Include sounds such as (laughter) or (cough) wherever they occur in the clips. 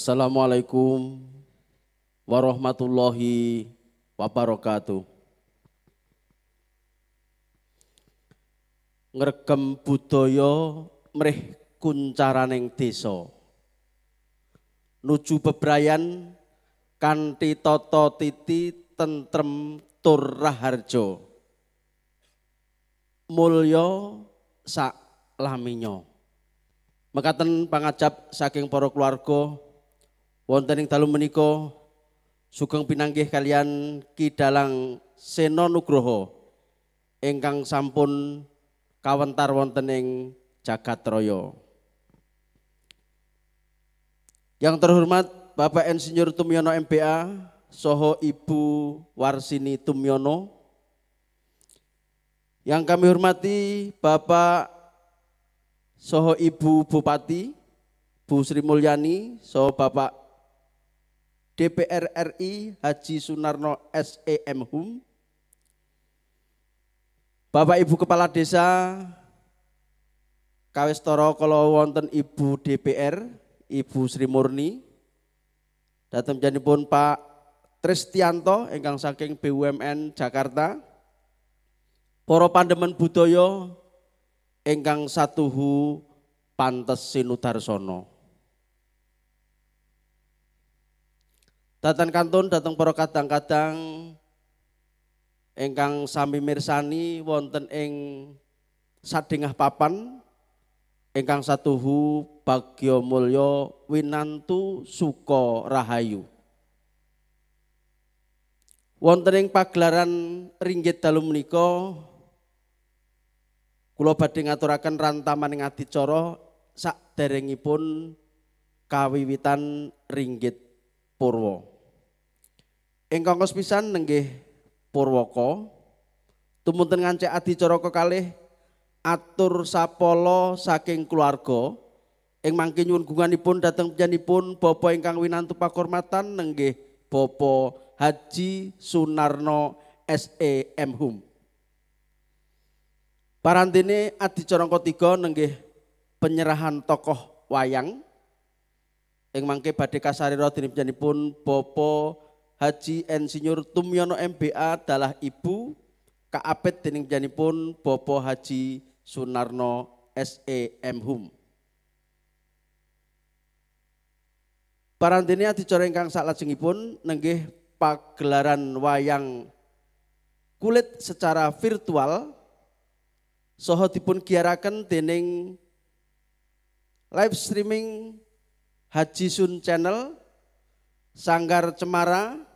Assalamualaikum warahmatullahi wabarakatuh. Ngregem budaya mrih kuncaraning desa. Nuju bebrayan kanthi tata titi tentrem tur raharja. Mulya sak laminyo. Mekaten pangajap saking para keluarga wonten ing dalu menika sugeng pinanggih kalian Ki Dalang Seno Nugroho ingkang sampun kawentar wonten ing jagat raya. Yang terhormat Bapak Insinyur Tumyono MPA Soho Ibu Warsini Tumyono. Yang kami hormati Bapak Soho Ibu Bupati Bu Sri Mulyani, Soho Bapak DPR RI Haji Sunarno SEM Hum, Bapak Ibu Kepala Desa Kawestoro kalau wonten Ibu DPR, Ibu Sri Murni, datang pun Pak Tristianto ingkang saking BUMN Jakarta, Poro Pandemen Budaya ingkang satuhu pantes sinudarsono. Datang kantun datang para kadang-kadang ingkang sami mirsani wonten ing sadengah papan ingkang satuhu bagya mulya winantu suka rahayu. Wonten ing pagelaran ringgit dalu menika kula badhe ngaturaken rantaman ing adicara derengipun kawiwitan ringgit purwa. Ingkang pisan nenggih Purwaka tumunten ngancik adicara kekalih atur sapala saking keluarga ing mangke nyuwun gunganipun dhateng panjenenganipun Bapak ingkang winantu pakurmatan nenggih Bapak Haji Sunarno SEM Hum. Parantene adicara ketiga nenggih penyerahan tokoh wayang ing mangke badhe kasarira dening panjenenganipun Bapak Haji Insinyur Tumyono MBA adalah ibu kaapet dening pun Bopo Haji Sunarno SEM Hum. Parantene adicara ingkang saklajengipun nenggih pagelaran wayang kulit secara virtual soho dipun giaraken dening live streaming Haji Sun Channel Sanggar Cemara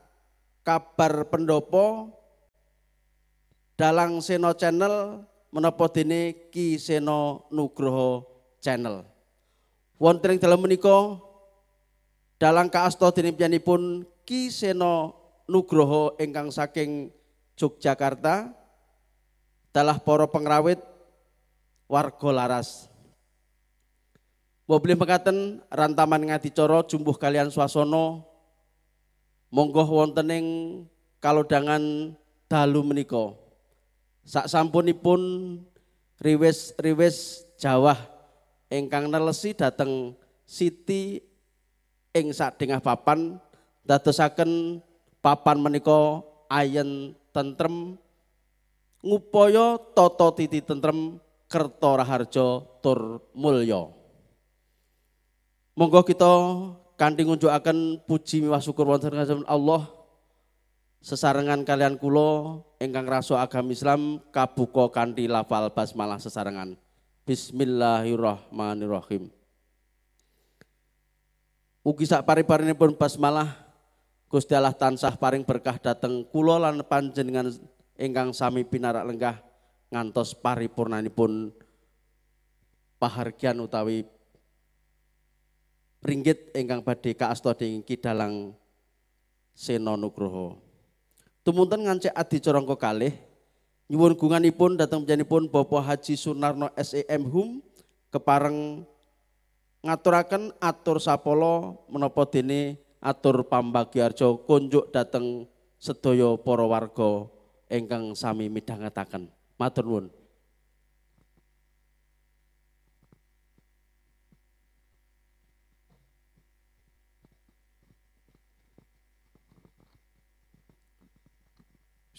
kabar pendopo dalang Seno Channel menapa dene Ki Seno Nugroho Channel. Wonten ing dalem menika dalang kaasta dene pun Ki Seno Nugroho ingkang saking Yogyakarta dalah para pengrawit warga laras. Mobil mekaten rantaman ngadicara jumbuh kalian swasana monggo wonten ing kalodhangan dalu menika. Sak sampunipun riwis-riwis Jawa ingkang nelesi dhateng Siti ing sadengah papan dadosaken papan menika ayen tentrem ngupaya tata titi tentrem kerta raharja tur monggo kita kanthi ngunjukaken puji miwah syukur wonten Allah sesarengan kalian kulo ingkang raso agama Islam kabuka kanthi lafal basmalah sesarengan. Bismillahirrahmanirrahim. Ugi sak pari-parinipun basmalah Gusti Allah tansah paring berkah dateng kula lan panjenengan ingkang sami pinarak lenggah ngantos paripurnanipun pahargian utawi ringgit ingkang badhe kaasta dening Kidalang Sena Nugroho. Tumunten ngancik adicara kalih nyuwun gunganipun dhateng panjenenganipun Bapak Haji Sunarno SEM Hum kepareng ngaturaken atur sapala menapa dene atur pambagyarja kunjuk dhateng sedaya para warga ingkang sami midhangetaken. Matur nuwun.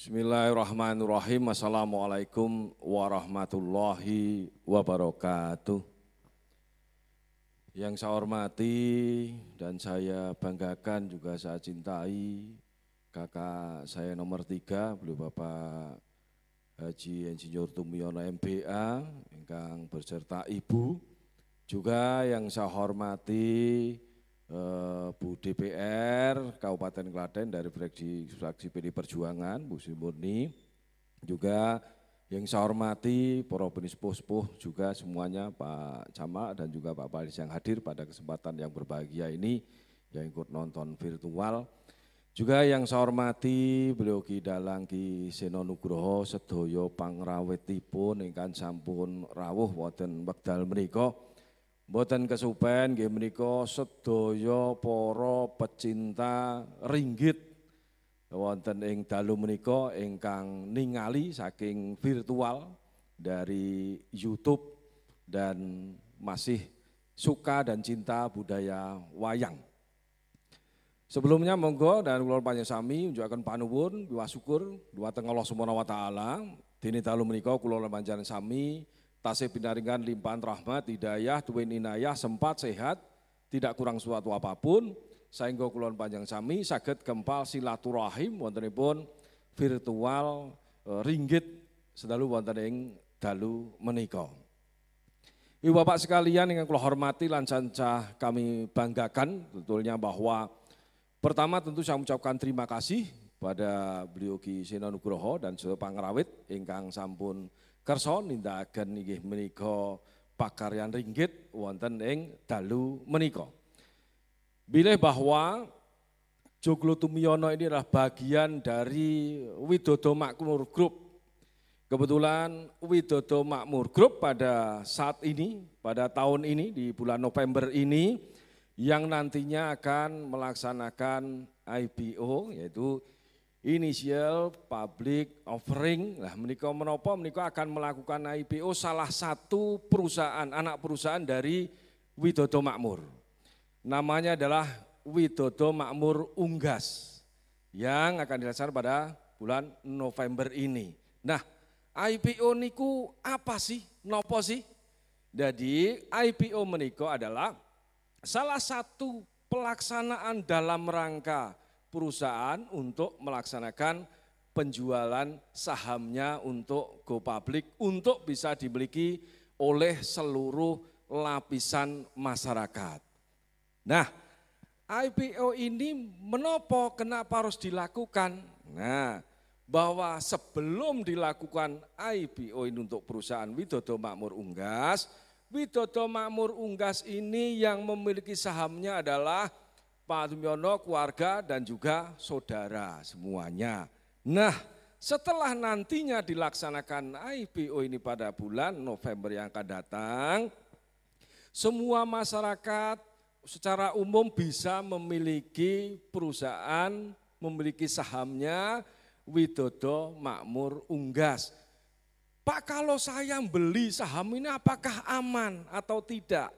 Bismillahirrahmanirrahim. Assalamualaikum warahmatullahi wabarakatuh. Yang saya hormati dan saya banggakan juga saya cintai kakak saya nomor tiga, beliau Bapak Haji Insinyur Tumiono MBA, yang berserta Ibu. Juga yang saya hormati Bu DPR Kabupaten Klaten dari fraksi, fraksi PD Perjuangan, Bu Sri Murni. Juga yang saya hormati para penispuh-sepuh juga semuanya Pak Camat dan juga Pak Palis yang hadir pada kesempatan yang berbahagia ini yang ikut nonton virtual. Juga yang saya hormati beliau Ki Dalang Ki Seno Nugroho sedoyo pangrawetipun ingkang sampun rawuh wonten wekdal menika. Mboten kesupen nggih menika sedaya para pecinta ringgit wonten ing dalu menika ingkang ningali saking virtual dari YouTube dan masih suka dan cinta budaya wayang. Sebelumnya monggo dan kula sami unjukaken panuwun biwa syukur dumateng Allah Subhanahu wa taala dene dalu menika kula panjenengan sami tasih pinaringan limpahan rahmat hidayah tuwin inayah sempat sehat tidak kurang suatu apa pun sehingga kulon panjang sami sakit kempal silaturahim wontenipun virtual e, ringgit sedalu wonten ing dalu menika. Ibu Bapak sekalian yang kula hormati lan sancah kami banggakan tentunya bahwa pertama tentu saya mengucapkan terima kasih pada beliau Ki Seno Nugroho dan Saudara Pangrawit ingkang sampun kersa nindakaken inggih menika pakaryan ringgit wonten ing dalu menika. Bilih bahwa Joglo Tumiono ini adalah bagian dari Widodo Makmur Group. Kebetulan Widodo Makmur Group pada saat ini, pada tahun ini, di bulan November ini, yang nantinya akan melaksanakan IPO, yaitu Initial Public Offering. Nah, menikah menopo, menikah akan melakukan IPO salah satu perusahaan, anak perusahaan dari Widodo Makmur. Namanya adalah Widodo Makmur Unggas yang akan dilaksanakan pada bulan November ini. Nah, IPO niku apa sih? Nopo sih? Jadi IPO meniko adalah salah satu pelaksanaan dalam rangka perusahaan untuk melaksanakan penjualan sahamnya untuk go public untuk bisa dimiliki oleh seluruh lapisan masyarakat. Nah, IPO ini menopo kenapa harus dilakukan? Nah, bahwa sebelum dilakukan IPO ini untuk perusahaan Widodo Makmur Unggas, Widodo Makmur Unggas ini yang memiliki sahamnya adalah Pak Dumyono, keluarga dan juga saudara semuanya. Nah, setelah nantinya dilaksanakan IPO ini pada bulan November yang akan datang, semua masyarakat secara umum bisa memiliki perusahaan, memiliki sahamnya Widodo Makmur Unggas. Pak kalau saya beli saham ini apakah aman atau tidak?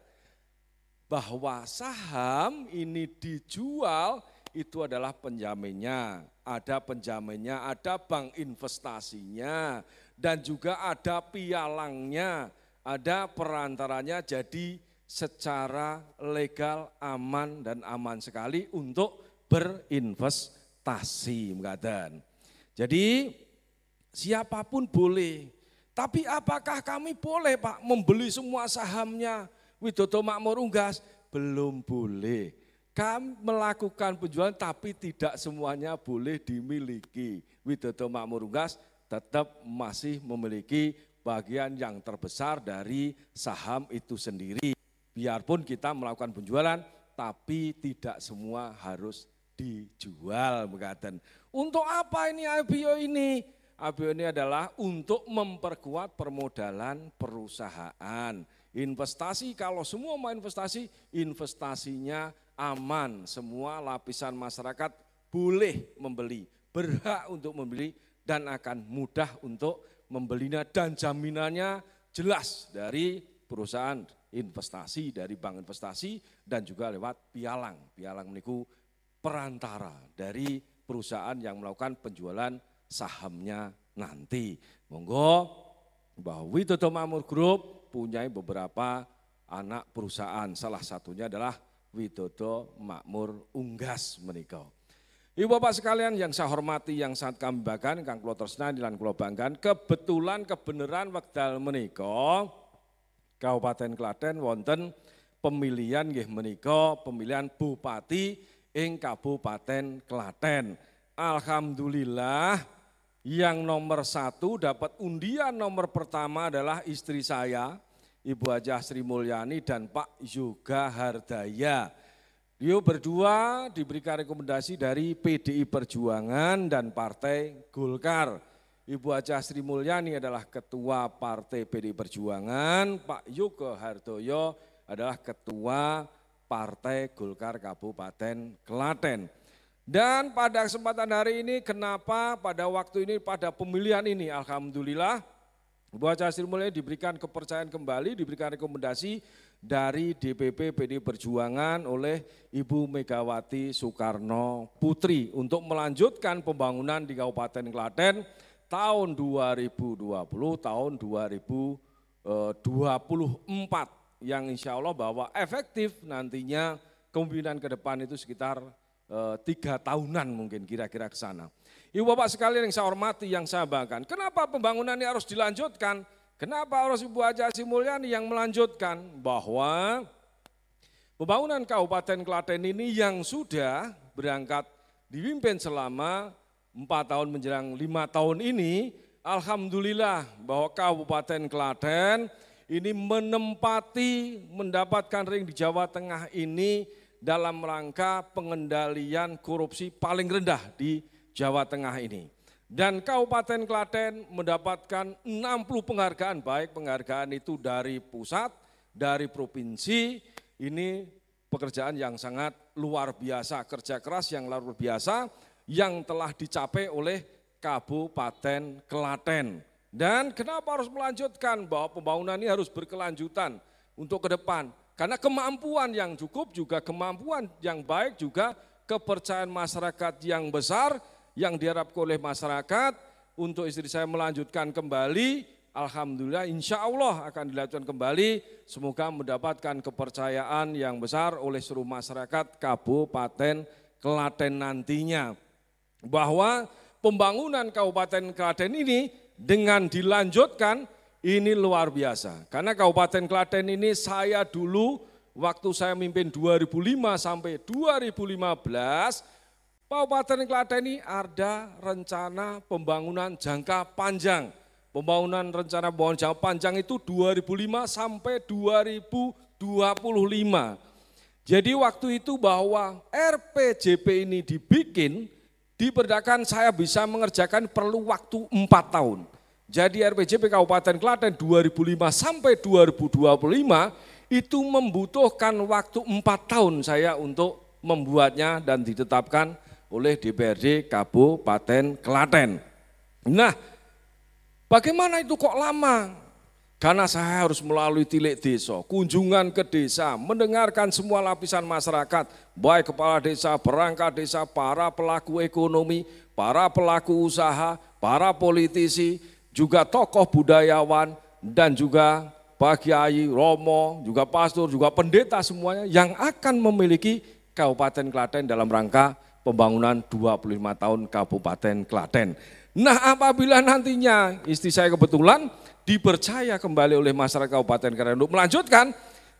Bahwa saham ini dijual itu adalah penjaminnya, ada penjaminnya, ada bank investasinya, dan juga ada pialangnya, ada perantaranya jadi secara legal aman dan aman sekali untuk berinvestasi mengatakan. Jadi siapa pun boleh. Tapi apakah kami boleh Pak membeli semua sahamnya Widodo Makmur Unggas? Belum boleh. Kami melakukan penjualan tapi tidak semuanya boleh dimiliki. Widodo Makmur Unggas tetap masih memiliki bagian yang terbesar dari saham itu sendiri. Biarpun kita melakukan penjualan, tapi tidak semua harus dijual. Mengatakan. Untuk apa ini IPO ini? IPO ini adalah untuk memperkuat permodalan perusahaan. Investasi, kalau semua mau investasi, investasinya aman. Semua lapisan masyarakat boleh membeli, berhak untuk membeli, dan akan mudah untuk membelinya dan jaminannya jelas dari perusahaan investasi dari bank investasi dan juga lewat pialang. Pialang meniku perantara dari perusahaan yang melakukan penjualan sahamnya nanti. Monggo bahwa Widodo Makmur Group punya beberapa anak perusahaan. Salah satunya adalah Widodo Makmur Unggas menikah. Ibu Bapak sekalian yang saya hormati, yang sangat kami banggakan, Kang Kulo Tresna, Dilan Kulo Banggan, kebetulan kebenaran wekdal menika Kabupaten Klaten wonten pemilihan nggih menika pemilihan bupati ing Kabupaten Klaten. Alhamdulillah yang nomor satu dapat undian nomor pertama adalah istri saya, Ibu Haja Sri Mulyani dan Pak Yoga Hardaya. Beliau berdua diberikan rekomendasi dari PDI Perjuangan dan Partai Golkar. Ibu Haja Sri Mulyani adalah Ketua Partai PDI Perjuangan, Pak Yoga Hardoyo adalah Ketua Partai Golkar Kabupaten Klaten. Dan pada kesempatan hari ini kenapa pada waktu ini pada pemilihan ini Alhamdulillah Haja Sri Mulyani diberikan kepercayaan kembali, diberikan rekomendasi dari DPP PD Perjuangan oleh Ibu Megawati Soekarno Putri untuk melanjutkan pembangunan di Kabupaten Klaten tahun 2020 tahun 2024 yang insya Allah bahwa efektif nantinya kemungkinan ke depan itu sekitar eh, tiga tahunan mungkin kira-kira ke sana. Ibu Bapak sekalian yang saya hormati, yang saya banggakan, kenapa pembangunan ini harus dilanjutkan? Kenapa harus Ibu Haja Simulyani yang melanjutkan bahwa pembangunan Kabupaten Klaten ini yang sudah berangkat dipimpin selama empat tahun menjelang lima tahun ini, Alhamdulillah bahwa Kabupaten Klaten ini menempati mendapatkan ring di Jawa Tengah ini dalam rangka pengendalian korupsi paling rendah di Jawa Tengah ini. Dan Kabupaten Klaten mendapatkan 60 penghargaan, baik penghargaan itu dari pusat, dari provinsi, ini pekerjaan yang sangat luar biasa, kerja keras yang luar biasa yang telah dicapai oleh Kabupaten Klaten. Dan kenapa harus melanjutkan bahwa pembangunan ini harus berkelanjutan untuk ke depan? Karena kemampuan yang cukup juga kemampuan yang baik juga kepercayaan masyarakat yang besar yang diharapkan oleh masyarakat untuk istri saya melanjutkan kembali, Alhamdulillah insya Allah akan dilanjutkan kembali, semoga mendapatkan kepercayaan yang besar oleh seluruh masyarakat Kabupaten Klaten nantinya. Bahwa pembangunan Kabupaten Klaten ini dengan dilanjutkan ini luar biasa. Karena Kabupaten Klaten ini saya dulu waktu saya mimpin 2005 sampai 2015 Kabupaten Klaten ini ada rencana pembangunan jangka panjang. Pembangunan rencana pembangunan jangka panjang itu 2005 sampai 2025. Jadi waktu itu bahwa RPJP ini dibikin, diperdakan saya bisa mengerjakan perlu waktu 4 tahun. Jadi RPJP Kabupaten Klaten 2005 sampai 2025 itu membutuhkan waktu 4 tahun saya untuk membuatnya dan ditetapkan oleh DPRD Kabupaten Klaten. Nah, bagaimana itu kok lama? Karena saya harus melalui tilik desa, kunjungan ke desa, mendengarkan semua lapisan masyarakat, baik kepala desa, perangkat desa, para pelaku ekonomi, para pelaku usaha, para politisi, juga tokoh budayawan, dan juga Pak Kiai, Romo, juga pastor, juga pendeta semuanya yang akan memiliki Kabupaten Klaten dalam rangka pembangunan 25 tahun Kabupaten Klaten. Nah apabila nantinya istri saya kebetulan dipercaya kembali oleh masyarakat Kabupaten Klaten untuk melanjutkan,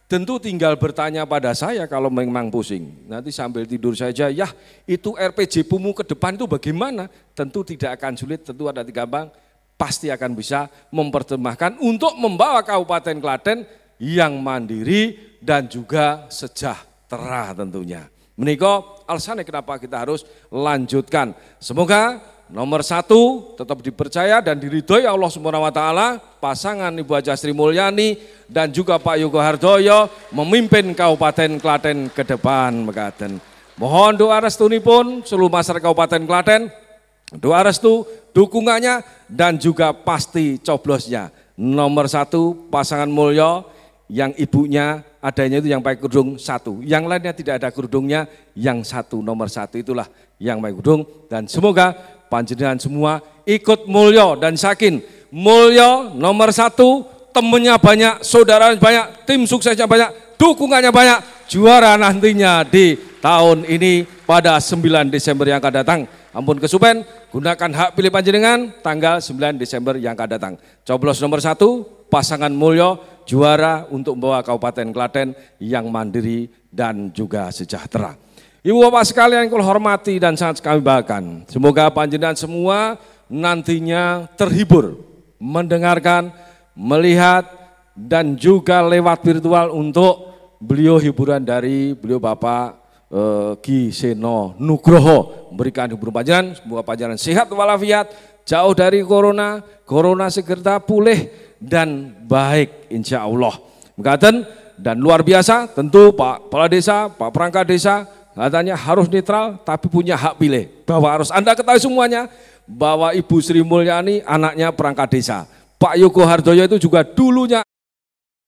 tentu tinggal bertanya pada saya kalau memang pusing. Nanti sambil tidur saja, ya itu RPG pumu ke depan itu bagaimana? Tentu tidak akan sulit, tentu ada tiga bang, pasti akan bisa mempertemahkan untuk membawa Kabupaten Klaten yang mandiri dan juga sejahtera tentunya. Menikah alasannya kenapa kita harus lanjutkan. Semoga nomor satu tetap dipercaya dan diridhoi Allah Subhanahu wa taala pasangan Ibu Haja Sri Mulyani dan juga Pak Yogo Hardoyo memimpin Kabupaten Klaten ke depan mekaten. Mohon doa restu pun seluruh masyarakat Kabupaten Klaten, doa restu, dukungannya dan juga pasti coblosnya. Nomor satu pasangan Mulyo yang ibunya adanya itu yang pakai kerudung satu. Yang lainnya tidak ada kerudungnya, yang satu nomor satu itulah yang pakai kerudung. Dan semoga panjenengan semua ikut mulyo dan sakin. Mulyo nomor satu, temennya banyak, saudara banyak, tim suksesnya banyak, dukungannya banyak, juara nantinya di tahun ini pada 9 Desember yang akan datang. Ampun kesupen, gunakan hak pilih panjenengan tanggal 9 Desember yang akan datang. Coblos nomor satu, pasangan Mulyo, juara untuk membawa Kabupaten Klaten yang mandiri dan juga sejahtera. Ibu Bapak sekalian yang hormati dan sangat kami banggakan. Semoga panjenengan semua nantinya terhibur mendengarkan, melihat, dan juga lewat virtual untuk beliau hiburan dari beliau Bapak eh, Ki Seno Nugroho memberikan hiburan panjangan, semoga panjangan sehat walafiat, jauh dari corona, corona segera pulih dan baik insya Allah. Mengatakan dan luar biasa tentu Pak Kepala Desa, Pak Perangkat Desa katanya harus netral tapi punya hak pilih. Bahwa harus Anda ketahui semuanya bahwa Ibu Sri Mulyani anaknya perangkat desa. Pak Yoko Hardoyo itu juga dulunya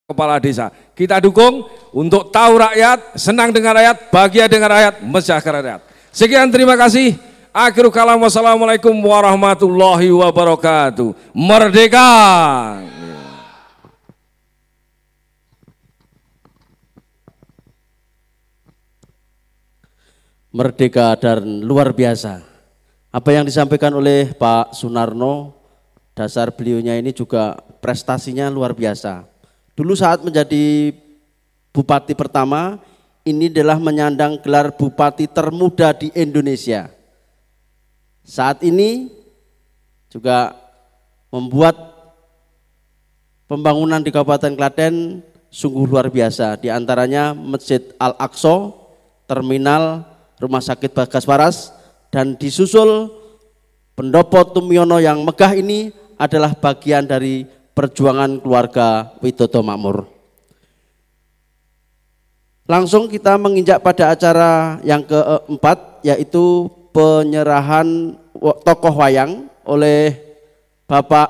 kepala desa. Kita dukung untuk tahu rakyat, senang dengan rakyat, bahagia dengan rakyat, mesyakat rakyat. Sekian terima kasih. Akhirul kalam wassalamualaikum warahmatullahi wabarakatuh. Merdeka. Merdeka dan luar biasa. Apa yang disampaikan oleh Pak Sunarno, dasar beliaunya ini juga prestasinya luar biasa. Dulu saat menjadi bupati pertama, ini adalah menyandang gelar bupati termuda di Indonesia. Saat ini juga membuat pembangunan di Kabupaten Klaten sungguh luar biasa. Di antaranya Masjid Al-Aqsa, terminal Rumah Sakit Bagas Waras, dan disusul pendopo Tumiono yang megah ini adalah bagian dari perjuangan keluarga Widodo Makmur. Langsung kita menginjak pada acara yang keempat yaitu penyerahan tokoh wayang oleh Bapak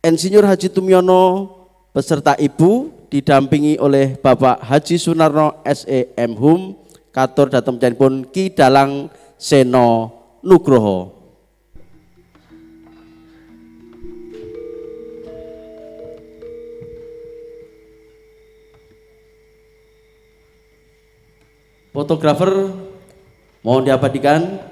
Insinyur Haji Tumiono beserta Ibu didampingi oleh Bapak Haji Sunarno SEM Hum katur datang pun Ki Dalang Seno Nugroho. Fotografer mohon diabadikan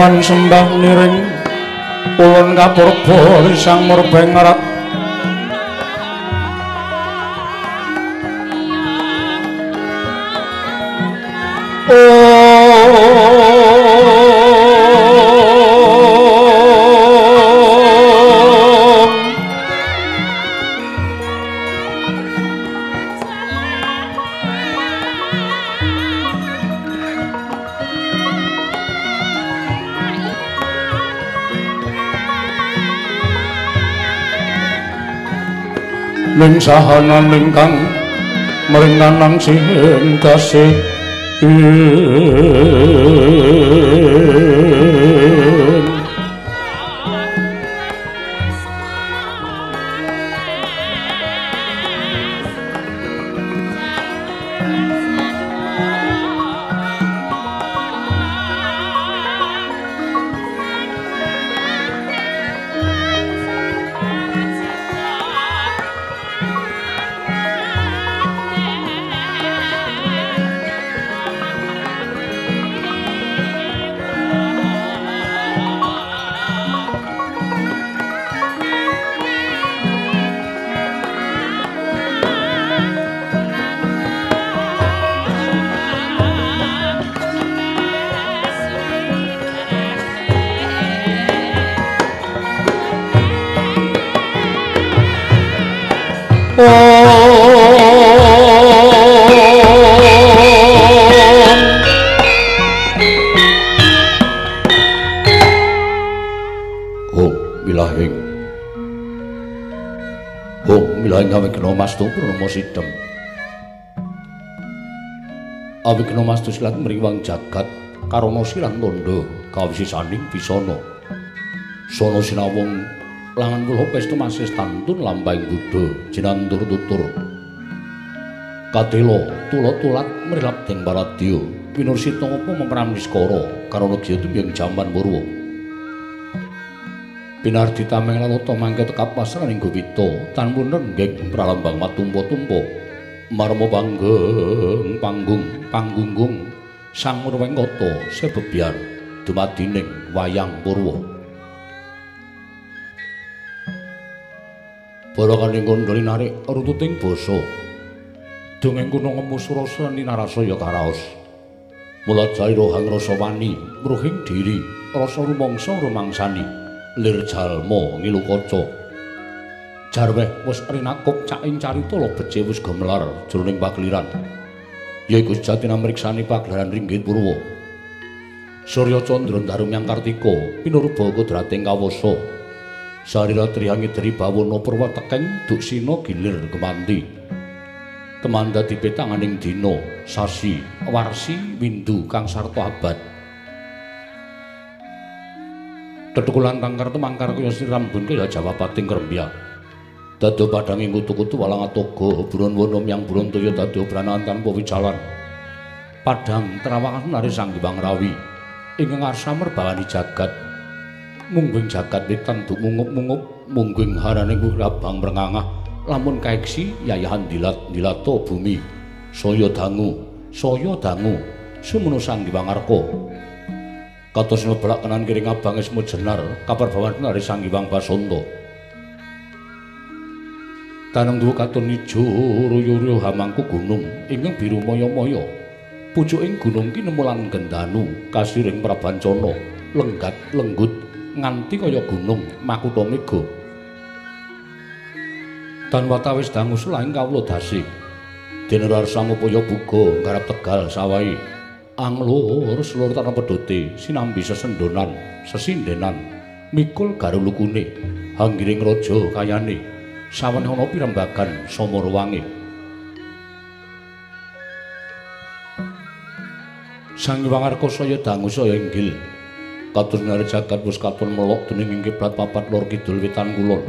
sembah niring ulun kapurba sang murbeng sahanan ingkang mringanan sing tasih mastu purnomo sidem. Awi kena mastu silat meriwang jagat karono silan tondo kawisisaning bisana. Sono sinawung langan kula pestu masih stantun lambang Buddha jinandur tutur. Kadelo tulat-tulat mrilap deng paradya pinursita apa memperam niskara karono giya tumyang jaman purwa. Pinardi tameng lalata mangke tekap pasraning Gowita. Tanpa nenggeng pralambang matumpa-tumpa marma panggeng panggung panggunggung. Sang murwengkata sebebyar dumadining wayang purwa. Barakaning kondhali narik rututing basa. Dongeng kuna ngemusrasa ninarasaya karaos. Mula jaira hang rasa wani mruhing diri rasa rumangsa rumangsani lir jalma ngilu kaca. Jarweh wis rinakuk caing carita lebece wis gemelar jroning pagliran. Yaiku sejati namriksani pagelaran ringgit purwa. Surya Candra Darumyang Kartika pinurba kodrating kawasa. Sarira triyangi dri bawana purwa tekeng duksina gilir kemanti. Temanda dipetanganing dina sasi warsi windu kang sarta abad. Tetukulan tangkar temangkar kaya sirambun kaya jawapating krembya. Dado padanging kutu-kutu walang atoga buron wonom yang buron toyo dado branaan tanpa wicalan. Padang terawangan nari sang Hyang Rawi ingkang arsa merbawani jagat. Mungging jagat witan mungup-mungup mungging haraning wirabang mrengangah lamun kaeksi yayahan dilat dilato bumi saya dangu saya dangu semono sang Hyang Arka. Kados mlebrak kanan kiri ngabang ismu jenar kaperbawan nari sang Hyang Basanta. Taneng duwe katon ijo royo-royo hamangku gunung ingkang biru moyo-moyo. Pucuking gunung ki nemu lan gendanu kasiring prabancana lenggat lenggut nganti kaya gunung makuta mega. Dan watawis dangu selaing kawula dasi. Dene rarsang upaya buga garap tegal sawahi. Anglur selur tanah pedote sinambi sesendonan sesindenan mikul garulukune hanggiring raja kayane sawen ana pirembagan sama ruwange Sang Hyang Arka saya dangu saya inggil kados nari jagat wis katon melok dening ing kiblat papat lor kidul wetan kulon.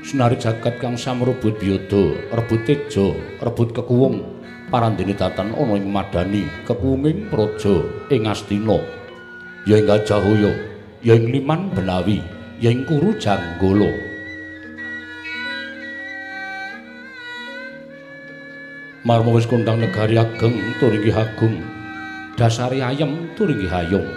Senari jagat kang samrebut biyada rebut teja rebut kekuwung parandene datan ana ing madani kekuwunging praja ing Astina. Ya ing Gajahaya ya ing Liman Benawi ya ing Kuru Janggala. Marmo wis kondang negari ageng tur inggih agung dasari ayem tur inggih hayung.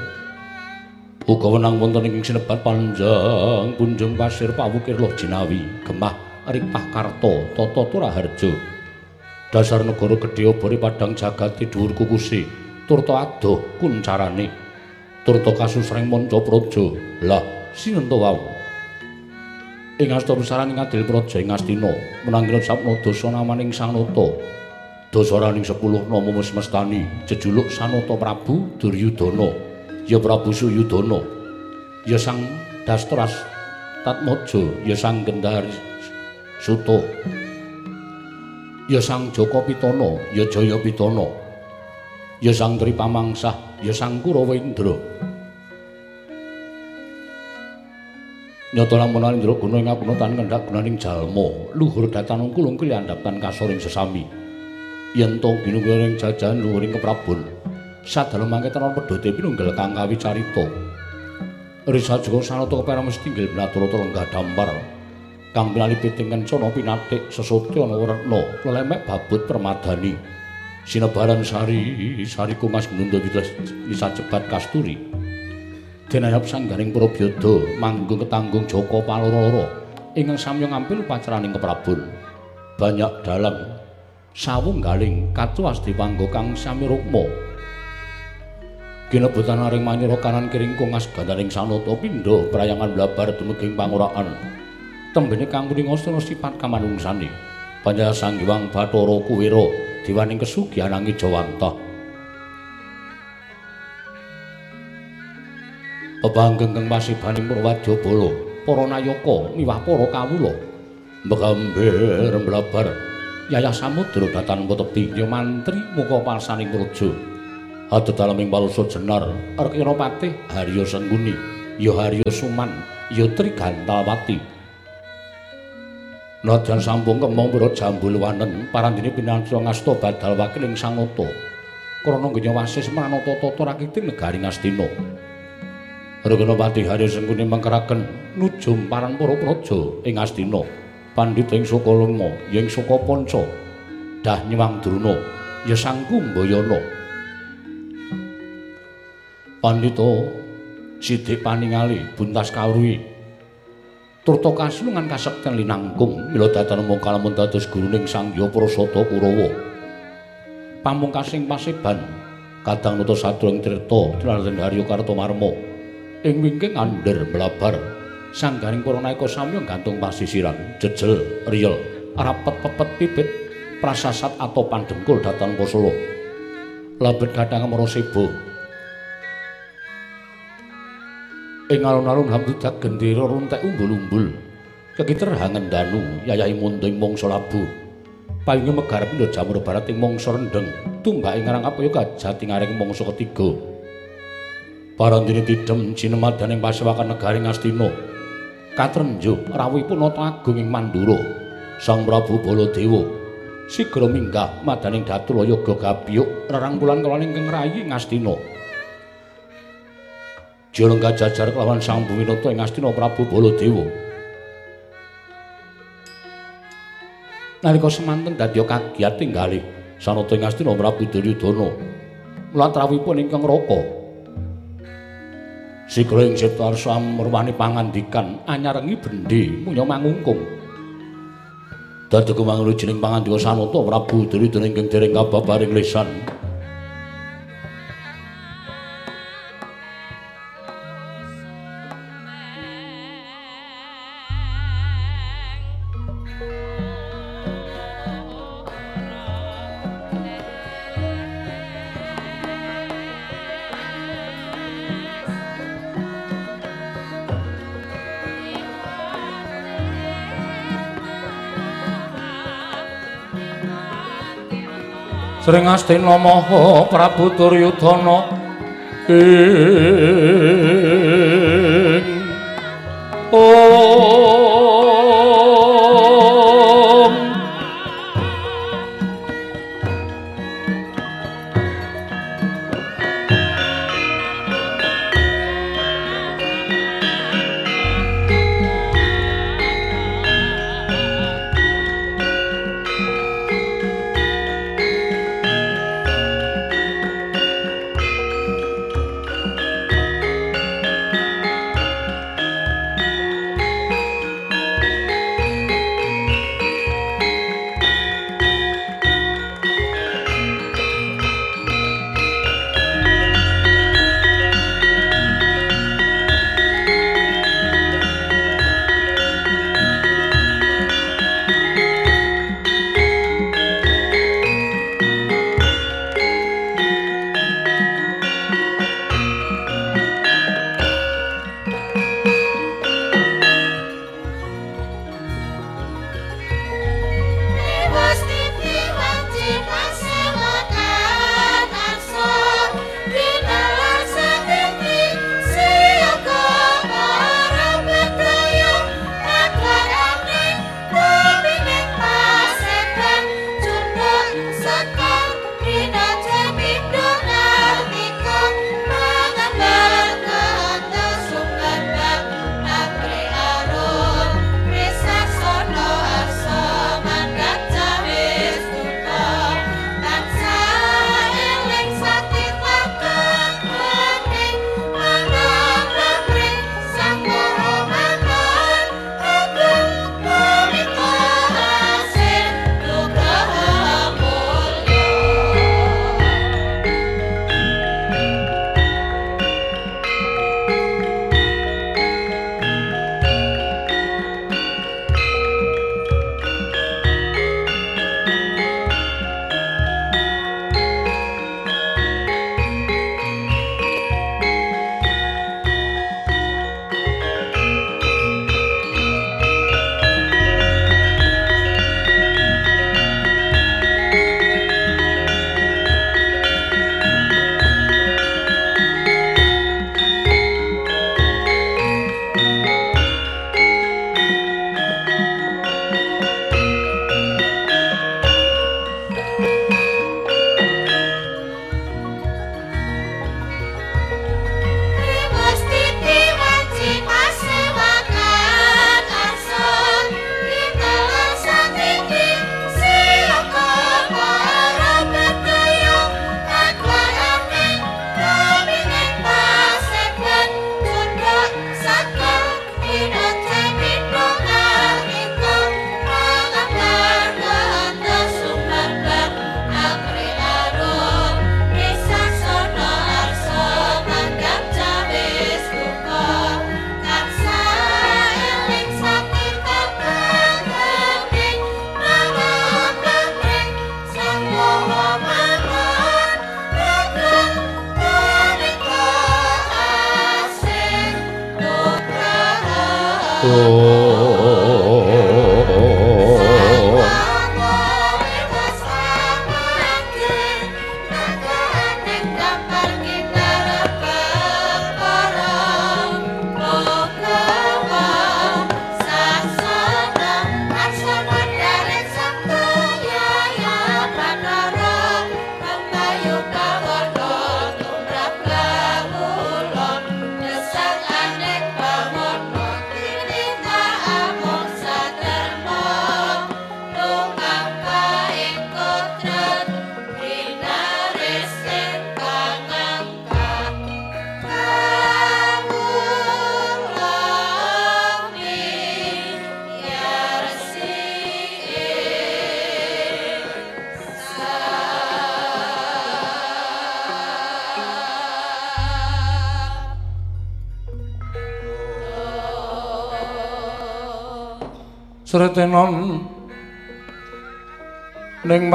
Uga wenang wonten ing sinebat panjang punjung pasir pawukir loh jinawi gemah ripah karto tata turaharjo dasar negara gedhe obore padang jagati dhuwur kukusi turta adoh kuncarane turta kasusreng manca praja. Lah sinenta wau? Ing asta pisaran ing adil praja ing astina menanggina sapna dosa namaning sang nata dosaraning 10 nama mesmestani jejuluk sanata prabu duryudana. Ya Prabu Suyudana ya Sang Dastras Tatmaja. Ya Sang Gendhari Suta ya Sang Jaka Pitana ya Jaya Pitana ya Sang Tripamangsah ya Sang Kurawendra Nyata lamun Indra guna ing apuna tan ngendhak gunaning jalma luhur datan kulung kliandhapan kasoring sesami yen to ginunging jajan luhuring keprabon sadalem mangke tenan pedhote pinunggal kang kawicarita. Risa juga sanata kepara mesti tinggil binaturata lenggah dampar. Kang pinalipiting kencana pinatik sesotya ana werna lelemek babut permadani. Sinebaran sari sari kumas nunda bisa cepat kasturi. Denayap sanggaring para byada manggung ketanggung Joko Paloro ingkang samya ngampil upacaraning keprabon. Banyak dalang sawunggaling kacuwas dipanggo kang sami rukma. Ginebutan aring manyura kanan kiring kongas gandaring sanata pindha prayangan blabar dumeging pangurakan. Tembene kang kuning sifat kamanungsane. Panjaya Sang Hyang Bathara Kuwira diwaning kesugihan angin Jawanta. Bebanggeng kang pasibaning Purwadjabala, para nayaka miwah para kawula. Mbegambir blabar Yayah Samudra datan tepi ya mantri muka palsaning praja. Adedaleming palsa jenar Arkira Harya Sengkuni ya Harya Suman ya Trigantalwati Nadyan sampung kemong pira jambul wanen parandene pinansa ngasta badal wakil ing sanata krana ngenyawasis manata tata rakiting negari Ngastina. Regana Patih Harya Sengkuni mangkaraken nujum paran para praja ing Astina pandhita ing Sukalama ing Sukapanca dah nyewang Druna ya Sang Kumbayana Pandita Sidik Paningali buntas kawruhi turta kasulungan kasekten linangkung. Mila datan mung kalamun dados guruning Sang Hyang Prasada Kurawa pamungkasing paseban kadang nuta sadurung tirta Dinarten Harya Kartomarma. Ing wingking andher mlabar sanggaring para naika samya gantung pasisiran jejel riyel rapet pepet pipit prasasat atau pandengkul datan Posolo labet kadang maraseba ing alun-alun hamdudak gendera runtek umbul-umbul kekiter hangen danu yayahi mundu mangsa labu. Payunge megarep ndok jamur barat ing mangsa rendeng tumbake ngarang apa kajati ngaring mangsa ketiga. Parandene tidem jinemadane ing pasewakan negari ngastina. Katrenjo rawuhipun nata agung ing mandura. Sang prabu baladewa. Sigra minggah madaning datulaya gagabiyuk rerangkulan kalaning kang rayi ngastina Jolong kajajar kelawan Sang Buwinata ing Astina Prabu Baladewa. Nalika semanten dadi kagiat tinggalih sanata ing Astina Prabu Duryudana. Mulat rawuhipun ingkang raka. Sikra ing Siptarsa merwani pangandikan anyarengi bendhe munya mangungkung. Dadi kumangulu jeneng pangandika sanata Prabu Duryudana ingkang dereng kababaring lisan. Sring Astina Maha Prabu Duryudana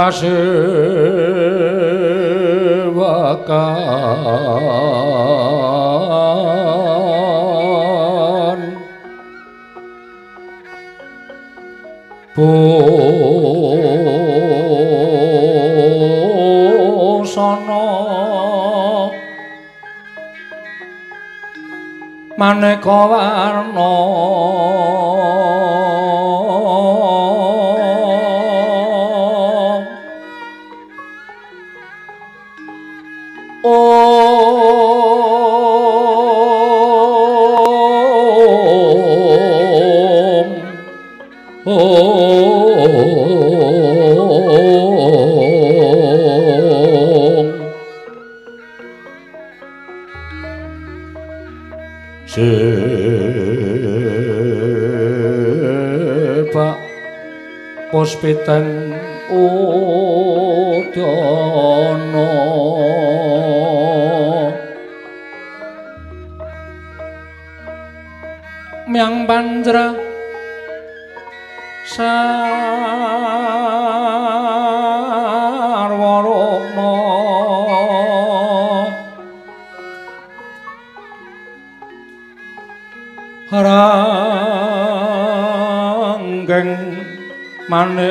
ning Puspiten udana? Miang panjra manik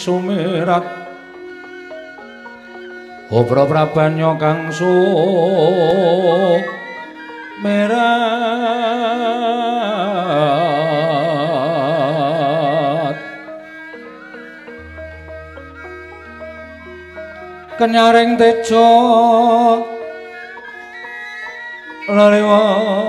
sumirat Obro prabanyo kang sumirat Kenyaring tejo laliwaran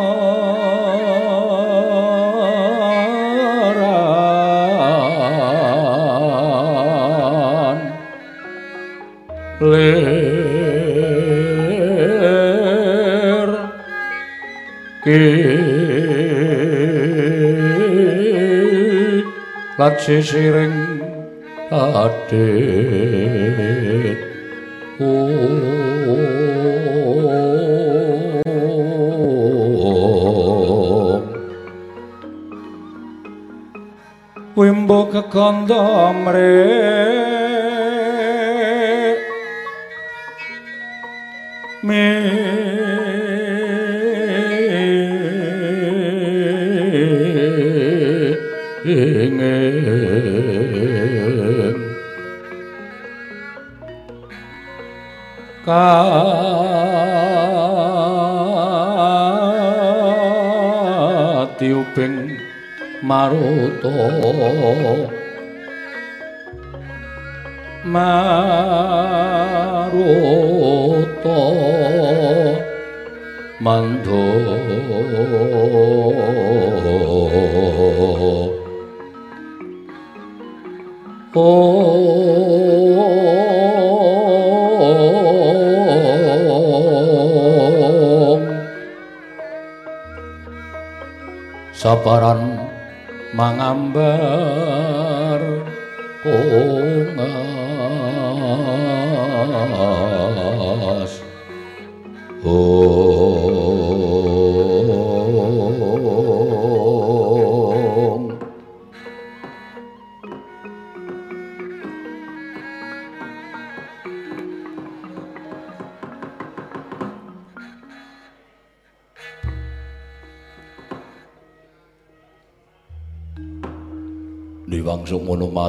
sisiring adit Om Wimbo kekanda mrek maruta maruta mandha Om Sabaran mangambar kongas. Om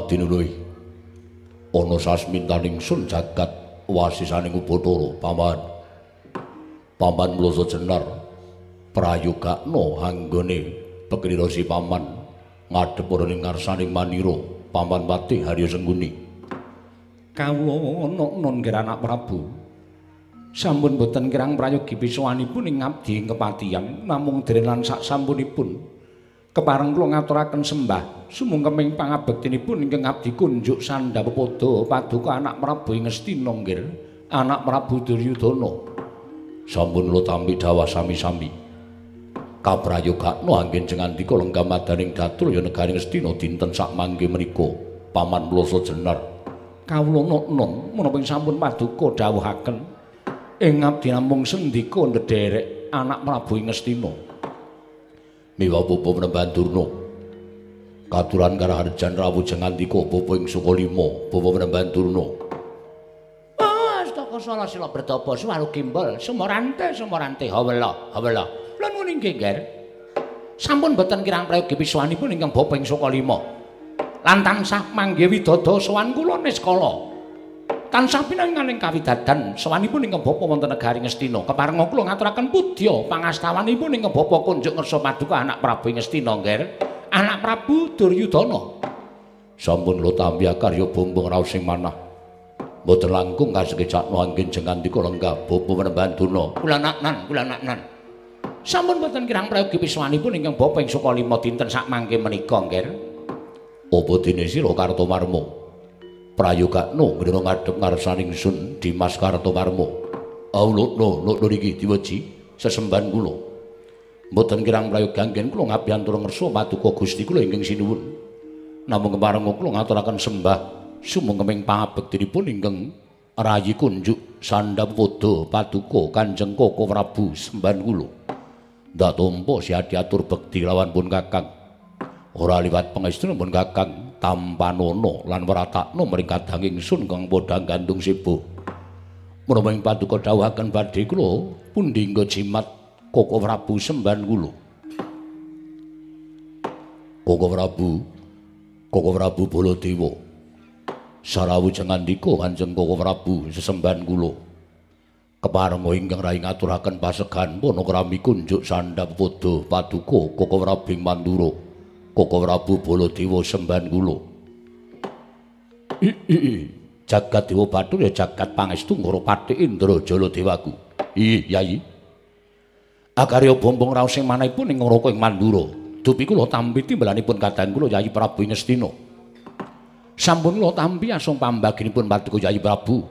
Nului Ono sasmintaning sun jagat wasisaning ubatara paman. Paman mloso jenar prayogakno anggone pekrira si paman ngadhep ora ning ngarsaning manira paman pati Harya Sengguni. Kawula ana non anak Prabu. Sampun boten kirang prayogi pisuwanipun ing ngabdi ing kepatihan namung derenan sak sampunipun kepareng kula ngaturaken sembah sumungkeming pangabektinipun ingkang abdi kunjuk sandhapada paduka anak Prabu ing Ngastina nggir. Anak Prabu Duryudana. Sampun kula tampi dawuh sami-sami. Kaprayogakno anggen jengandika lenggah madaning datul ya negaring Ngastina dinten sak mangke menika. Paman mloso jenar. Kawula non menapa sampun paduka dawuhaken. Ing abdi namung sendika ndederek anak Prabu ing Ngastina. Miwa bapa Pramandurna katuran karaharjan rawuh jengandika bapa ing Sukalima bapa Pramandurna Astaka sala sila bertapa suwalu gimbal sumorante sumorante hawela hawela lan muni nggih sampun boten kirang prayogi pisuwanipun ingkang bapa ing Sukalima lan tansah mangge widada sowan kula niskala tansah pinanganing kawidadan sawanipun ingkang bapa wonten negari Ngastina keparenga kula ngaturaken pudya pangastawanipun ingkang bapa kunjuk ngersa paduka anak Prabu Ngastina nger anak Prabu Duryudana. Sampun kula tampi karya bumbung raos sing manah. Mboten langkung kasekecakno anggen jengandika lenggah bapa Pramanduna kula naknan kula naknan. Sampun boten kirang prayogi pisuwanipun ingkang bapa ing Sukalima dinten sak mangke menika nger. Apa dene sira Kartomarma prayogakno ngrena ngadhep ngarsaning sun Dimas Kartomarma. Aula no no niki diweji sesembahan kula. Mboten kirang prayoga anggen kula ngabiyantura ngersa paduka Gusti kula ingkang sinuwun. Namung kepareng kula ngaturaken sembah sumengkeming pangabektinipun ingkang rayi kunjuk sandhapada paduka Kanjeng Koko Prabu sembahan kula. Ndak tampa siadi atur bekti lawan pun Kakang. Ora liwat pangestune pun Kakang tampanono lan wratakno mring kadanging sun kang padha gandung sibuh. Menapa ing paduka dawuhaken badhe kula pundi nggo jimat Koko Prabu semban kula. Koko Prabu Koko Prabu Baladewa sarawujeng andika Kanjeng Koko Prabu sesemban kula. Keparenga ingkang rai ngaturaken pasegan panakrami kunjuk sandhap padha paduka Koko Prabu Mandura. Koko Prabu Baladewa semban kula. Jagat Dewa Bathara ya jagat pangestu Ngurapati Indra Jala Dewaku. Ih, Yayi. Akarya bombong raos sing manahipun ing ngroko ing Mandura. Dupi kula tampi timbalanipun kadang kula Yayi Prabu Ngastina. Sampun kula tampi asung pambaginipun Paduka Yayi Prabu.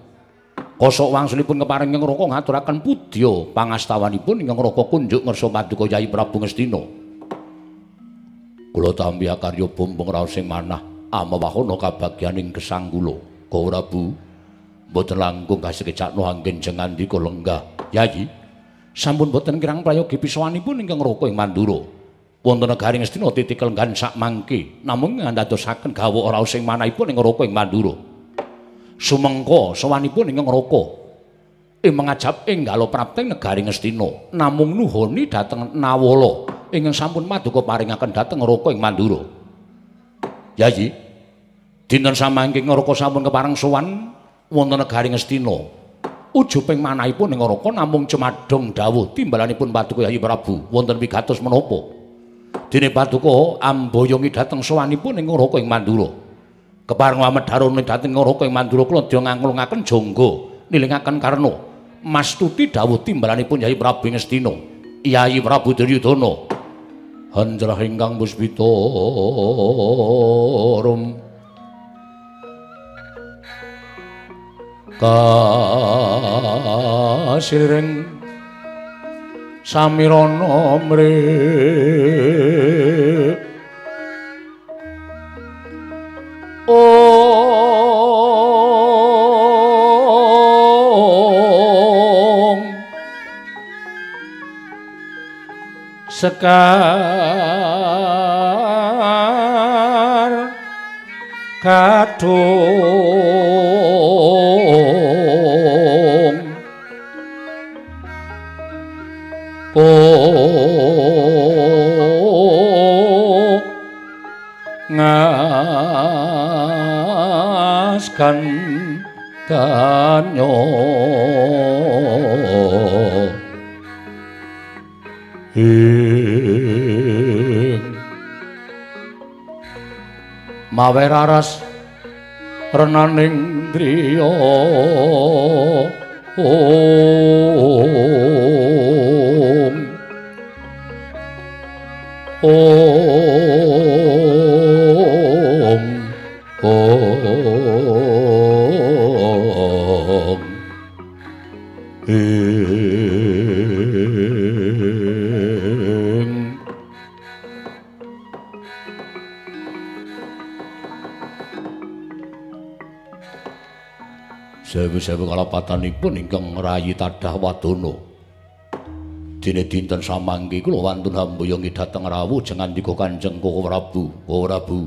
Kosok wangsulipun keparing ing ngroko ngaturaken pudya pangastawanipun ing ngroko kunjuk ngersa Paduka Yayi Prabu Ngastina. Kula tampi karya bombong raos sing manah amawahana kabagyaning gesang kula. Prabu mboten langkung kasekecakno anggen jengandika lenggah. Yayi, sampun boten kirang prayogi pisuwanipun ingkang raka ing Mandura. Wonten negari Ngastina titikel nggan sak mangke, namung ngandadosaken gawok raos sing manahipun ing raka ing Mandura. Sumengko sawanipun ingkang raka ing mangajab enggalo prapting negari Ngastina, namung nuhoni dhateng Nawala. ingkang sampun maduka paringaken dhateng Raka ing Mandura. Yayi, dinten samangke Raka sampun kepareng sowan wonten negari Ngastina. Ujuping manahipun ing Raka namung cemadhong dawuh timbalanipun Paduka Yayi Prabu wonten wigatos menapa? Dene Paduka amboyongi dhateng sowanipun ing Raka ing Mandura. Kepareng wamedharone dhateng Raka ing Mandura kula dya ngangulungaken jangga nilingaken karna mastuti dawuh timbalanipun Yayi Prabu Ngastina. Yayi Prabu Duryudana hanjrah ingkang puspita rum kasireng samirana mri ong sekar kadung oh ngaskan danyo ing mawe raras renaning driya om om om Sewu-sewu kalapatanipun ingkang ngrayi tadah wadana. Dene dinten samangke kula wantun hambuyungi dhateng rawuh jengandika Kanjeng Koko Prabu, Koko Prabu.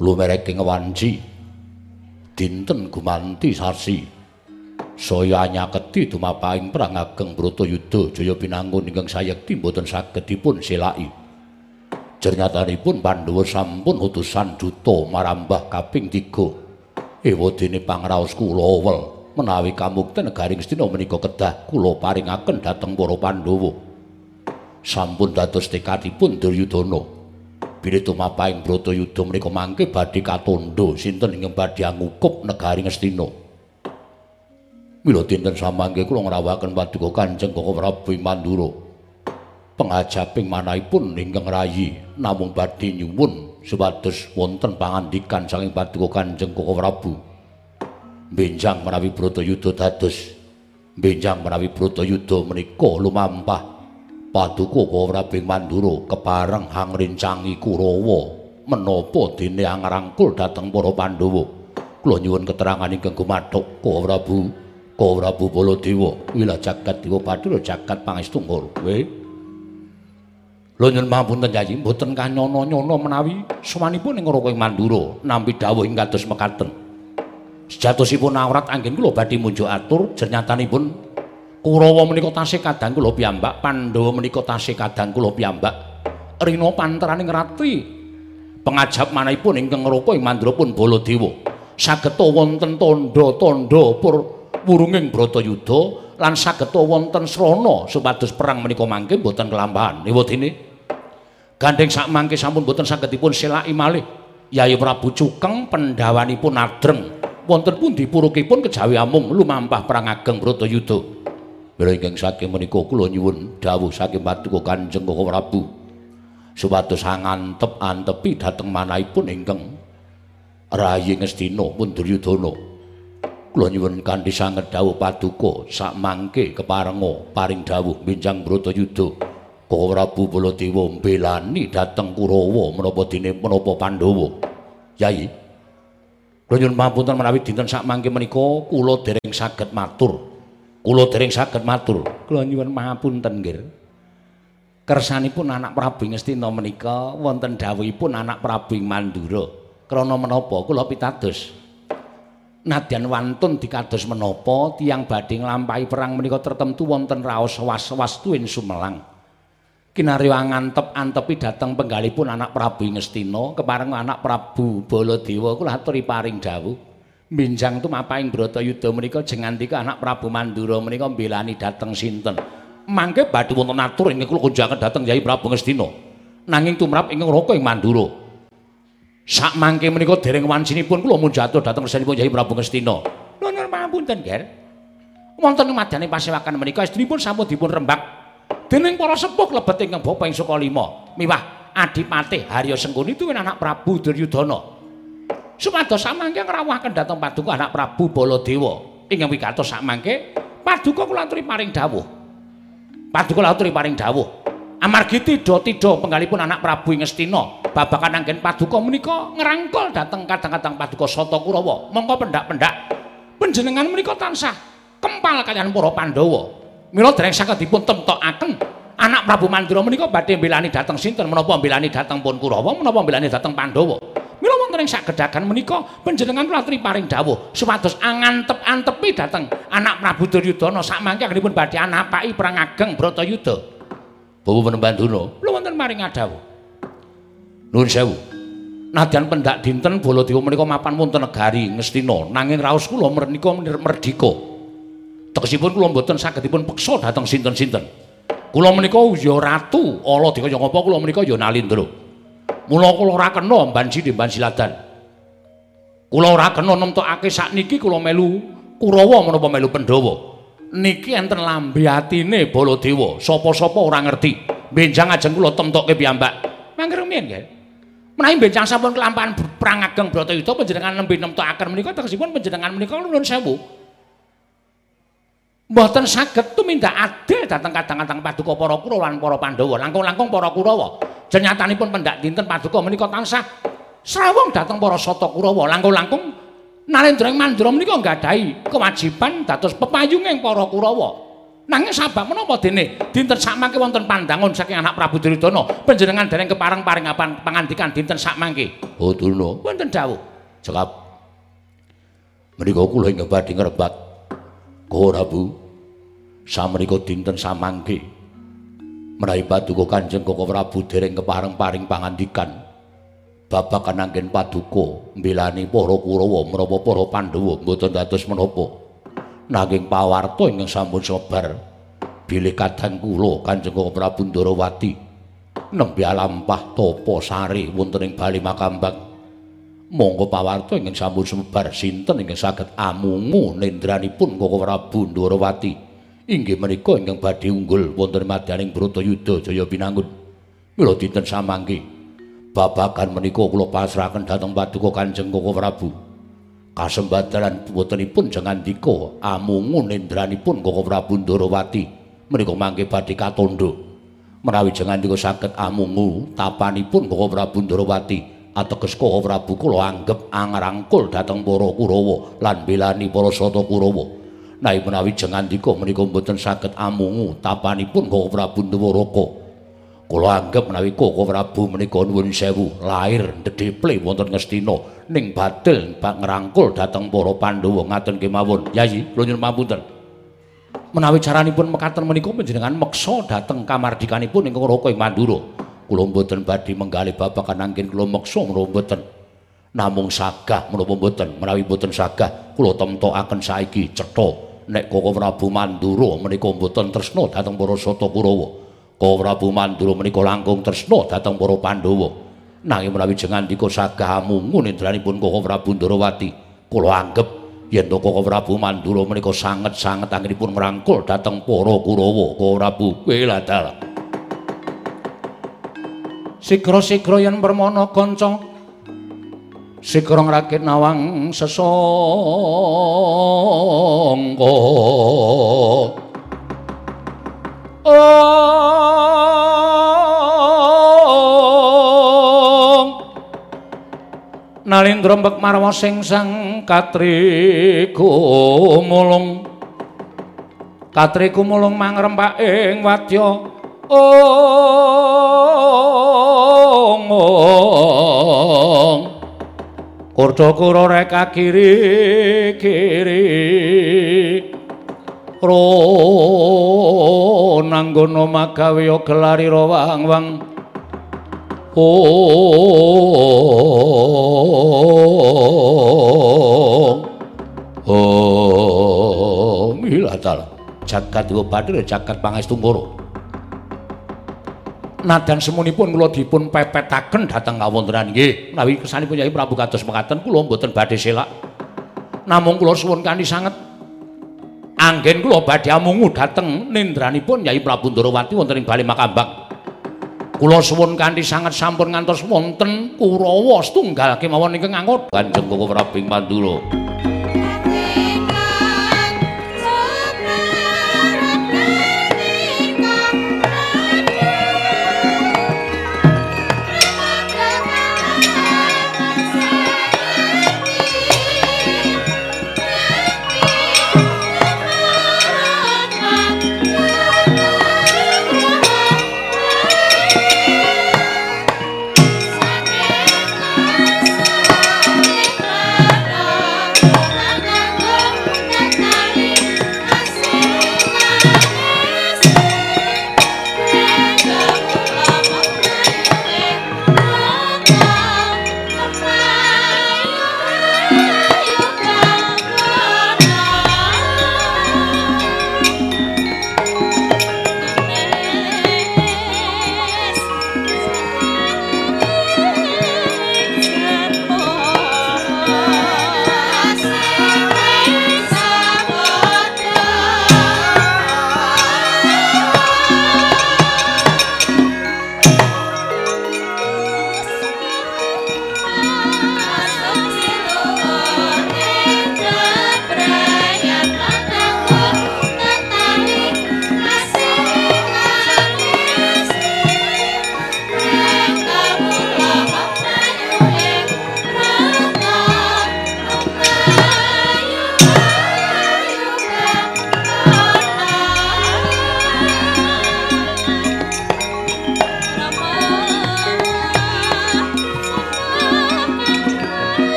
Lumereking wanci dinten gumanti sasi. Saya nyaketi dumapaing perang ageng Bratayuda Jaya pinangun ingkang sayekti boten saged dipun selaki. Jernyatanipun Pandhawa sampun utusan duta marambah kaping 3. Ewadene pangraos kula wel menawi kamukten negaring Astina menika kedah kula paringaken dhateng para Pandhawa. Sampun dados tekadipun Duryudana. Bilih tumapaing Bratayuda menika mangke badhe katandha sinten ingkang badhe ngukup negaring Astina. Mila dinten samangke kula ngrawakaken paduka Kanjeng Koko Prabu Mandura. Pengajaping manahipun ingkang rayi namung badhe nyuwun supados wonten pangandikan saking paduka Kanjeng Koko Prabu. Benjang menawi Bratayuda dados. Benjang menawi Bratayuda menika lumampah. Paduka Prabu Mandura kepareng hangrincangi Kurawa. Menapa dene angrangkul dhateng para Pandhawa. Kula nyuwun keterangan ingkang gumathuk Koko Prabu Koko Prabu Baladewa. Wilah jagat dewa Bathara jagat pangestunggal. Kowe Lho nyuwun pangapunten Yayi, mboten kanyono-nyono menawi sawanipun ing Raka Mandura nampi dawuh ing kados mekaten. Sejatosipun awrat anggen kula badhe munjuk atur jernyatanipun Kurawa menika tasih kadang kula piyambak, Pandhawa menika tasih kadang kula piyambak. Rina panteraning rati pengajap manahipun ingkang Raka ing Mandura pun Baladewa. Sageta wonten tandha-tandha pur wurunging Bratayuda lan sageta wonten srana supados perang menika mangke boten kelampahan. Ewadene Gandeng sak mangke sampun boten saged dipun selaki malih. Yayi Prabu Cukeng pendhawanipun adreng. Wonten pundi purukipun kejawi amung lumampah perang ageng Bratayuda. Mila ingkang saking menika kula nyuwun dawuh saking paduka Kanjeng Koko Prabu. Supados angantep-antepi dhateng manahipun ingkang Rayi Ngastina pun Duryudana. Kula nyuwun kanthi sanget dawuh paduka sak mangke keparenga paring dawuh benjang Bratayuda. Koko Prabu Baladewa mbelani dhateng Kurawa menapa dene menapa Pandhawa. Yai. Kula nyuwun pamunten menawi dinten sak mangke menika kula dereng saged matur. Kula dereng saged matur. Kula nyuwun pamunten nggih. Kersanipun anak Prabu Ngastina menika wonten dawuhipun anak Prabu Mandura. Krana menapa kula pitados. Nadyan wantun dikados menapa tiyang badhe nglampahi perang menika tertentu wonten raos was-wastuin sumelang. Kinarya ngantep-antepi dhateng penggalipun anak Prabu Ngastina kepareng anak Prabu Baladewa kula aturi paring dawuh. Minjang tumapaing Bratayuda menika jengandika anak Prabu Mandura menika mbelani dhateng sinten? Mangke badhe wonten atur ing kula kunjangan dhateng Yai Prabu Ngastina nanging tumrap ing Raka ing Mandura. Sak mangke menika dereng wancinipun kula munjatur dhateng resanipun Yai Prabu Ngastina nuwun pamunten Ger. Wonten madyaning pasewakan menika istrinipun sampun dipun rembak dening para sepuh lebet ingkang bapa ing Sukalima miwah Adipatih Harya Sengkuni tuwin anak Prabu Duryudana. Supados samangke ngrawuhaken dhateng paduka anak Prabu Baladewa. Ingkang wigatos samangke paduka kula aturi paring dawuh. Paduka kula aturi paring dawuh. Amargi tida-tida penggalipun anak Prabu ing Astina babakan anggen paduka menika ngrangkul dhateng kadang-kadang paduka Sata Kurawa mongko pendak-pendak. Panjenengan menika tansah kempal kaliyan para Pandhawa Mila dereng saged dipun temtokaken anak Prabu Mandura menika badhe mbelani dhateng sinten menapa mbelani dhateng pun Kurawa menapa mbelani dhateng Pandhawa. Mila wonten ing sagedhagan menika panjenengan aturi paring dawuh supados angantep-antepi dhateng anak Prabu Duryudana sak mangke anggenipun badhe anapaki perang ageng Bratayuda Bawa Penembanduna kula wonten maring dawuh Nuwun sewu. Nadyan pendak dinten Baladewa menika mapan wonten negari Ngastina nanging raos kula menika merdika tegesipun kula mboten saged dipun peksa dhateng sinten-sinten Kula menika ya ratu, ala dikaya ngapa kula menika ya Nalindra. Mula kula ora kena mbansi demban siladan. Kula ora kena nemtokake sakniki kula melu Kurawa menapa melu Pandhawa. Niki enten lambe atine Baladewa, sapa-sapa ora ngerti. Benjang ajeng kula temtokke piyambak. Mangke rumiyin nggih. Menawi benjang sampun kelampahan perang ageng Bratayuda panjenengan nembe nemtokaken menika tegesipun panjenengan menika nuwun sewu. Mboten saged tumindak adil dhateng kadang-kadang paduka para Kurawa lan para Pandhawa. Langkung-langkung para Kurawa. Jenyatanipun pendak dinten paduka menika tansah srawung dhateng para Sata Kurawa. Langkung-langkung Narendra Mandura menika nggadahi kewajiban dados pepayunging para Kurawa. Nanging sabab menapa dene dinten sakmangke wonten pandangun saking anak Prabu Duryudana panjenengan dereng kepareng-paring apa pangandikan dinten sakmangke. Oh Durna, wonten dawuh. Cekap. Menika kula ing badhe ngrebat Ora Bu. Samriko dinten samangke. Menawi paduka Kanjeng Koko Prabu dereng kepareng-paring pangandikan. Babakan anggen paduka mbelani para Kurawa menapa para Pandhawa mboten dados menapa. Nanging pawarta ingkang sampun sebar bilih kadang kula Kanjeng Koko Prabu Ndarawati nembe alampah tapa sari wonten ing Bali Makambak. Monggo pawarta ingkang sampun sumebar sinten ingkang saged amungu nendranipun Koko Prabu Ndarawati inggih menika ingkang badhe unggul wonten madyaning Bratayuda Jaya Pinangun mila dinten samangke. Babagan menika kula pasrahaken dhateng paduka Kanjeng Koko Prabu. Kasembadalan botenipun jengandika amungu nendranipun Koko Prabu Ndarawati menika mangke badhe katondo menawi jengandika saged amungu tapanipun Koko Prabu Ndarawati ateges Koko Prabu kula anggep angrangkul dhateng para Kurawa lan belani para Sata Kurawa. Nai menawi jengandika menika mboten saged amungu tapanipun Koko Prabu Ndewaraka. Kula anggep menawi Koko Prabu menika nuwun sewu lair ndedheple wonten Ngastina ning badel bak ngrangkul dhateng para Pandhawa ngaten kemawon. Yayi, kula nyuwun pamunten. Menawi caranipun mekaten menika panjenengan meksa dhateng kamardikanipun ing Raka ing Mandura. Kula mboten badhe menggali babagan anggen kula meksa menawa mboten. Namung sagah menapa mboten menawi mboten sagah kula temtokaken saiki cetha. Nek Koko Prabu Mandura menika mboten tresna dhateng para Sata Kurawa Koko Prabu Mandura menika langkung tresna dhateng para Pandhawa. Nanging menawi jengandika sagah amungun indranipun Koko Prabu Ndarawati kula anggep yen to Koko Prabu Mandura menika sanget-sanget anggenipun ngrangkul dhateng para Kurawa Koko Prabu kuwi Sigra-sigra yen permana kanca. Sigra ngrakit nawang sesangka. Om Nalindra mbek marwa sing sang katri kumulung Katri kumulung mangrempak ing wadya. Ong ong Kurda kura reka kiri kiri. Ro nanggono magawe gelari rawang wang ong ong milatal jagat dewa bathir jagat pangestu koro nadan semunipun kula dipun pepetaken dhateng kawontenan nggih. Menawi kesanipun Yai Prabu kados mekaten kula mboten badhe selak. Namung kula suwun kanthi sanget. Anggen kula badhe amungu dhateng nendranipun Yai Prabu Ndarawati wonten ing Bali Makambak. Kula suwun kanthi sanget sampun ngantos wonten Kurawa setunggal kemawon ingkang angot Kanjeng Koko Prabu Mandura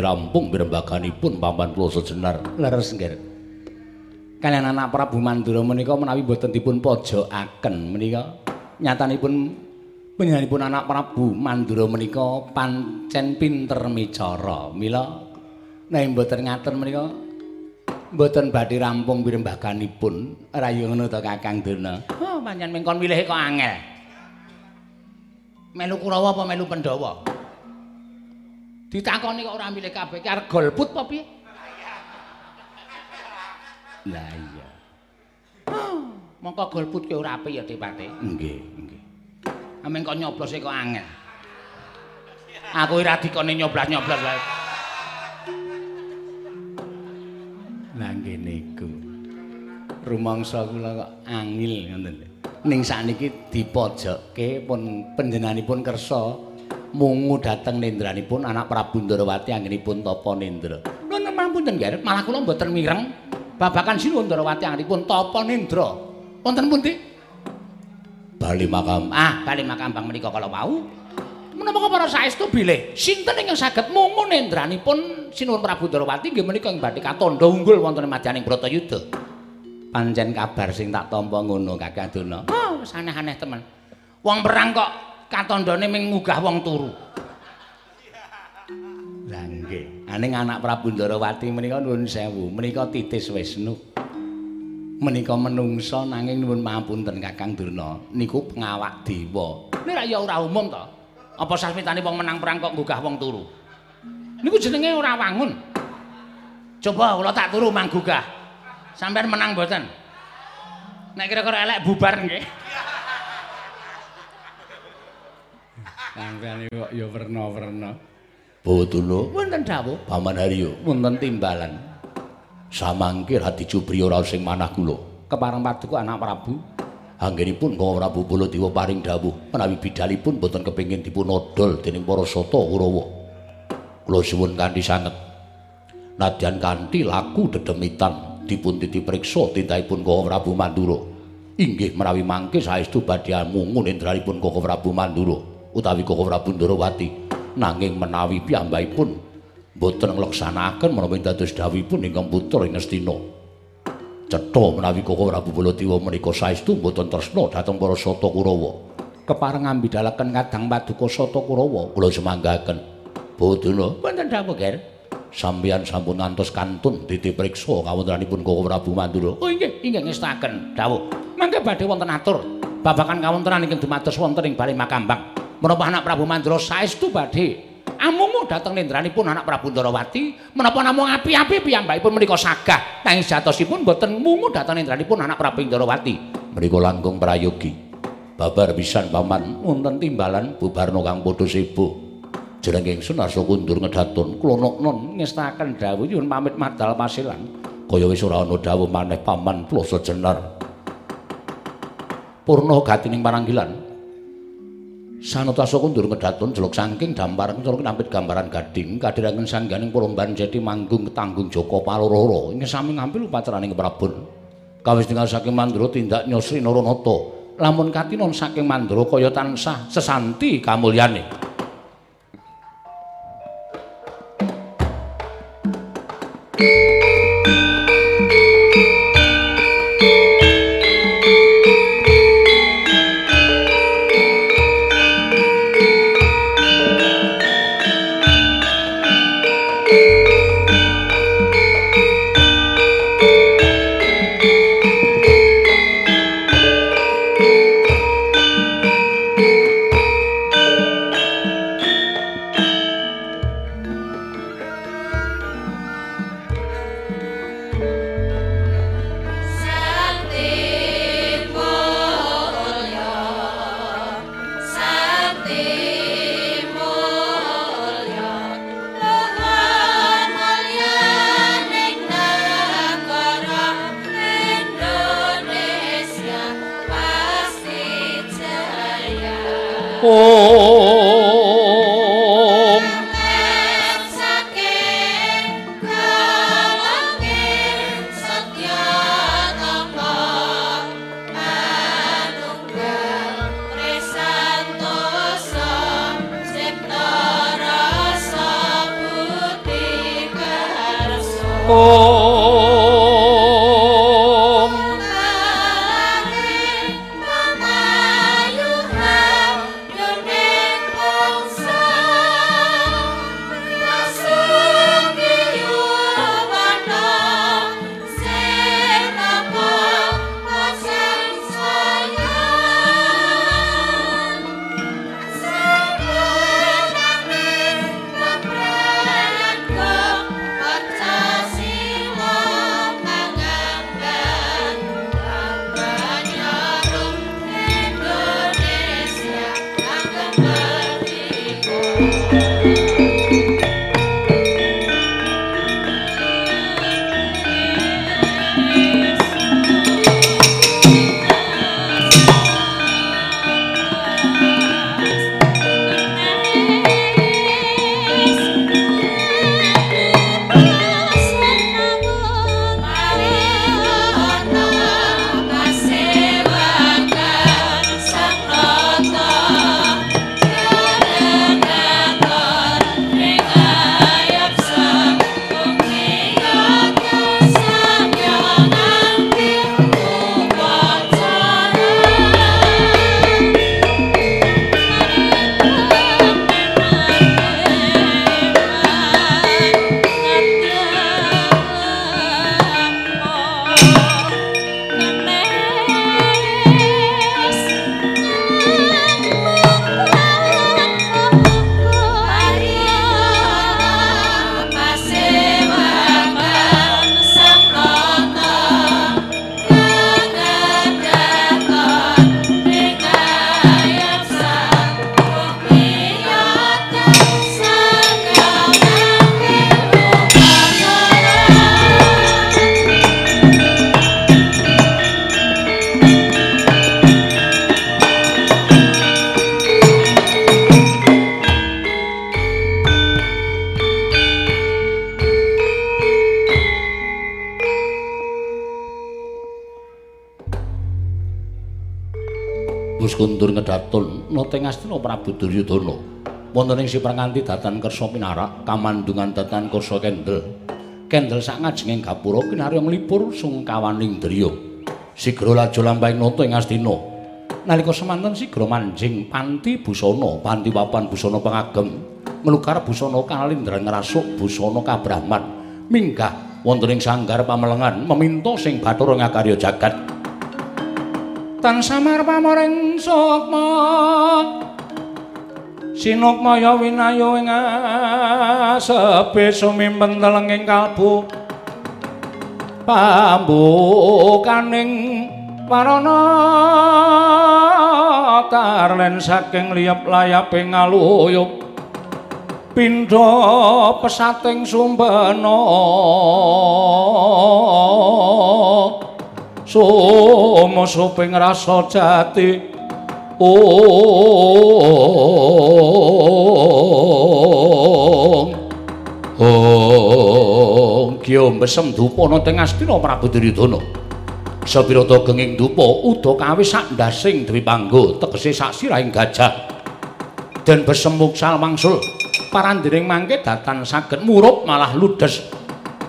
badhe rampung mirembaganipun paman kula sejenar leres nggih kalian anak Prabu Mandura menika menawi mboten dipun pojokaken menika nyatanipun panjenenganipun anak Prabu Mandura menika pancen pinter micara. Mila nek mboten ngaten menika mboten badhe rampung mirembaganipun rayu ngono to Kakang Duna oh pancen mengkon milih kok angel. Melu Kurawa apa melu Pandhawa Ditakoni kok ora milih kabeh ki arep golput apa piye? Lah iya. Mongko golput ki ora apik ya Dipate. Nggih, nggih. Ameng kok nyoblose kok angel. Aku ora dikone nyoblas-nyoblas wae. Lah nggih niku. Rumangsa kula kok angil ngoten lho. Ning sakniki dipojokke pun panjenenganipun kersa mungu dateng nendranipun anak Prabu Ndarawati anggenipun tapa nendra. Nuwun pamunten nggih, malah kula mboten mireng babakan sinuwun Ndarawati anggenipun tapa nendra. Wonten pundi? Bali makam. Ah, bali makam bang menika kala wau. Menapa para saestu bilih sinten ingkang saged mungu nendranipun sinuwun Prabu Ndarawati nggih menika ing badhe katandha unggul wonten madyaning Bratayuda. Pancen kabar sing tak tampa ngono Kakang Duna. Oh, aneh-aneh temen. Wong perang kok katandane ming ngugah wong turu. Lah nggih, aning anak Prabu Ndarawati menika nuwun sewu, menika titis Wisnu. Menika menungsa nanging nuwun mapunten Kakang Durna, niku pengawak dewa. Nek ya ora umum to. Apa sasmitane wong menang perang kok ngugah wong turu? Niku jenenge ora wangun. Coba kula tak turu manggugah. Sampeyan menang mboten? Nek kira-kira elek bubar nggih. Sampeyan kok ya werna-werna. Botulu, wonten dawuh Paman Haryo, wonten timbalan. Samangkir hati jubri ora sing manah kula. Kepareng paduka anak Prabu. Anggenipun Kang Prabu Baladewa paring dawuh menawi bidalipun boten kepengin dipun odol dening para sata Kurawa. Kula suwun kanthi sanget. Nadyan kanthi laku dedemitan dipun titipriksa tindakipun Kang Prabu Mandura. Inggih menawi mangke saestu badhe mungun indranipun Kang Prabu Mandura. Utawi Koko Prabu Ndarawati nanging menawi piyambakipun boten ngleksanakaken menawi dados dawuhipun ingkang putra ing Astina. Cetha menawi Koko Prabu Baladewa menika saestu boten tresna dhateng para sata Kurawa kepareng ambidalaken kadang paduka sata Kurawa kula semanggaken Boduna wonten dawuh Ger? Sampeyan sampun ngantos kantun ditipriksa kawontenanipun Koko Prabu Mandura oh inggih inggih ngestaken dawuh. Mangke badhe wonten atur. Babakan kawontenan ingkang dumados wonten ing Bali Makambang menapa anak Prabu Mandra saestu badhe? Amungu dhateng nendranipun anak Prabu Ndarawati menapa namung api-api piyambakipun menika sagah? Nanging jatosipun boten mungu dhateng nendranipun anak Prabu Ndarawati menika langkung prayogi. Babar pisan paman wonten timbalan bubarno kang padha sibuk. Jeneng ingsun asa kundur ngedhaton kula non ngestaken dawuh nyuwun pamit madal pasilan. Kaya wis ora ana dawuh maneh paman kula sejenar. Purna gatining paranggilan Sanata ndur ngedhatun jeluk saking dampar ngetulung nampit gambaran gading kadhirengan sangganing polomban jati manggung ketanggung Joko Palororo ing sami ngampil upacaraning Prabu. Kawis tinggal saking mandra tindak nyosri Naranata. Lamun katinon saking mandra kaya tansah sesanti kamulyane. 哦 sipranganti datan kersa pinarak kamandungan datan kersa kendel. Kendel sak ngajenging gapura kinarya nglipur sungkawaning driya sigra laju lampahing nata ing astina. Nalika semanten sigra manjing panti busana panti papan busana pangagem nglukar busana kalindran ngrasuk busana kabrahman minggah wonten ing sanggar pamelengan meminta sing bathara ngakarya jagat. Tan samar pamoring sukma sinukmaya winayo ing sepe sumimpen telenging kalbu. Pambukaning warana tarlen saking liyep layaping ngaluyup pindha pesating sumbana somo soping rasa jati ong ong kyo mesem ana teng astina Prabu Duryudana. Sabirata genging dupa uda kawis sak ndasing dewi panggo tegese sak sirahing gajah. Den besemuk salmangsul parandiring mangke datan saged murup malah ludes.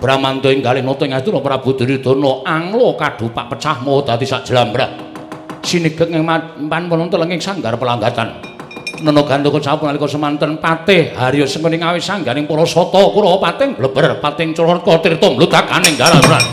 Bramanta inggalih nata ing Astina Prabu Duryudana anglo kadupak pecah mau dadi sak jlambrah. Sinigek ing pan wonten lenging sanggar pelanggatan. Nana gandaka sampun nalika semanten patih Harya Sengkening awis sangganing para sata Kurawa pating bleber pating Curaka Tirta mludakaning galaran.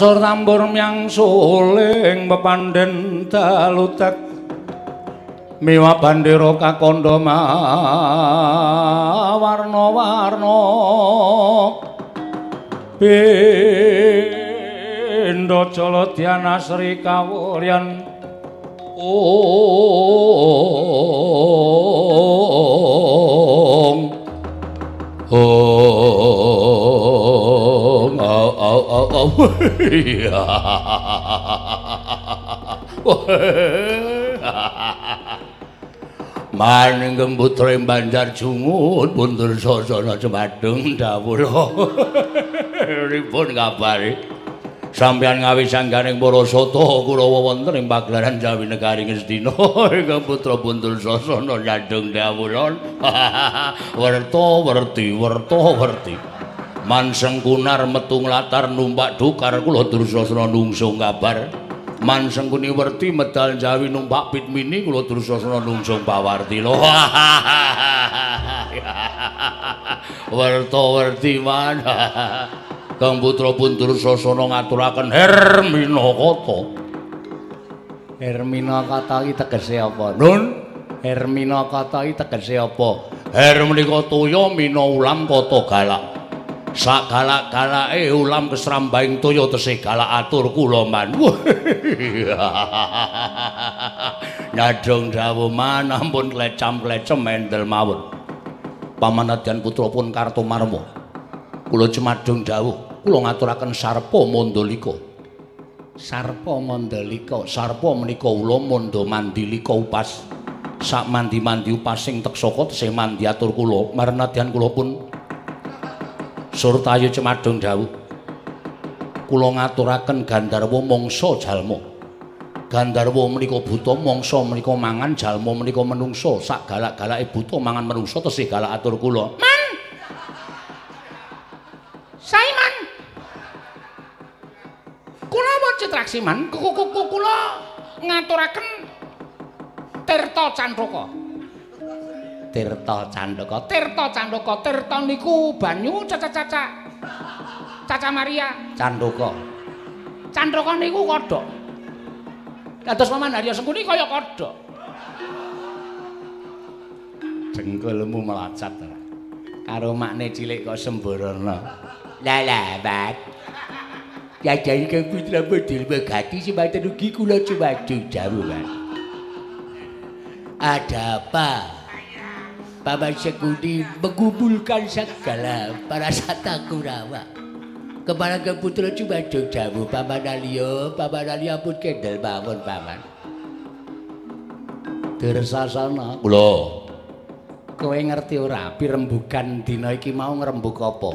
Sur tambur miang suling pepanden dalutek. Miwa bandera kakandha warna-warna bendha jaladhyana sri kawuryan ong ong au au au (laughs) au Maningkem putra Banjar Jungut pundur sasana cemadung dawuh. (laughs) Ripun kabare? Sampeyan ngawi sangganing para sata Kurawa wonten ing pagelaran Jawi Negari Ngastina. Ingkang (laughs) putra pundur sasana nyadung dawuh. Werta werti, werta werti. Manseng kunar metu nglatar numpak dukar kula Dursasana nungsung kabar. Mansengkuni werti medal Jawi numpak pitmini kula Dursasana nungsung pawarti. Werta werti man. Kang putra pundur sasana ngaturaken Hermina kata. Hermina kata iki tegese apa? Nun, Hermina kata iki tegese apa? Her menika toya mina ulam kata galak. Sak galak-galake ulam kesrambaing toya tesih galak atur kula man. (laughs) Nyadong dawuh man ampun klecam-klecem mendel mawon. Pamanadyan putra pun Kartomarma. Kula cemadung dawuh kula ngaturaken sarpa mandalika. Sarpa mandalika, sarpa menika ula manda mandilika upas. Sak mandi-mandi upasing teksaka tesih mandi atur kula, marnadyan kula pun surtayu cemadung dawuh. Kula ngaturaken gandarwa mangsa jalma. Gandarwa menika buta mangsa menika mangan jalma menika menungsa. Sak galak-galake buta mangan menungsa tesih galak atur kula. Man. Saiman. Kula man, kuku kula ngaturaken Tirta Candaka. Tirta Candaka, Tirta Candaka, Tirta niku banyu caca-caca. Caca Maria Candaka. Candaka niku kodhok. Kados Paman Harya Sengkuni kaya kodhok. Jengkulmu melacat. Karo makne cilik kok semborona. Lah lah, Bat. Ya jadi ke putra bedil begati semata rugi kula cuma jauh kan. Ada apa? Paman Sekudi mengumpulkan segala para sata kurawa. Kepala ke putra cuma jauh Paman Alio, Paman Alio pun kendel bangun Paman. Dirsasana. Kula. Kowe ngerti ora pirembugan dina iki mau ngrembug apa?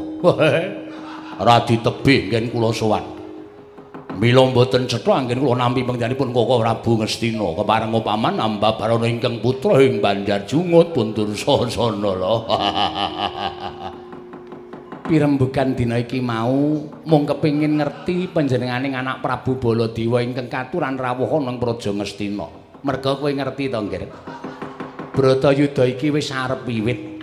Ora ditebih nggen kula sowan. Mila mboten cetha anggen kula nampi panggenipun Koko Prabu Ngastina kepareng paman amba barana ingkang putra ing Banjar Jungut pundur sasana lho. (laughs) Pirembugan dina iki mau mung kepengin ngerti panjenenganing anak Prabu Baladewa ingkang katuran rawuh nang Praja Ngastina. Merga kowe ngerti to, Nggih? Bratayuda iki wis arep wiwit.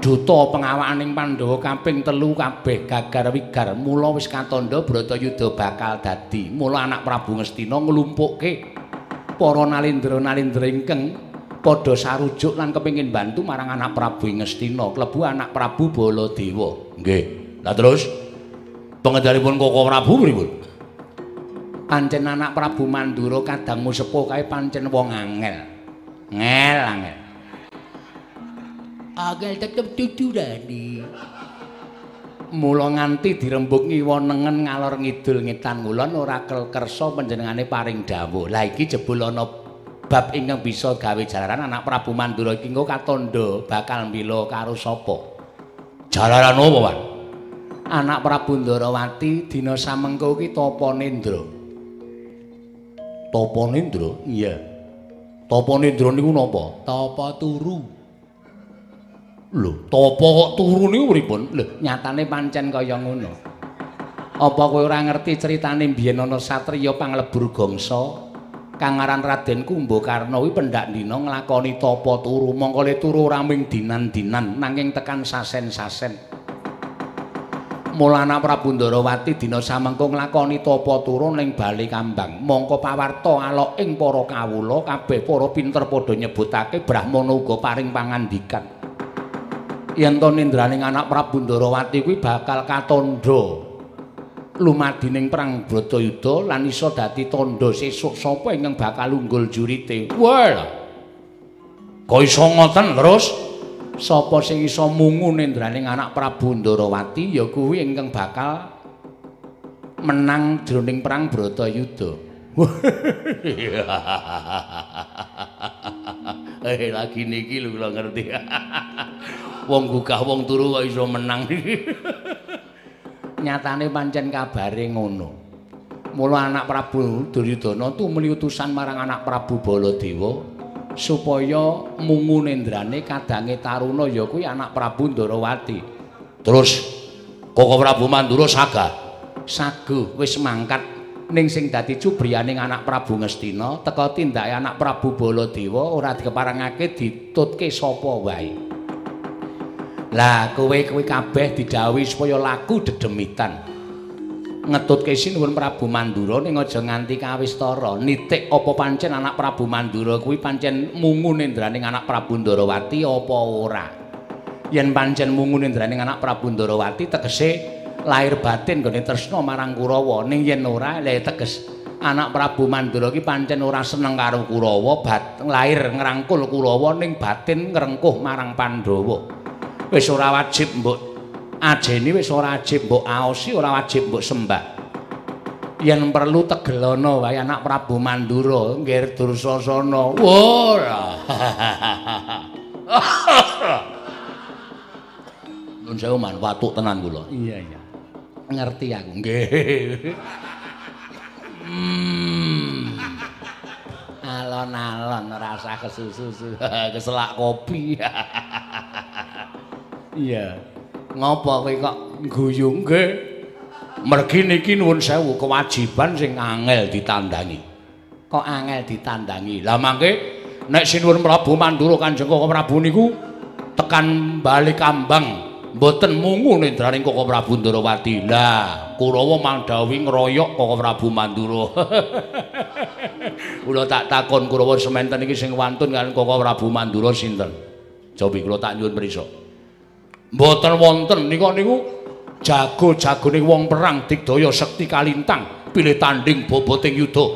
Duta pengawakaning Pandhawa kaping telu kabeh gagar wigar mula wis katandha Bratayuda bakal dadi. Mula anak Prabu Ngastina nglumpukke para nalindra-nalindra ingkang padha sarujuk lan kepengin bantu marang anak Prabu Ngastina, klebu anak Prabu Baladewa. Nggih. Lah terus pengendalipun Koko Prabu pripun? Pancen anak Prabu Mandura kadangmu sepuh kae pancen wong angel. Ngel angel. Angel tetep dudurani. Mula nganti dirembug ngiwa nengen ngalor ngidul ngetan ngulon ora kersa panjenengane paring dawuh. Lah iki jebul ana bab ingkang bisa gawe jalaran anak Prabu Mandura iki engko katandha bakal mbila karo sapa? Jalaran apa, Wan? Anak Prabu Ndarawati dina samengko iki Tapa Nendra. Tapa Nendra? Iya. Tapa Nendra niku napa? Tapa turu. Lho, tapa kok turu niku pripun? Lho, nyatane pancen kaya ngono. Apa kowe ora ngerti critane biyen ana satriya panglebur gangsa kang aran Raden Kumbakarna kuwi pendak dina nglakoni tapa turu. Mongko le turu ora mung dinan-dinan nanging tekan sasen-sasen. Mulana Prabu Ndarawati dina samengko nglakoni tapa turu ning Bali Kambang. Mongko pawarta alok ing para kawula kabeh para pinter padha nyebutake Brahmana uga paring pangandikan. Yen to nindraning anak Prabu Ndarawati kuwi bakal katandha lumadining perang Bratayuda lan iso dadi tandha sesuk sapa ingkang bakal unggul jurite. Wah. Kok iso ngoten terus? Sapa sing iso mungu nendraning anak Prabu Ndarawati ya kuwi ingkang bakal menang jroning perang Bratayuda. (laughs) Eh lagi niki lho kula ngerti. (laughs) wong gugah wong turu kok iso menang. (laughs) nyatane pancen kabare ngono. Mula anak Prabu Duryudana tumeli utusan marang anak Prabu Baladewa supaya mungu nendrane kadange taruna ya kuwi anak Prabu Ndarawati. Terus Koko Prabu Mandura sagah. Saguh wis mangkat ning sing dadi cubriyaning anak Prabu Ngastina teka tindake anak Prabu Baladewa ora dikeparengake ditutke sapa wae. Lah kowe kowe kabeh didhawuhi supaya laku dedemitan. Ngetutke sinuwun Prabu Mandura ning aja nganti kawistara. Nitik apa pancen anak Prabu Mandura kuwi pancen mungu nendraning anak Prabu Ndarawati apa ora. Yen pancen mungu nendraning anak Prabu Ndarawati tegese lahir batin gone tresna marang Kurawa. Ning yen ora lha teges anak Prabu Mandura ki pancen ora seneng karo Kurawa, bat lahir ngrangkul Kurawa ning batin ngrengkuh marang Pandhawa. Wis ora wajib mbok ajeni wis ora wajib mbok aosi ora wajib mbok sembah. Yen perlu tegelono wae anak Prabu Mandura nggih Dursasana (laughs) ora Nun sewu man watuk tenan kula. Iya iya. Ngerti aku. Nggih. Hmm. alon-alon rasa kesusu (laughs) keselak kopi (laughs) Iya. Ngopo kowe kok guyung nggih? Mergi niki nuwun sewu kewajiban sing angel ditandangi. Kok angel ditandangi? Lah mangke nek sinuwun Prabu Mandura Kanjeng Koko Prabu niku tekan bali kambang mboten mungu nendraning Koko Prabu Ndarawati. Lah, Kurawa mandhawi ngeroyok Koko Prabu Mandura. (laughs) Kula tak takon Kurawa sementen iki sing wantun kalian Koko Prabu Mandura sinten? Cobi kula tak nyuwun prisa. Mboten wonten nika niku jago-jagone wong perang digdaya sekti kalintang pilih tanding boboting yuda.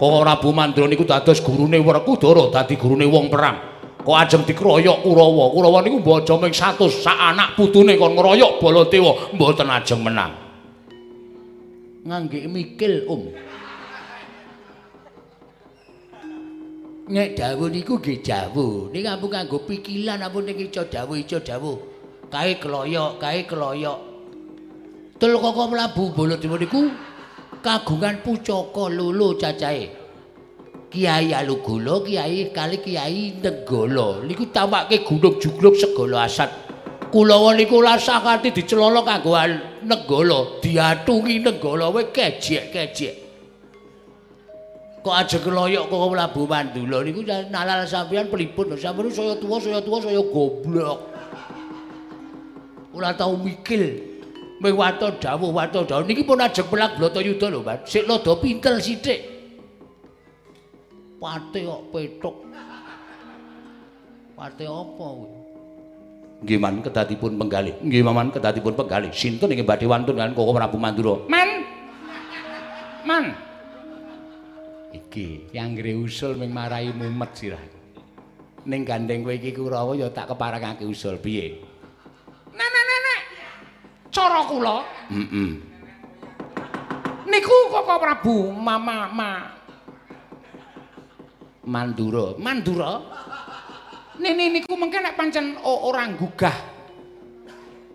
Kok Prabu Mandra niku dados gurune Werkudara dadi gurune wong perang. Kok ajeng dikroyok Kurawa. Kurawa niku baja ming 100 sak anak putune kon ngeroyok Baladewa mboten ajeng menang. Ngangge mikil, Om. Nek dawuh niku nggih dawuh. Ning ampun kanggo pikilan ampun ning ica dawuh ica dawuh. Kae keloyok, kae keloyok. Tul koko mlabu Baladewa niku kagungan pucaka lulu cacahe. Kiai Alugala, Kiai kali Kiai Negala. Niku tampake gunung jugluk segala asat. Kulawa niku lasakati dicelolok kanggo Negala, diatungi Negala wae kejek-kejek. Kok aja keloyok kok mlabu Mandula niku nalal sampean pripun? Sampeyan saya tuwa, saya tuwa, saya goblok. Ora tau mikil. Meh wato dawuh wato dawuh. Niki pun ajeng pelak Bratayuda lho Mas sik lodo pintel sithik. Pate kok petuk. Pate apa kuwi nggih man kedadipun penggalih. Nggih maman kedadipun penggalih. Sinten ingkang badhe wantun kan Koko Prabu Mandura? Man! Man! Iki. Yang ngre usul ming marai mumet sirah. Ning gandeng kowe iki Kurawa ya tak keparengake usul. Piye nenek-nenek. Cara kula. Heeh niku kok Prabu? Mama ma Mandura. Mandura? Nini niku mungkin nek pancen orang gugah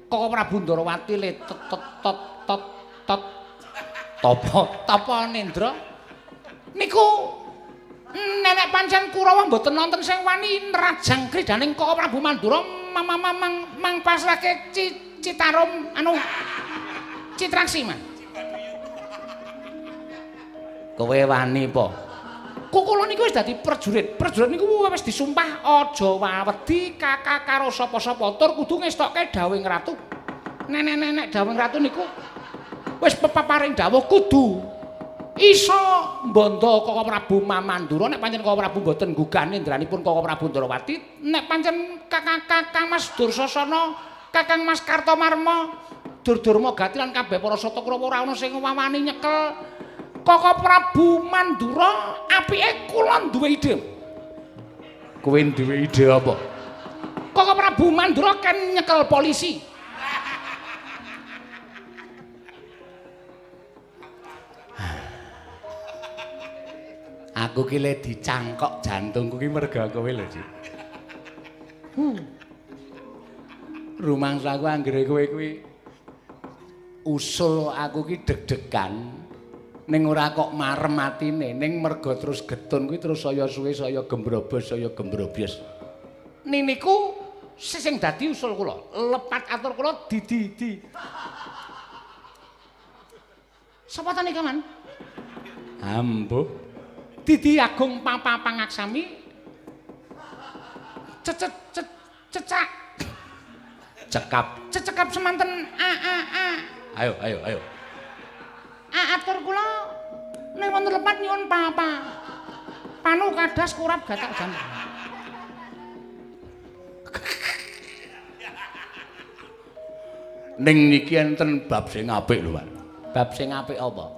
Koko Prabu Ndarawati le tet tet tet tet tet. Topo. Topo nendra niku nenek pancen Kurawa mboten nonton sing wani nrajang kridaning Koko Prabu Mandura mang mang mang pasrahke Citarum anu Citraksi, Mas. Kowe wani po? Kukula niku wis dadi prajurit. Prajurit niku wis disumpah aja wedi kakak karo sapa-sapa tur kudu ngestokke dawuh ratu. Nenek-nenek dawuh ratu niku wis peparing dawuh kudu iso mbondo Koko Prabu Mamandura nek pancen Koko Prabu mboten gugah indranipun Koko Prabu Ndrawati nek pancen kakang-kakang Mas Dursasana Kakang Mas Kartomarma, Dur-durma Gati lan kabeh para Satakrawa ora ana sing wawani nyekel Koko Prabu Mandura, apike kula duwe ide. Kowe duwe ide apa? Koko Prabu Mandura kan nyekel polisi. Aku ki le dicangkok jantungku ki merga kowe lho, Dik. Hmm. rumangsaku anggere kowe kuwi usul aku ki deg-degan ning ora kok marem atine ning mergo terus getun kuwi terus saya suwe saya gembrobos saya gembrobos niniku sing dadi usul kula lepat atur kula di di di sapa ta nika man ambo didi agung papa pangaksami. Cecet cecak. Cekap. Cecekap semanten. A a a. Ayo ayo ayo. A atur kula. Ning wonten lepat nyuwun papa. Panu kadas kurap gatak jan ning niki enten bab sing apik lho Pak. Bab sing apik apa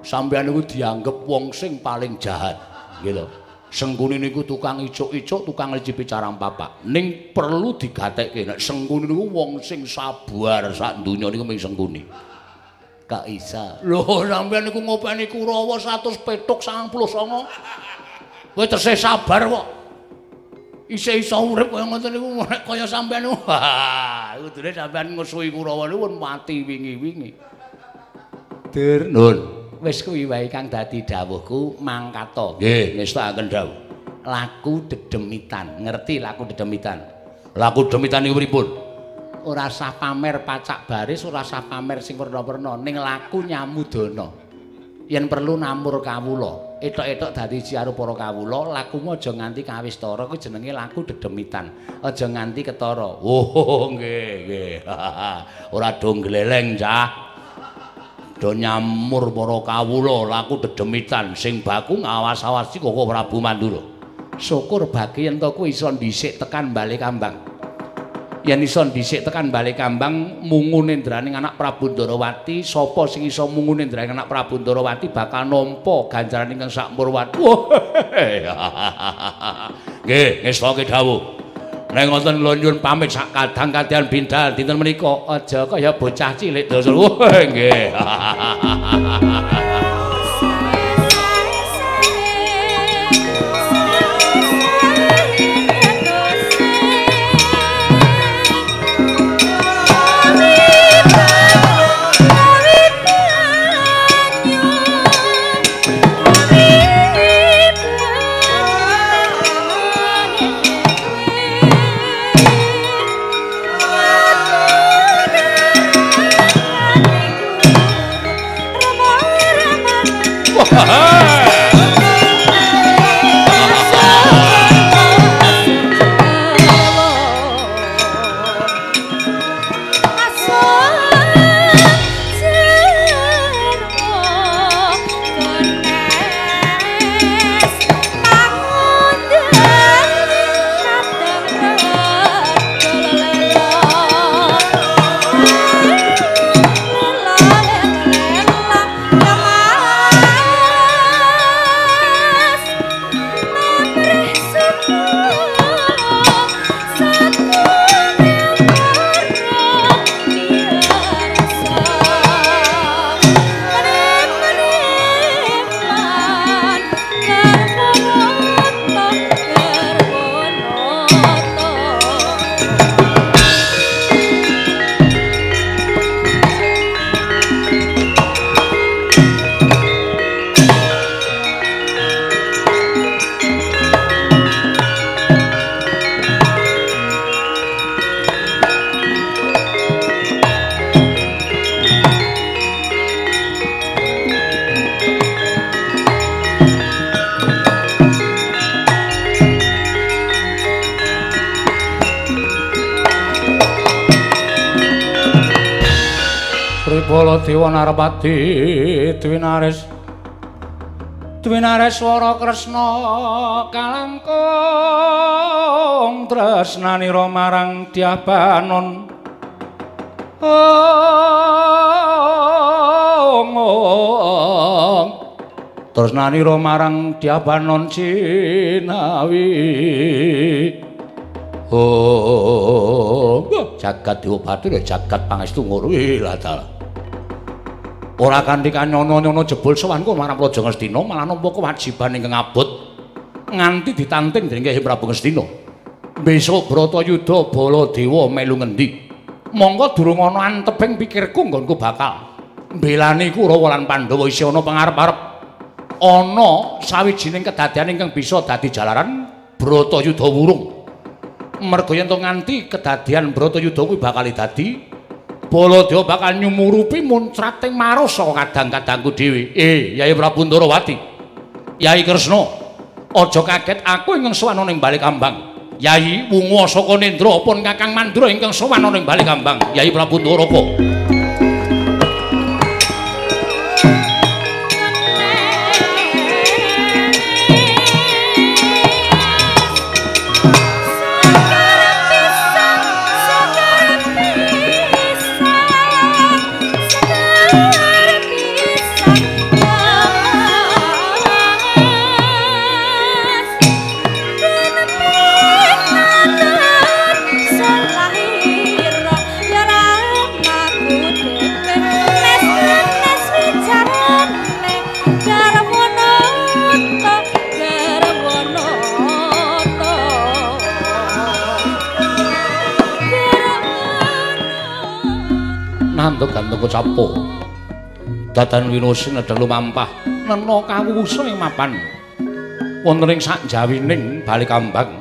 sampeyan niku dianggep wong sing paling jahat gitu Sengkuni niku tukang icuk-icuk, tukang ngicipi carang papa. Ning perlu digatekke nek Sengkuni niku wong sing sabar sak donya niku mung Sengkuni. Kak Isa. Lho, sampeyan niku ngopeni Kurawa 100 petuk 99. Kowe tesih sabar kok. Isih iso urip kaya ngoten niku nek kaya sampeyan. Wah, kudune sampeyan ngusuhi Kurawa niku mati wingi-wingi. Dur, nun. Wis kuwi wae kang dadi dawuhku mangkato. Nggih. Ngestakaken dawuh. Laku dedemitan. Ngerti laku dedemitan? Laku dedemitan niku pripun? Ora sah pamer pacak baris ora sah pamer sing werna-werna. Ning laku nyamudana yen perlu namur kawula. Etok-etok dadi jiaru para kawula lakumu aja nganti kawistara kuwi jenenge laku dedemitan. Aja nganti ketara. Oh (laughs) nggih nggih. (laughs) Ora do gleleng cah do nyamur para kawula laku dedemitan sing baku ngawas-awasi kok Prabu Mandura. Syukur bagi yen to kuwi iso dhisik tekan bali kambang. Yen iso dhisik tekan bali kambang mungune ndraning anak Prabu Ndarawati, sapa sing iso mungune ndraning anak Prabu Ndarawati bakal nampa ganjaran ingkang sak murwati. (laughs) Nggih, ngestoke dawuh. Nek ngoten kula nyuwun pamit sak kadang kadang bindal dinten menika aja kaya bocah cilik dosa. Nggih. (laughs) Narpati Dwinares Dwinares swara Kresna kalangkung tresnanira marang Dyabanon Ong ong. Tresnanira marang Dyabanon Cinawi Oh, jagat Dewa Bathara jagat pangestu ngono lah ora kanthi kanyono-nyono jebul sowanku marang Praja Ngastina malah nampa kewajiban ingkang abot nganti ditanting dening Kyai Prabu Ngastina. Besok Bratayuda Baladewa melu ngendi? Monggo durung ana anteping pikirku nggonku bakal mbelani Kurawa lan Pandhawa isih ana pangarep-arep ana sawijining kedadian ingkang bisa dadi jalaran Bratayuda wurung. Merga yen nganti kedadian Bratayuda kuwi bakal dadi Baladewa bakal nyumurupi muncrating saka kadang-kadangku dhewe. Eh, Yai Prabu Ndarawati. Yai Kresna, aja kaget aku ingkang sowan ning bali kambang. Yai wungu saka Nendra pun Kakang Mandra ingkang sowan ning bali kambang. Yai Prabu Ndarawati. Gandeng capo. Datan winosin ada lumampah. Neno kawusa ing mapan. Wonten ing sak jawining bali kambang.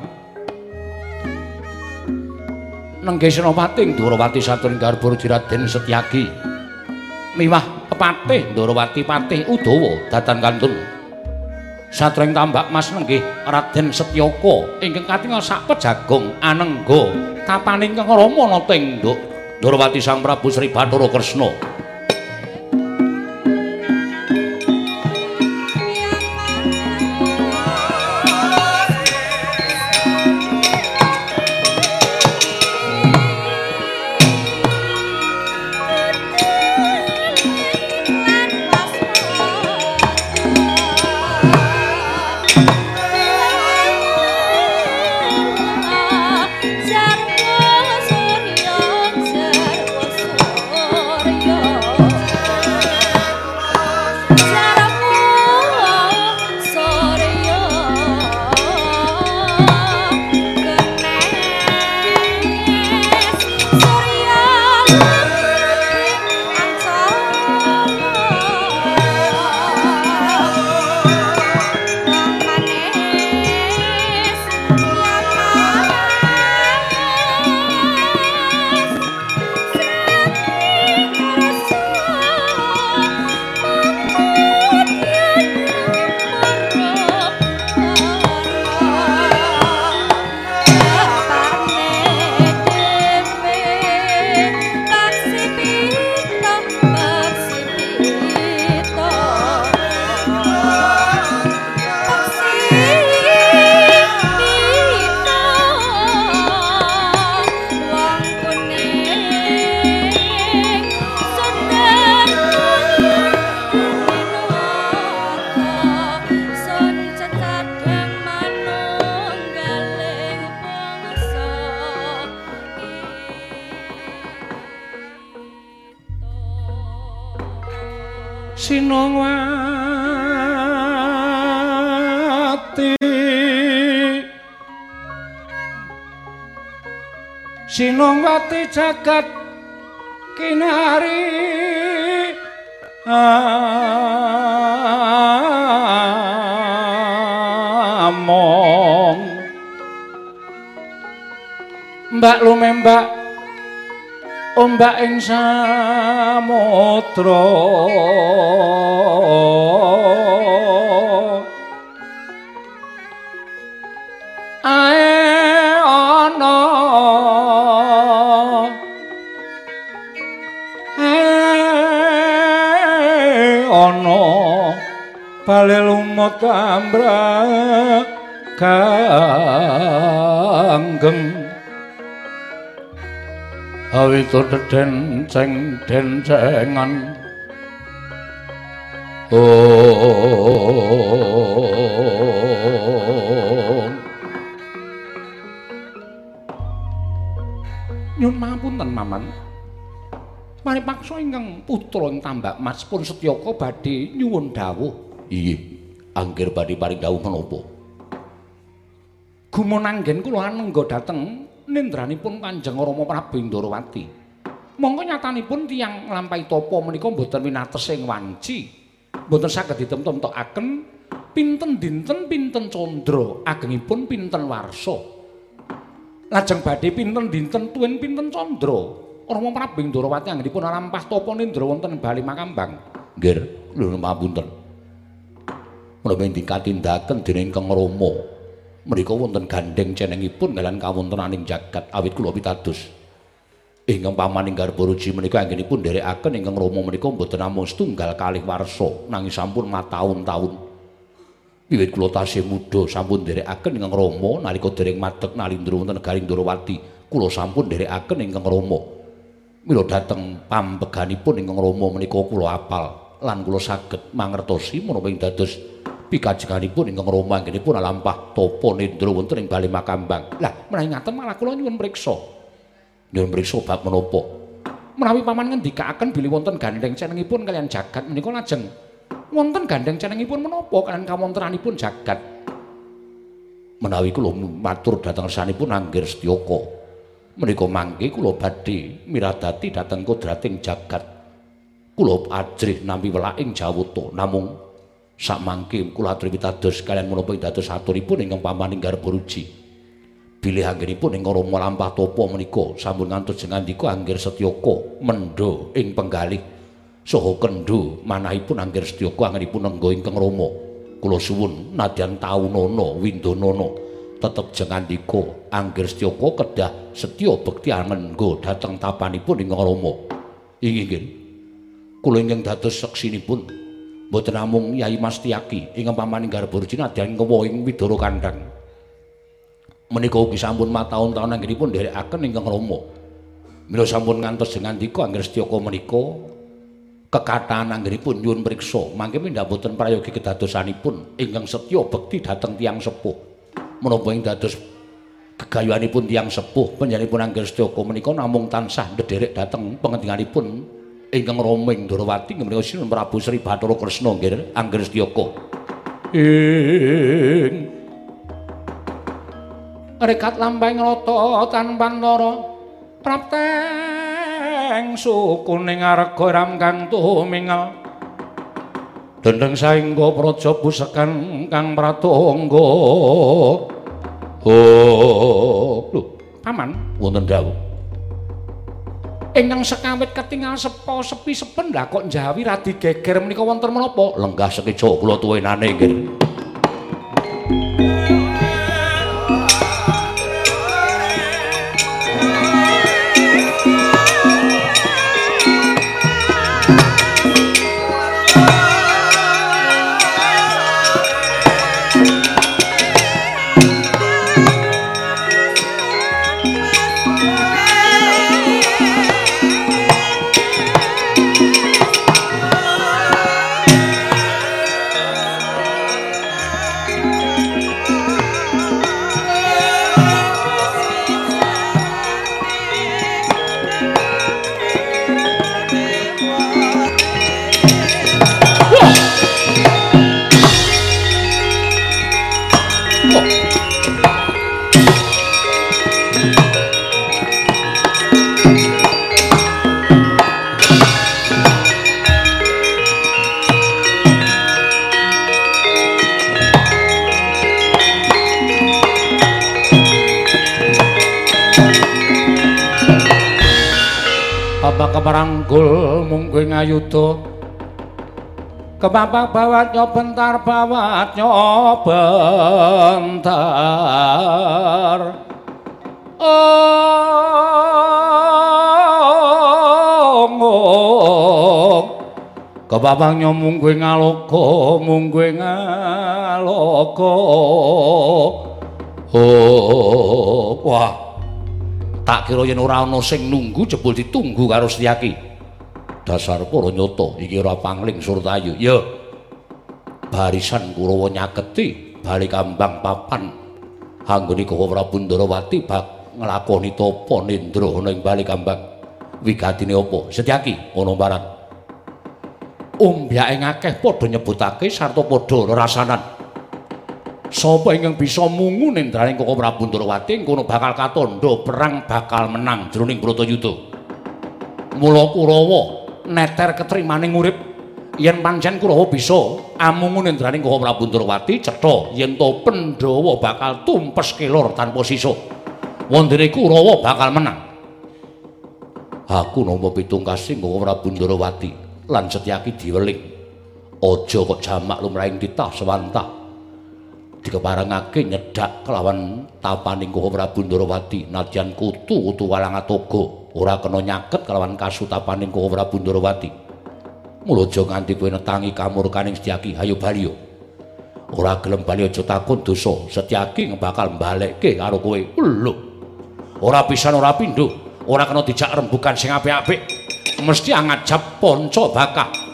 Senopati Ndorowati satuning garbur Raden Setyaki. Miwah pepatih Ndorowati patih Udawa datan kantun satring tambak Mas nengge Raden Setyaka ingkang katingal sak pejagong anengga. Kapaning kang rama ana tenduk Durwati Sang Prabu Sri Bathara Kresna ombak ing samudra awito deden ceng den cengan oh nyun mapunten maman. Mari paksa ingkang putra ing tambak mas pun setyaka badhe nyuwun dawuh. Iya anggir badhe paring dawuh menapa? Gumunanggen kula anengga dhateng nindranipun Kanjeng Rama Prabu Indrawati monggo nyatanipun tiyang nglampahi tapa menika mboten winates ing wanci. Mboten saged ditemtokaken pinten dinten pinten candra agengipun pinten warsa? Lajeng badhe pinten dinten tuwin pinten candra Rama Prabu Indrawati anggenipun lampah tapa nindra wonten Bali Makambang. Nggih lho mapunten menapa ing dikatindaken dening Kang Rama. Menika wonten gandeng cenengipun dalan kawontenaning jagat awit kula pitados ingkang pamaning garbaruji menika anggenipun nderekaken ingkang Rama menika mboten namung setunggal kalih warsa nanging sampun mataun-taun Wiwit kula tasih muda sampun nderekaken ingkang Rama nalika dereng madeg nalindra wonten negari Ndrawati, kula sampun nderekaken ingkang Rama. Mila dhateng pambeganipun ingkang Rama menika kula apal lan kula saged mangertosi menapa ing dados pikajenganipun ingkang Rama anggenipun lampah tapa nindra wonten ing Bali Makambang. Lah, menawi ngaten malah kula nyuwun priksa. Nyuwun priksa bab menapa? Menawi paman ngendikaken bilih wonten gandeng cenengipun kalian jagat menika lajeng. Wonten gandeng cenengipun menapa? Kan kawontenanipun jagat. Menawi kula matur dhateng sanipun anggir setyaka menika mangke kula badhe miradati dhateng kodrating jagat. Kula ajrih nampi welaking jawata. Namung sak mangke kula aturi pitados kalian menapa dados aturipun ingkang pamaning garbaruji bilih anggenipun ingkang rama lampah tapa menika. Sampun ngantos jengandika anggir setyaka mendho ing penggalih. Saha kendhu manahipun anggir setyaka anggenipun nenggo ingkang Rama. Kula suwun nadyan taunana windanana tetep jengandika anggir setyaka kedah setya bekti anenggo dhateng tapanipun ingkang Rama. Inggih kula ingkang dados seksinipun mboten namung Yai Mas Tiyaki ingkang pamaning garburji nadyan ngewo ing Widara Kandhang menika ugi sampun mataun-taun anggenipun nderekaken ingkang Rama. Mila sampun ngantos jengandika anggir setyaka menika kekataan anggenipun nyuwun mriksa mangke mindha boten prayogi kedadosanipun ingkang setya bekti dhateng tiyang sepuh. Menapa ing dados gegayuhanipun tiyang sepuh panjenenganipun angger setyaka menika namung tansah ndederek dhateng pengendinganipun ingkang Roming Durawati menika Sinuhun Prabu Sri Bathara Kresna nggih angger setyaka ing rekat lampahing rata tanpa ndara prapten ing sukuning arga ram kang tumingel dendeng saengga praja pusekan kang pratangga oh lho. Paman wonten dawuh. Ingkang sekawit ketingal sepo sepi sepen lha kok njawi radi geger menika wonten menapa? Lenggah sekeca kula tuwenane nggih kepapak bawat nyo bentar bawat nyo bentar oh ngong Kepapangnya mung kowe ngaloka, mung kowe ngaloka. Oh, wah. Tak kira yen ora ana sing nunggu jebul ditunggu karo Setyaki. Dasar para nyata iki ora pangling Surtayu. Ya. Barisan Kurawa nyaketi bali kambang papan anggone Koko Prabu Ndarawati bak nglakoni tapa nendra ana ing bali kambang. Wigatine apa? Setyaki ana barat. Umbyake akeh padha nyebutake sarta padha rasanan. Sapa ingkang bisa mungu nendraning Koko Prabu Ndarawati kono bakal katondo perang bakal menang jroning Bratayuda. Mula Kurawa neter ketrimaning urip yen pancen Kurawa bisa amungu nendraning Koko Prabu Ndarawati cetha yen to Pandhawa bakal tumpes kelor tanpa sisa. Wondene Kurawa bakal menang. Aku nampa pitungkasing Koko Prabu Ndarawati lan Setyaki diweling. Aja kok jamak lumrahing titah sewantah. Dikeparengake nyedak kelawan tapaning Koko Prabu Ndarawati nadyan kutu-kutu Walangatoga ora kena nyaket kelawan kasutapaning Koko Prabu Ndarawati mula aja nganti kowe netangi kamurkaning Setyaki hayo bali ora gelem bali aja takon dosa. Setyaki bakal mbalekke karo kowe. Lho. Ora pisan ora pindho. Ora kena dijak rembukan sing apik-apik. Mesti angajab panca bakah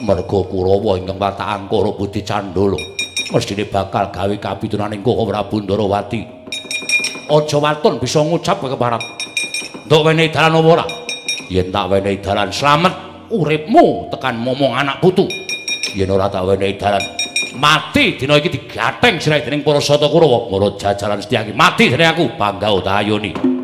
merga Kurawa ingkang watak angkara Budi Candala mestine bakal gawe kapitunaning Koko Prabu Ndarawati. Aja waton bisa ngucap kowe keparat. Nduk wenehi dalan ora? Yen tak wenehi dalan slamet uripmu tekan momong anak putu. Yen ora tak wenehi dalan mati dina iki digateng sirahe dening para sata Kurawa. Mara jajalan Setyaki mati dening aku bangga utayoni.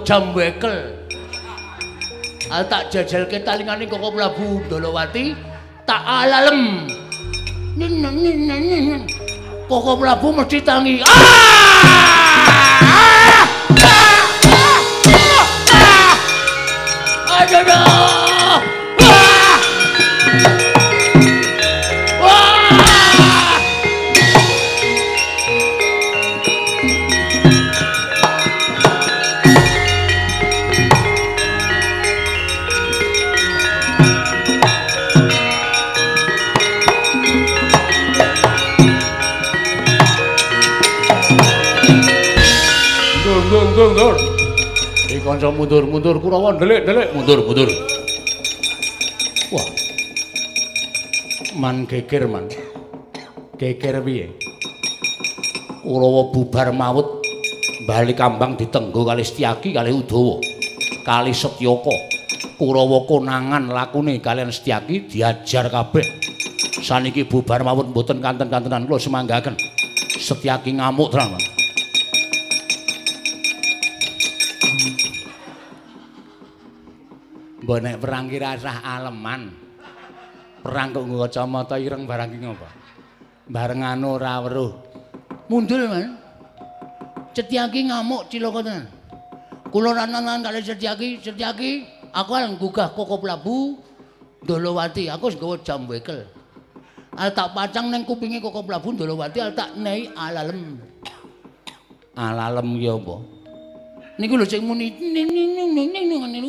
Jam wekel. Al tak jajalke talingane Koko Prabu Dolowati tak alalem. Nyen, nyen. Koko Prabu mesti tangi. Ah! Mundur, mundur, Kurawa ndelik, ndelik, mundur, mundur. Wah. Man geger, man. Geger piye? Kurawa bubar maut bali kambang ditenggo kali Setyaki kali Udawa. Kali Setyaka. Kurawa konangan lakune kalian Setyaki diajar kabeh. Saniki bubar maut mboten kanten-kantenan kula semanggaken. Setyaki ngamuk tenan, Mbok nek perang ki rasah aleman. Perang kok nggo kacamata ireng barang ki ngopo? Barengan ora weruh. Mundul, Man. Setyaki ngamuk cilaka tenan. Kula ranan kali Setyaki, Setyaki, aku arep gugah Koko Prabu Dolowati. Aku wis nggawa jam wekel. Al tak pacang ning kupinge Koko Prabu Dolowati, al tak nei alalem. Alalem ki apa? Niku lho sing muni ning ning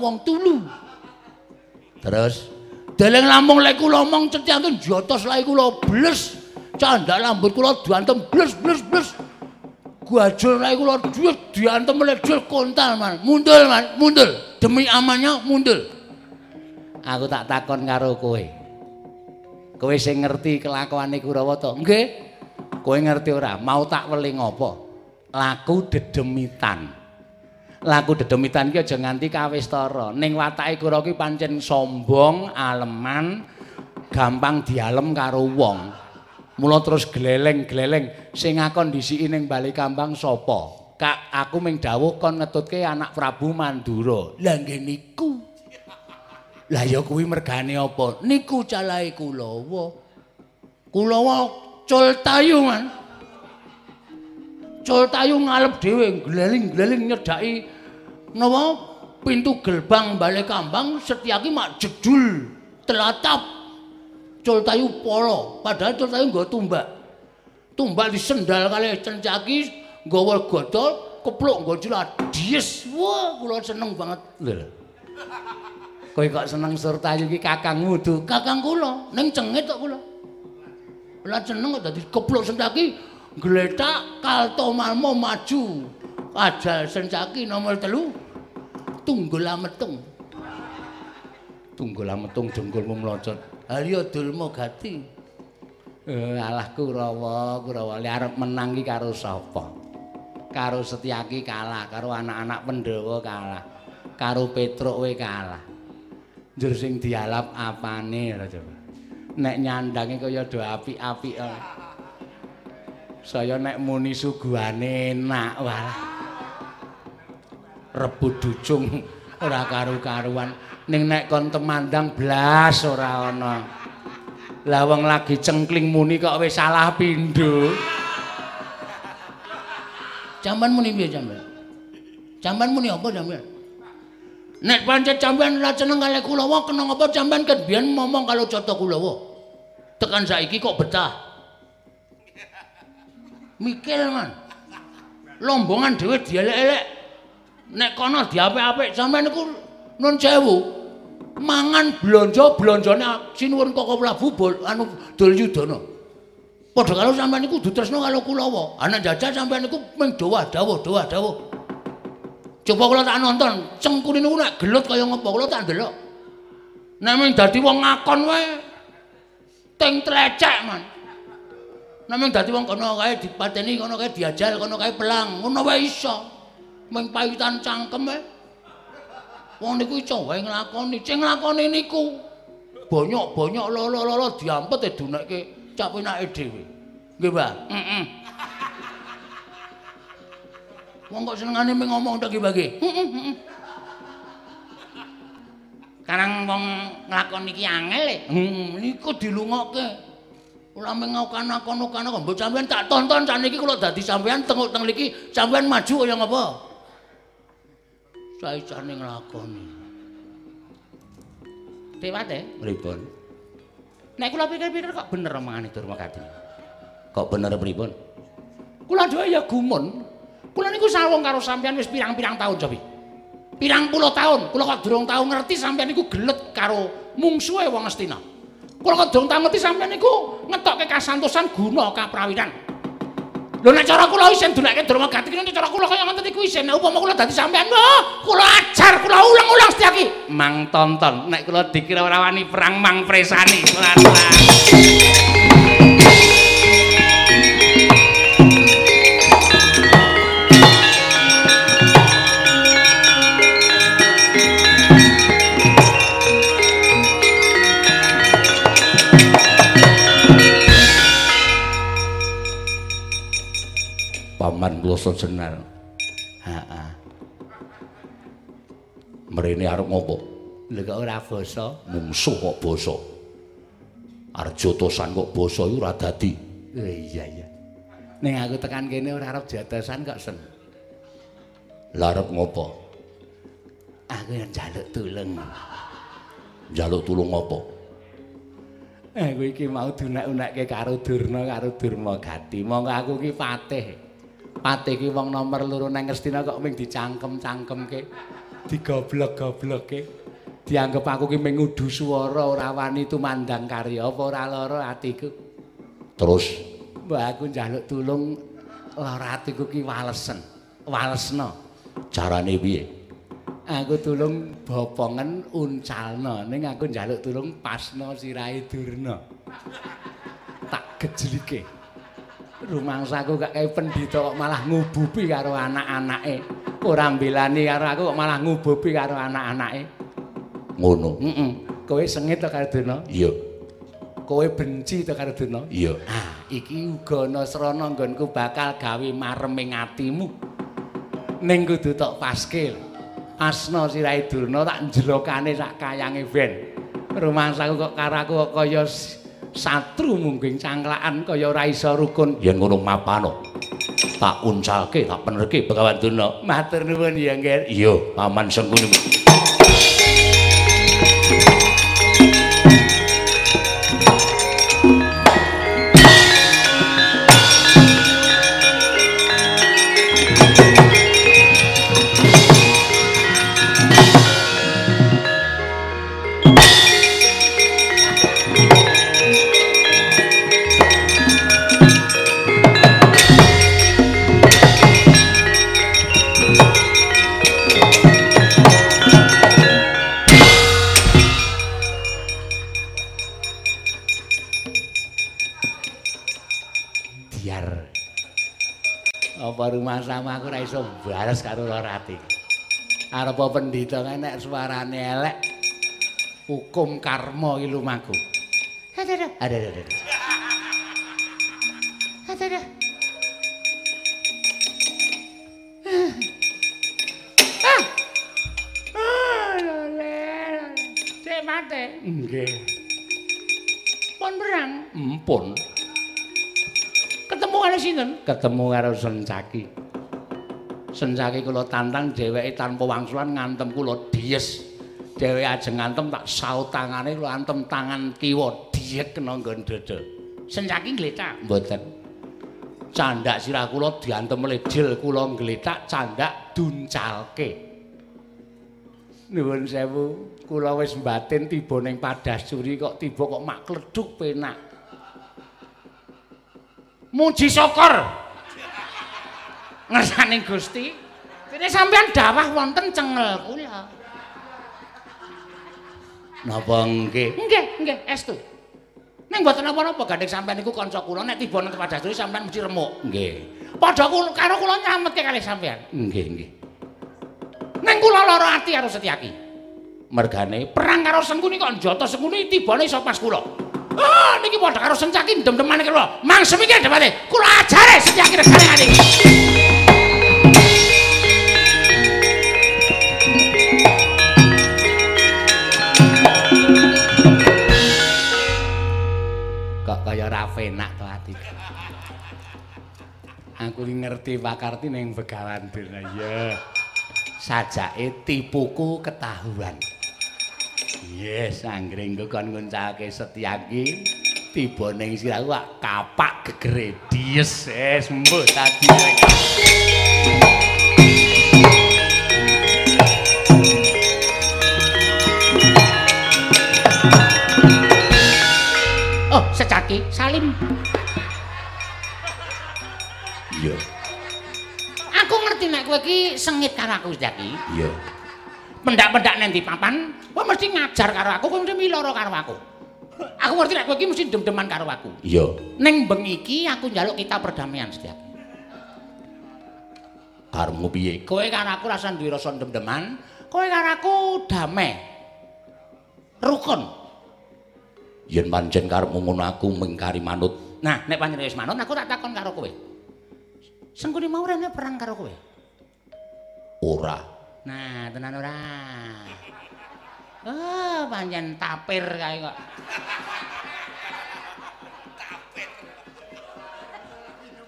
wong tulu. Terus Deleng lampung lek kula omong Setyaki jotos lae kula bles. Candak lambut kula diantem bles bles bles. Guajul lae kula duit diantem meledur kontal man. Mundul man, mundul. Demi amannya mundul. aku tak takon karo kowe. Kowe sing ngerti kelakuane Kurawa to? Nggih. Kowe ngerti ora? Mau tak weling apa? Laku dedemitan. Laku dedemitan ki aja nganti kawistara. Ning watake Kurawa ki pancen sombong, aleman, gampang dialem karo wong. Mula terus gleleng-gleleng sing ngakon disiki ning bali kambang sapa? Kak, aku ming dawuh kon ngetutke anak Prabu Mandura. Lah nggih niku. Lah ya kuwi mergane apa? Niku calahe Kulawa. Kulawa Cultayu man. Cultayu ngalep dhewe gleling-gleling nyedaki napa pintu gerbang balik kambang Setyaki mak jedul telatap. Cultayu polo, padahal Cultayu nggo tumbak. Tumbak di sendal kali Cencaki nggawa godol kepluk nggo. Dies. Wah, kula seneng banget. Lho. Kowe kok seneng Surtayu ki kakangmu du. kakang kula ning cengit kok kula lah jeneng kok dadi keplok sencaki gletak kalto malmo maju ajal sencaki nomor telu tunggul ametung Tunggul ametung dengkulmu mlocot. Harya Dulma Gati Eh, alah Kurawa, Kurawa li arep menang ki karo sapa? Karo Setyaki kalah, karo anak-anak Pandhawa kalah. Karo Petruk we kalah. Njur sing dialap apane coba. Nek nyandange kaya do apik-apik. Saya nek muni suguhane enak walah. Rebut ducung ora karu-karuan. Ning nek kon temandang blas ora ana. Lah wong lagi cengkling muni kok wis salah pindho. Jamban muni piye jamban? Jamban muni apa jamban? Nek pancen jamban ora seneng kali Kulawa kena apa jamban kan biyen ngomong kalau coto Kulawa. Tekan saiki kok betah. Mikil man. Lombongan dhewe dielek-elek. Nek kono diapik-apik sampean niku nun sewu. Mangan blonjo blonjone sinuwun Koko Prabu bol anu dol yudana. Padha karo sampean niku kudu tresno karo Kulawa. Anak jajal sampean niku mung dawa dawuh dawa dawuh. Coba kula tak nonton, cengkune niku nek gelut kaya ngopo kula tak ndelok. Nek mung dadi wong ngakon wae Ting tlecek, Man. Namung dadi wong kono kae dipateni kono kae diajal kono kae pelang, ngono wae iso. Ming payitan cangkeme. Wong niku iso wae nglakoni, sing nglakoni niku bonyok-bonyok lolo-lolo diampet e dunekke cak penake dhewe. Nggih, Mbah. Heeh. Wong kok senengane ming ngomong tok nggih, Mbah nggih. Heeh, heeh. Karang wong nglakoni iki angel e. Hmm, niku dilungokke. Ora mengakan akon-akon kok mbok sampean tak tonton saniki kula dadi sampean tenguk teng mriki sampean maju kaya ngapa? Saisane nglakoni. Dewate? Pripun? Nek kula pikir-pikir kok bener omongane Durmakati. Kok bener pripun? Kula dhewe ya gumun. Kula niku sawung karo sampean wis pirang-pirang taun, Jopi. Pirang puluh taun, kula kok durung tau ngerti sampean niku gelet karo mungsuhe wong Astina. Kula tau ngerti sampean niku ngetokke kasantosan guna kaprawiran. Lho nek cara kula isen dunekke Durmagati kene cara kula kaya ngoten iku isen. Nek upama kula dadi sampean, oh, kula ajar, kula ulang-ulang setyaki. Mang tonton, nek kula dikira ora wani perang mang presani. Ora. (laughs) Paman kula sejenar. Heeh. Mrene arep ngopo? Kok ora basa? Mungsuh kok basa. Arjotosan kok basa iku ora dadi. Oh iya iya. Ning aku tekan kene ora arep jatasan kok sen. Lah arep ngopo? Aku yang njaluk tulung. Njaluk tulung ngopo? Aku iki mau dunek-unekke karo Durna karo Durmagati. Monggo aku ki patih. Patih ki wong nomor loro nang Ngastina kok ming dicangkem-cangkemke. Digoblok-goblokke. Dianggep aku ki ming ngudu swara ora wani tumandang karya apa ora lara atiku. Terus Mbak aku njaluk tulung lara atiku ki walesen. Walesna. carane piye? Aku tulung bopongen uncalna ning aku njaluk tulung pasna sirahe Durna. Tak gejlike. Rumangsaku kok kaya pendhita kok malah ngububi karo anak-anake. Ora mbelani karo aku kok malah ngububi karo anak-anake. Ngono. Heeh. Kowe sengit to karo Durna? Iya. Kowe benci to karo Durna? Iya. Ah, iki uga nasrana nggonku bakal gawe mareming atimu. Ning kudu tok paskil. Asna sirahe Durna tak njlokane sak kayange ben. Rumangsaku kok karo aku kok kaya satru mungging cangklakan kaya ora iso rukun. Yen ngono mapano. Tak uncalke, tak penerke Begawan Duna. Matur nuwun ya, Ngger. Iya, paman sengkuni. Balas karo Lorati. Arep apa pendhita kae nek suarane elek hukum karma iki lumaku. Ada ada ada ada. Ada ada. Ah. Ah, lole. Cek mate. Nggih. Pun perang. Empun. Ketemu karo sinten? Ketemu karo Sencaki. Sencaki kula tantang dheweke tanpa wangsulan ngantem kula dies. Dheweke ajeng ngantem tak saut tangane kula antem tangan kiwa diek kena nggon dada. Sencaki ngletak mboten. Candak sirah kula diantem oleh jil kula ngletak candak duncalke. Nuwun sewu, kula wis batin tiba ning Padasuri kok tiba kok mak kleduk penak. muji syukur. Ngersane Gusti. Dene sampean dawah wonten cengel kula. Napa nggih? Nggih, nggih, estu. Ning mboten napa-napa gandeng sampean niku kanca kula nek tiba nang tempat dasar sampean mesti remuk. Nggih. Padha kula karo kula nyametke kalih sampean. Nggih, nggih. Ning kula lara ati karo Setyaki. Mergane perang karo Sengkuni kok njata Sengkuni tibane iso pas kula. Ah, niki padha karo Setyaki dem-deman kula. Mang semiki debate. Kula ajare Setyaki regane ati. Kaya ora penak to ati. Aku ngerti pakarti ning Begawan Durna ya. Sajake tipuku ketahuan. Yes, anggringku kon nguncake Setyaki tiba ning sirahku wak kapak gegere dies es mbuh tadi. Setyaki, salim. Iya, Aku ngerti nek kowe iki sengit karo aku Setyaki. iya. Pendak-pendak nang ndi papan, kowe mesti ngajar karo aku, kowe mesti miloro karo aku. Aku ngerti nek kowe iki mesti dem-deman karo aku. Iya. Ning bengi iki aku njaluk kita perdamaian Setyaki. Karepmu piye? Kowe karo aku rasa duwe rasa dem-deman, kowe karo aku damai. Rukun. Yen pancen karepmu ngono aku mengkari manut. Nah, nek pancen wis manut, aku tak takon karo kowe. Sengkuni mau rene perang karo kowe. Ora. Nah, tenan ora. Oh, pancen tapir kae kok.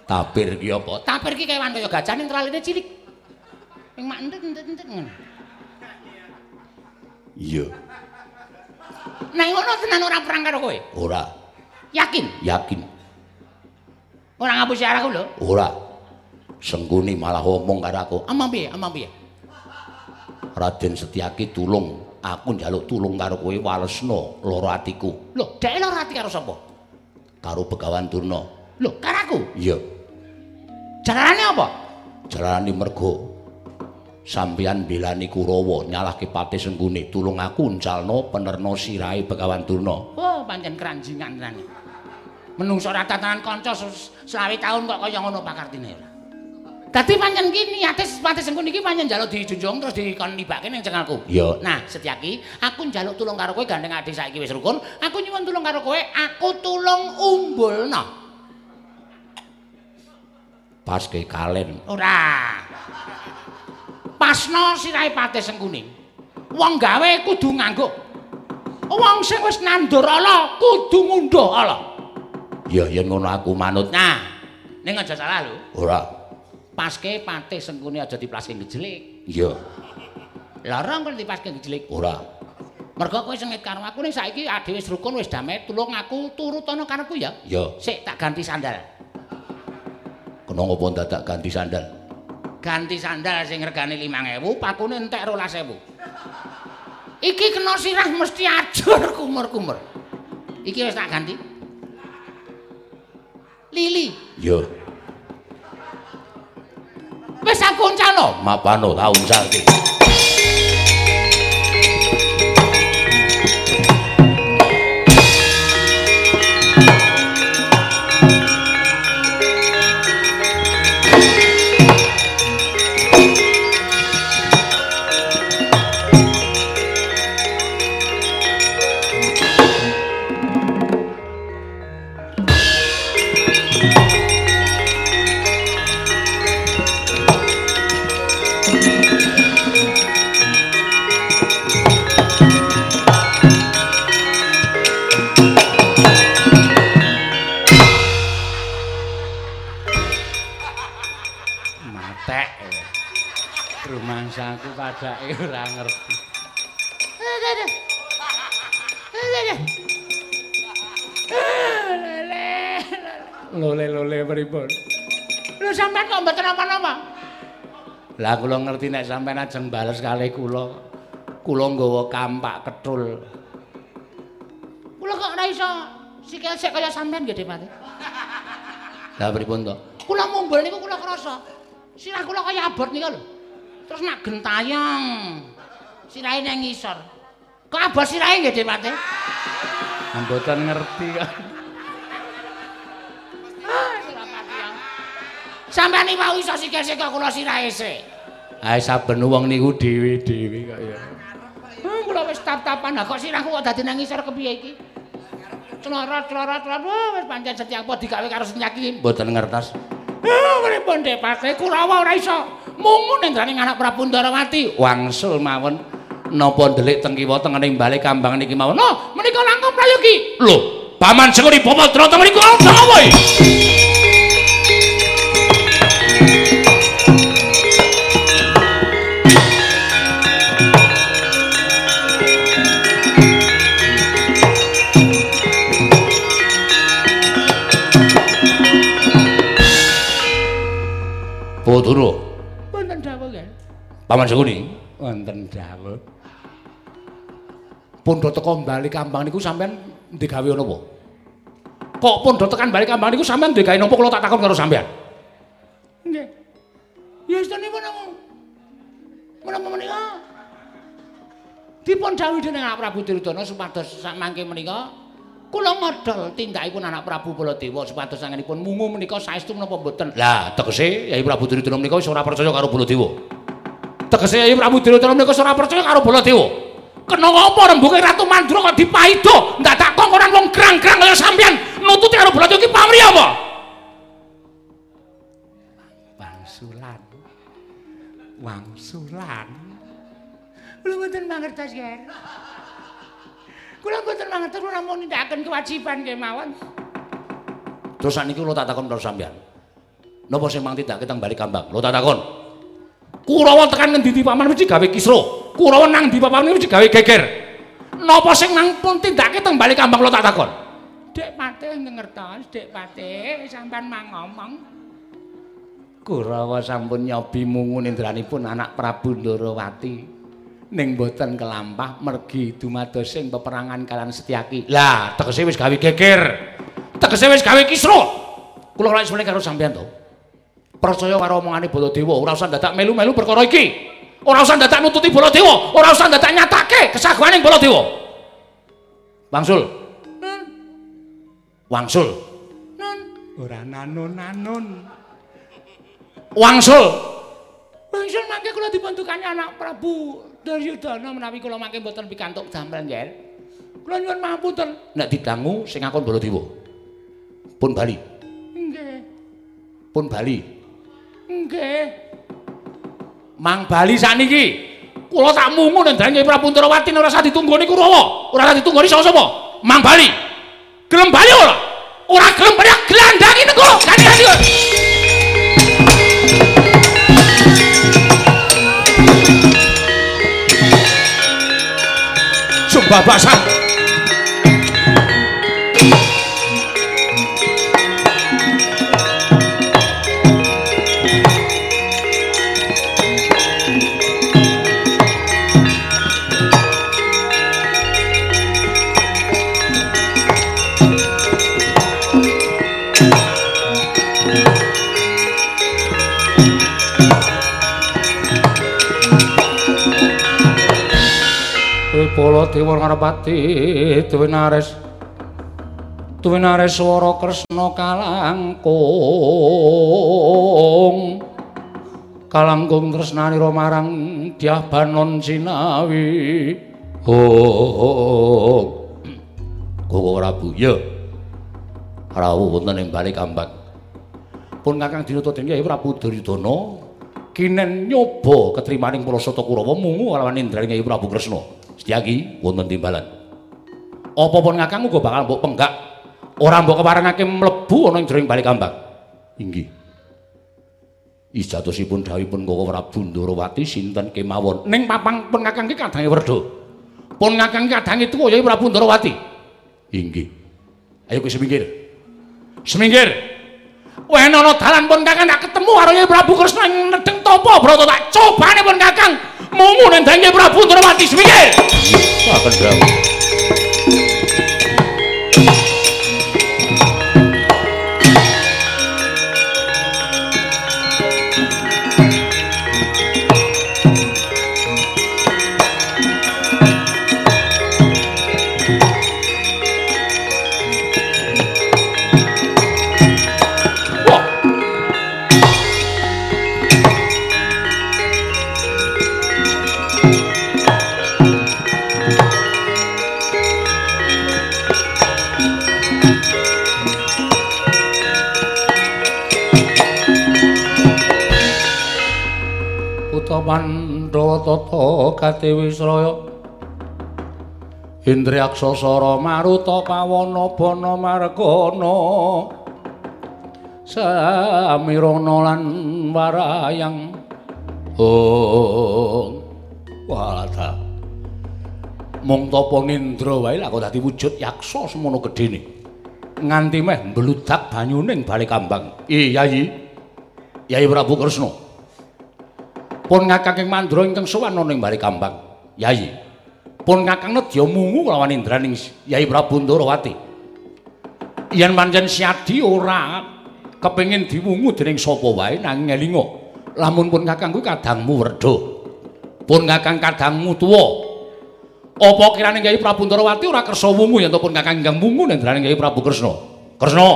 Tapir ki apa? Tapir ki kewan kaya gajah ning traline cilik. Ning mak entet-entet ngono. Iya. Nah, ngono tenan ora perang karo kowe. Ora. Yakin? Yakin. Ora ngapusi arahku lho. Ora. Sengkuni malah ngomong karo aku. Amang piye? Amang piye? Raden Setyaki tulung. Aku njaluk tulung karo kowe walesna lara atiku. Lho, dhek lara ati karo sapa? Karo Begawan Durna. Lho, karo aku. Iya. Jarane apa? Jalani mergo sampeyan belani Kurawa nyalahke Patih Sengkuni. Tulung aku uncalno penerno sirahe Begawan Durna. Oh, pancen kranjingan tenan. Menungso ora tatanan kanca se- selawe taun kok kaya ngono pakartine ora. Dadi pancen ki niate Patih Sengkuni iki pancen njaluk dijunjung terus dikon nibake ning cengalku. Iya. Nah, Setyaki, aku njaluk tulung karo kowe gandeng adik saiki wis rukun. Aku nyuwun tulung karo kowe, aku tulung umbulna. Pas ke kalen. Ora. Pasno sirahe Patih Sengkuni. Wong gawe kudu nganggo. Wong sing wis nandur ala kudu ngundha ala. Ya yen ngono aku manut. Nah, ning aja salah lho. Ora. Paske Patih Sengkuni aja diplaske ngejelik. Iya. Larang kok dipaske ngejelik. Ora. Mergo kowe sengit karo aku ning saiki ade wis rukun wis damai, tulung aku turut ana karepku ya. Ya. Sik tak ganti sandal. Kena ngopo dadak ganti sandal? Ganti sandal sing regane 5000, pakune entek 12000. Iki kena sirah mesti ajur kumur-kumur. Iki wis tak ganti. Lili, Ya. wis aku uncalno. Mapano tak uncalke. Matek. Lah kula ngerti nek sampean ajeng bales kalih kula. Kula nggawa kampak ketul. Kula kok ora iso sikil sik kaya sampean nggih, Depati. Lah pripun to? Kula mumbul niku kula krasa. Sirah kula kaya abot nika lho. Terus nak gentayang. Sirahe nang ngisor. Kok abot sirahe nggih, Depati? Mboten ngerti kok. Sampeyan iki mau iso sikil-sikil kula sirahe sik. Ae saben wong niku dhewe-dhewe kok ya. Ah, kula wis tap-tapan, lah kok sirahku kok dadi nang isor kepiye iki? Clorot clorot clorot wis pancen setiap apa digawe karo senyak mboten ngertos. Ah, pripun Dek Pate Kurawa ora iso mungu nendrane anak Prabu Ndarawati. Wangsul mawon napa ndelik teng kiwa tengening bali kambang niki mawon. Noh, menika langkung prayogi. Lho, Paman Senguri Bapatra teng mriku apa iki? Bathara. Wonten dawuh nggih. Paman Senguni. Wonten dawuh. Pundha teka bali kambang niku sampean digawe napa? Kok pundha tekan bali kambang niku sampean digawe napa kula tak takon karo sampean? Nggih. Ya istane menapa? Menapa menika? Dipun dawuh dening Prabu Duryudana supados samangke menika kula modal tindakipun Anak Prabu Baladewa supados sangenipun mungu menika saestu menapa mboten? Lah, tegese Yai Prabu Duryudana menika wis ora percaya karo Baladewa. Tegese Yai Prabu Duryudana menika ora percaya karo Baladewa. Kena apa rembuge Ratu Mandura kok dipaido? Ndak tak kongkonan wong grang-grang kaya sampean nututi karo Baladewa iki pamrih apa? Wangsulan. Wangsulan. Kula mboten mangertos, Ger. Kula mboten mangertos kula namung nindakaken kewajiban kemawon. Terus sakniki kula tak takon karo sampean. Napa sing mang tindake teng bali kambang? Lho tak takon. Kurawa tekan ngendi di paman mesti gawe kisro. Kurawa nang di paman mesti gawe geger. Napa sing nang pun tindake teng bali kambang lo tak takon. Dek Pate ngertos, Dek Pate sampean mang ngomong. Kurawa sampun nyobi mungu nindranipun anak Prabu Ndarawati. Ning boten kelampah mergi dumados ing peperangan kalian Setyaki. Lah, tegese wis gawe geger. Tegese wis gawe kisro. Kula lek semene karo sampean to. Percaya karo omongane Baladewa, ora usah dadak melu-melu perkara iki. Ora usah dadak nututi Baladewa, ora usah dadak nyatake kesaguhaning Baladewa. Wangsul. Nun, Wangsul. nun, ora nanun-nanun. Wangsul. Wangsul mangke kula dibentukane anak Prabu Duryudana menawi kula mangke mboten pikantuk damel nggih. Kula nyuwun mahapunten. Nek didangu sing ngakon Baladewa. Pun bali. Nggih. Pun bali. Nggih. Mang Bali sakniki. Kula tak mungu nang Nyai Prabu Ndarawati ora usah ditunggoni Kurawa. Ora usah ditunggoni sapa-sapa. Mang Bali. Gelem bali ora? Ora gelem bali gelandangi nego. Ganti-ganti. Sumpah basah. Bala Dewa Ngarepati duwe nares duwe nares swara Kresna kalangkung. Kalangkung tresnanira marang Dyah Banon Sinawi. Oh. Koko Prabu ya. Rawuh wonten ing bali kambang pun Kakang Dinata Dewi Prabu Duryudana kinen nyoba ketrimaning Pulasata Kurawa mungu kalawan Indraning Kyai Prabu Kresna Setyaki wonten timbalan. Apa pun Kakang uga bakal mbok penggak ora mbok keparengake mlebu ana ing jroning bali kambang. Inggih. Ijatosipun dawuhipun Koko Prabu Ndarawati sinten kemawon. Ning papang pun Kakang iki kadange werda. Pun Kakang kadange tuwa Kyai Prabu Ndarawati. Inggih. Ayo kowe semingkir. Semingkir. Wah ana dalan pun Kakang tak ketemu karo Kyai Prabu Kresna nedeng tapa brata tak cobane pun Kakang nang Kyai Prabu Ndarawati semingkir. Akan dawuh. Pandhawa tata kate Wisraya Indriyaksa Sara Maruta Pawana Bana Margana Samirana lan Warayang Oh Wala Mung tapa nindra wae lah kok dadi wujud yaksa semono gedene. Nganti meh mbludak banyuning balik kambang. Iya, Yayi. Yayi Prabu Kresna. Pun ngakang ing mandra ingkang sowan ning balik kambang. Yayi. Pun ngakang nedya mungu lawan indraning Yayi Prabu Ndarawati. Yen pancen siadi ora kepengin diwungu dening sapa wae nanging elinga. Lamun pun ngakang kuwi kadangmu werda. Pun ngakang kadangmu tuwa. Apa kirane Kyai Prabu Ndarawati ora kersa wungu yen pun Kakang Ingkang wungu nendraning Kyai Prabu Kresna? Kresna.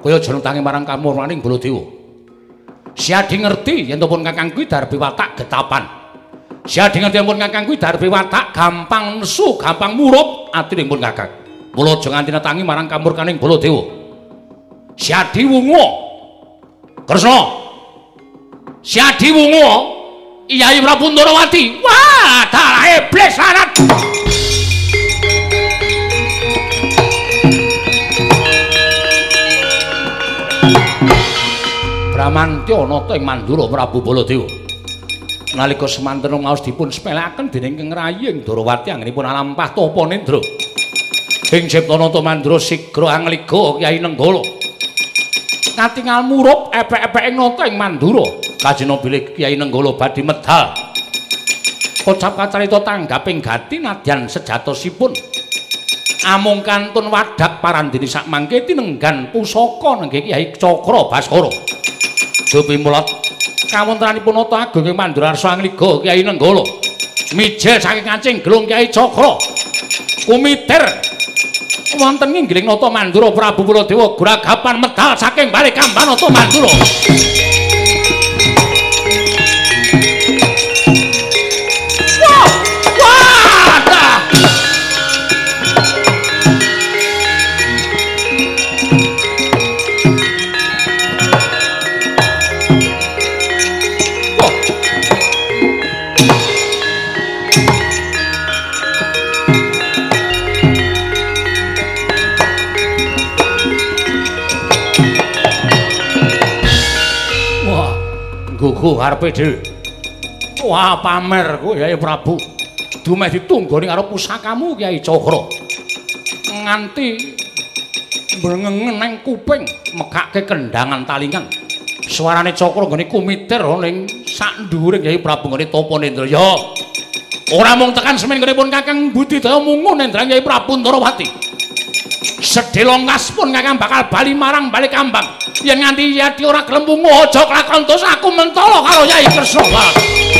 Kaya aja nutangi marang kamurmaning Baladewa. Siadi ngerti yen pun Kakang kuwi darbe watak getapan. Siadi ngerti yen pun Kakang kuwi darbe watak gampang nesu, gampang murup atine pun Kakang. Mula aja nganti netangi marang kamurkaning Baladewa. Siadi wungu. Kresna. Siadi wungu. Iyai Prabu Ndarawati. Wah, darah iblis lanat. Bramantya nata ing Mandura Prabu Baladewa. Nalika semanten ngaos dipun sepelekaken dening Kang Raying Ndarawati anggenipun alampah tapa nendra. Ing Ciptanata Mandura sigra angliga Kyai Nenggala. Katingal murup epek-epek ing nata ing Mandura. Kajena bilih Kyai Nenggala badhe medal. Kocap kacarita tanggaping gati nadyan sejatosipun. Amung kantun wadak parandini sak mangke tinenggan pusaka nenggih Kyai Cakra Baskara. Dupi mulat kawontenanipun nata ageng ing Mandurarsa Angliga Kyai Nenggala. Mijil saking kancing gelung Kyai Cakra. Kumiter wonten ngginggiling nata Mandura Prabu Baladewa gragapan medal saking balik kampan nata Mandura. Gugu arepe dhewe. Wah, pamer kowe Kyai Prabu. Dumeh ditunggoni karo pusakamu Kyai Cakra. Nganti mrengengen nang kuping mekake kendangan talingan. Suarane Cakra nggone kumiter ning sak dhuwuring Kyai Prabu nggone Tapa Nendra. Ya. Ora mung tekan semen nggone pun Kakang Budidaya mungu Nendra Kyai Prabu Ndarawati. Sedelongas pun Kakang bakal bali marang balik kambang. yen nganti yati ora gelem mungu aja kelakon terus aku mentolo karo Yai Kresna.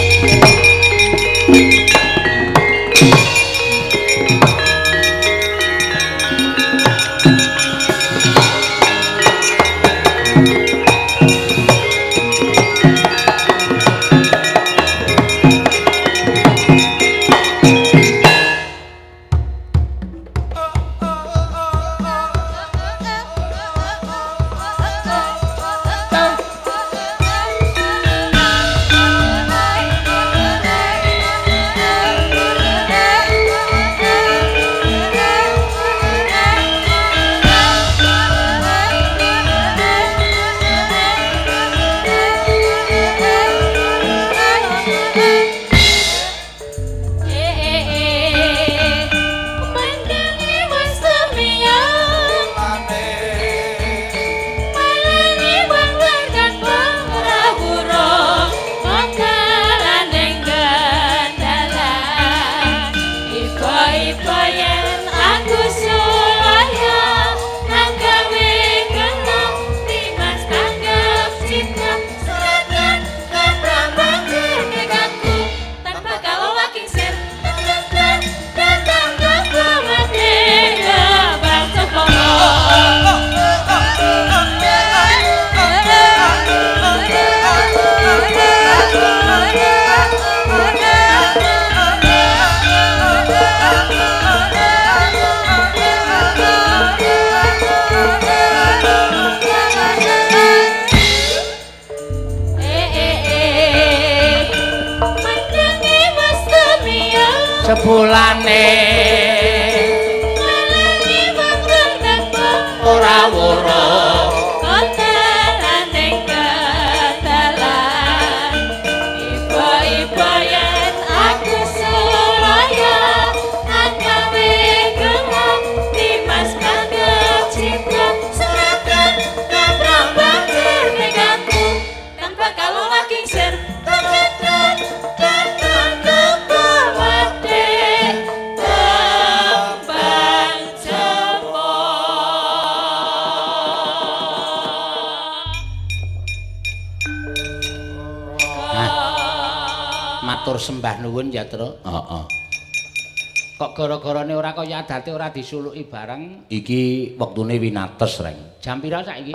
Kaya adate ora disuluki bareng? Iki wektune winates, Reng. Jam pira saiki?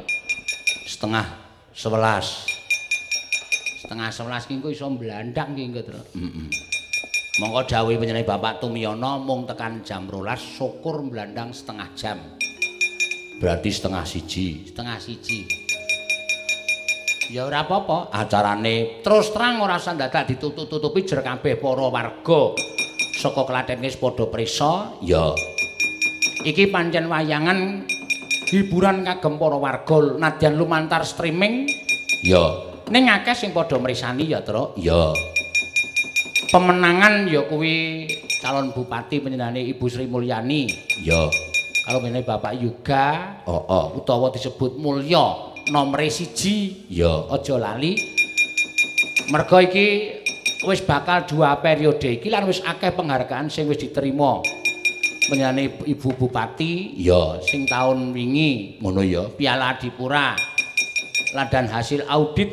Setengah 11. Setengah 11 ki engko iso blandang ki engko, Tru. Heeh. Monggo dawuh panjenengan Bapak Tumiyono mung tekan jam 12 syukur blandang setengah jam. Berarti setengah siji. Setengah siji. Ya ora apa-apa, acarane terus terang ora usah dadak ditutup-tutupi jer kabeh para warga saka Klaten wis padha prisa. Ya. Iki pancen wayangan hiburan kagem para warga nadyan lumantar streaming. Ya. Ning akeh sing padha mrisani ya, Tru. Ya. Pemenangan ya kuwi calon bupati panjenengane Ibu Sri Mulyani. Ya. Kalau ngene Bapak Yuga, Oh, oh. utawa disebut Mulya nomor siji Ya. aja lali merga iki wis bakal dua periode. Iki lan wis akeh penghargaan sing wis diterima. Menyane Ibu Bupati Ya. sing tahun wingi. Ngono ya. Piala Adipura. Lan dan hasil audit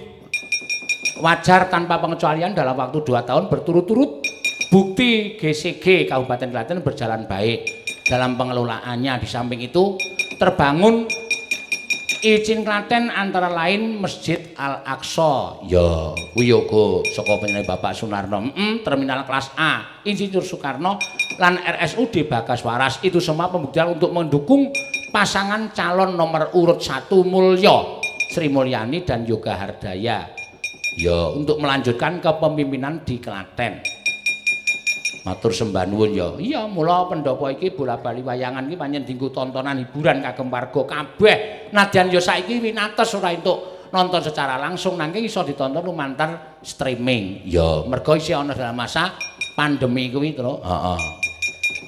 wajar tanpa pengecualian dalam waktu dua tahun berturut-turut. Bukti GCG Kabupaten Klaten berjalan baik dalam pengelolaannya. Di samping itu terbangun izin Klaten antara lain Masjid Al-Aqsa Ya. kuwi yoga saka panjenengan Bapak Sunarno mm, terminal kelas A Insinyur Soekarno lan RSUD Bagas Waras itu semua pembuktian untuk mendukung pasangan calon nomor urut satu Mulyo Sri Mulyani dan Yoga Hardaya Ya. untuk melanjutkan kepemimpinan di Klaten Matur sembah nuwun ya. iya mula pendopo iki bola-bali wayangan iki pancen dienggo tontonan hiburan kagem warga kabeh nadyan ya saiki winates ora entuk nonton secara langsung nanging iso ditonton lumantar streaming Ya. mergo isih ana dalam masa pandemi kuwi to. Heeh.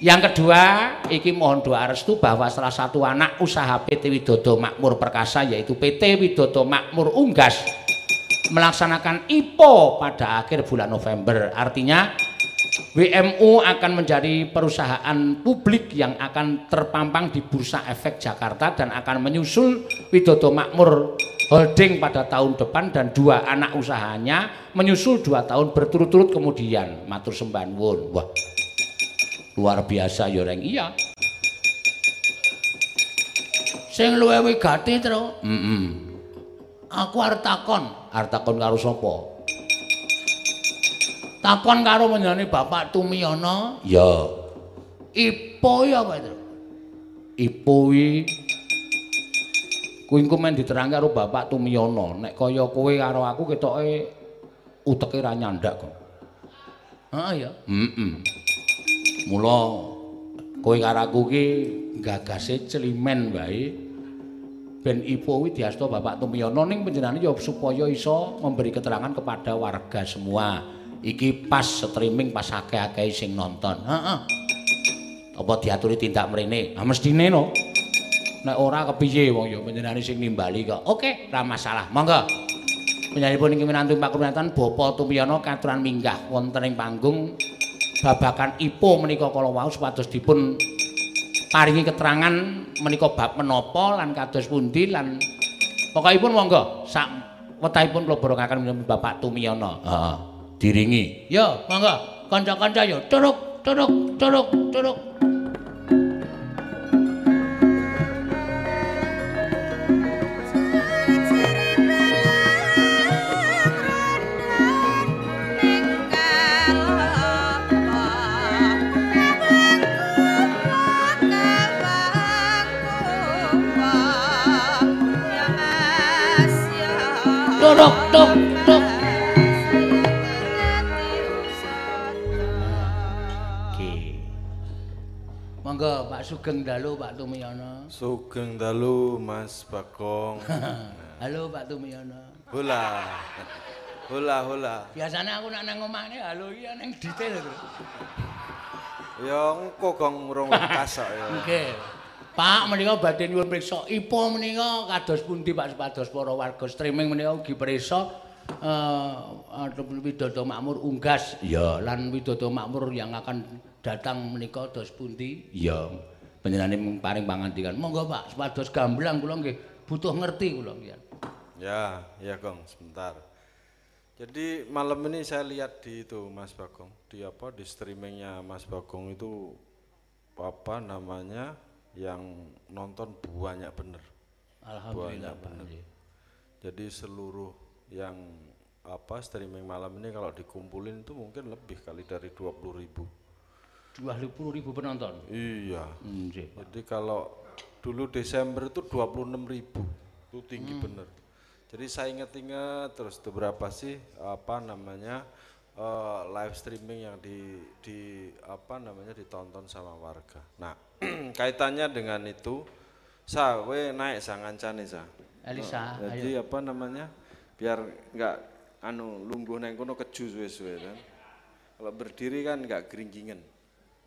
Yang kedua, iki mohon doa restu bahwa salah satu anak usaha PT Widodo Makmur Perkasa yaitu PT Widodo Makmur Unggas melaksanakan IPO pada akhir bulan November. Artinya WMU akan menjadi perusahaan publik yang akan terpampang di Bursa Efek Jakarta dan akan menyusul Widodo Makmur Holding pada tahun depan dan dua anak usahanya menyusul dua tahun berturut-turut kemudian. Matur sembah nuwun. Wah, luar biasa ya Reng. Iya. Sing luwe wigati, Tru. Heeh. Aku arep takon. Arep takon karo sapa? Takon karo menjane Bapak Tumiyono, Ya. ipo ya apa itu? Ipo wi Kuwi engko men diterangke karo Bapak Tumiyono. Nek kaya kowe karo aku ketoke uteke ra nyandak kok. Heeh ya. Heeh. Mula kowe karo aku ki Gagase celimen wae. Ben ipo kuwi diasta Bapak Tumiyono ning panjenengane ya supaya iso memberi keterangan kepada warga semua. Iki pas streaming pas akeh-akeh sing nonton. Heeh. Apa diaturi tindak mrene? Ah mestine no. Nek ora kepiye wong ya panjenengane sing nimbali kok. Oke, ora masalah. Monggo. Penyanipun ingkang minantu pakurmatan Bapak Tumiyono katuran minggah wonten ing panggung babakan IPO menika kala wau supados dipun paringi keterangan menika bab menapa lan kados pundi lan pokokipun monggo sak wetahipun kula borongaken Bapak Tumiyono. Heeh. Diringi. Yo, monggo kanca-kanca yo curuk curuk curuk curuk. Curuk tuk Monggo Pak Sugeng dalu Pak Tumiyono. Sugeng dalu Mas Bagong. (laughs) Halo Pak Tumiyono. Hula. Hula hula. Biasanya aku nak nang omah ini halo iya nang detail itu. Ya engko gong urung lekas kok ya. Nggih. Pak menika badhe nyuwun priksa IPO menika kados pundi Pak sepados para warga streaming menika ugi priksa eh Widodo Makmur unggas ya lan Widodo Makmur yang akan datang menika dos pundi? Ya panjenengane paring pangandikan. Monggo Pak sepados gamblang kula nggih. Butuh ngerti kula nggih Ya, ya Gong, sebentar. Jadi malam ini saya lihat di itu Mas Bagong, di apa? Di streamingnya Mas Bagong itu apa namanya? Yang nonton banyak bener. alhamdulillah Banyak bener. Jadi seluruh yang apa streaming malam ini kalau dikumpulin itu mungkin lebih kali dari 20 ribu. 20.000 penonton Iya. nggih Jadi kalau dulu Desember itu 26 ribu, itu tinggi bener. Jadi saya inget-inget terus itu berapa sih apa namanya eh, live streaming yang di di apa namanya ditonton sama warga. Nah (clears throat) kaitannya dengan itu, sa, we naik sa ngancane sa. Elisa ayo Jadi apa namanya biar nggak anu lungguh neng kono keju suwe-suwe kan. Kalau berdiri kan nggak geringgingan.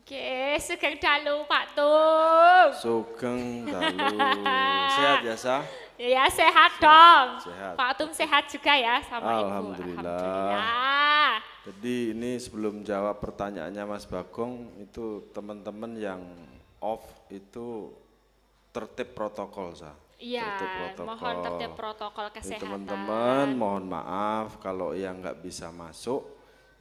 Oke, sugeng dalu Pak Tung. Sugeng dalu. (laughs) Sehat ya, Sa? Ya sehat dong. Sehat. Pak Tung sehat juga ya sama Ibu. Alhamdulillah. Alhamdulillah. Jadi ini sebelum jawab pertanyaannya Mas Bagong, itu teman-teman yang off itu tertib protokol, Sa. Iya, mohon tertib protokol kesehatan. Teman-teman mohon maaf kalau yang nggak bisa masuk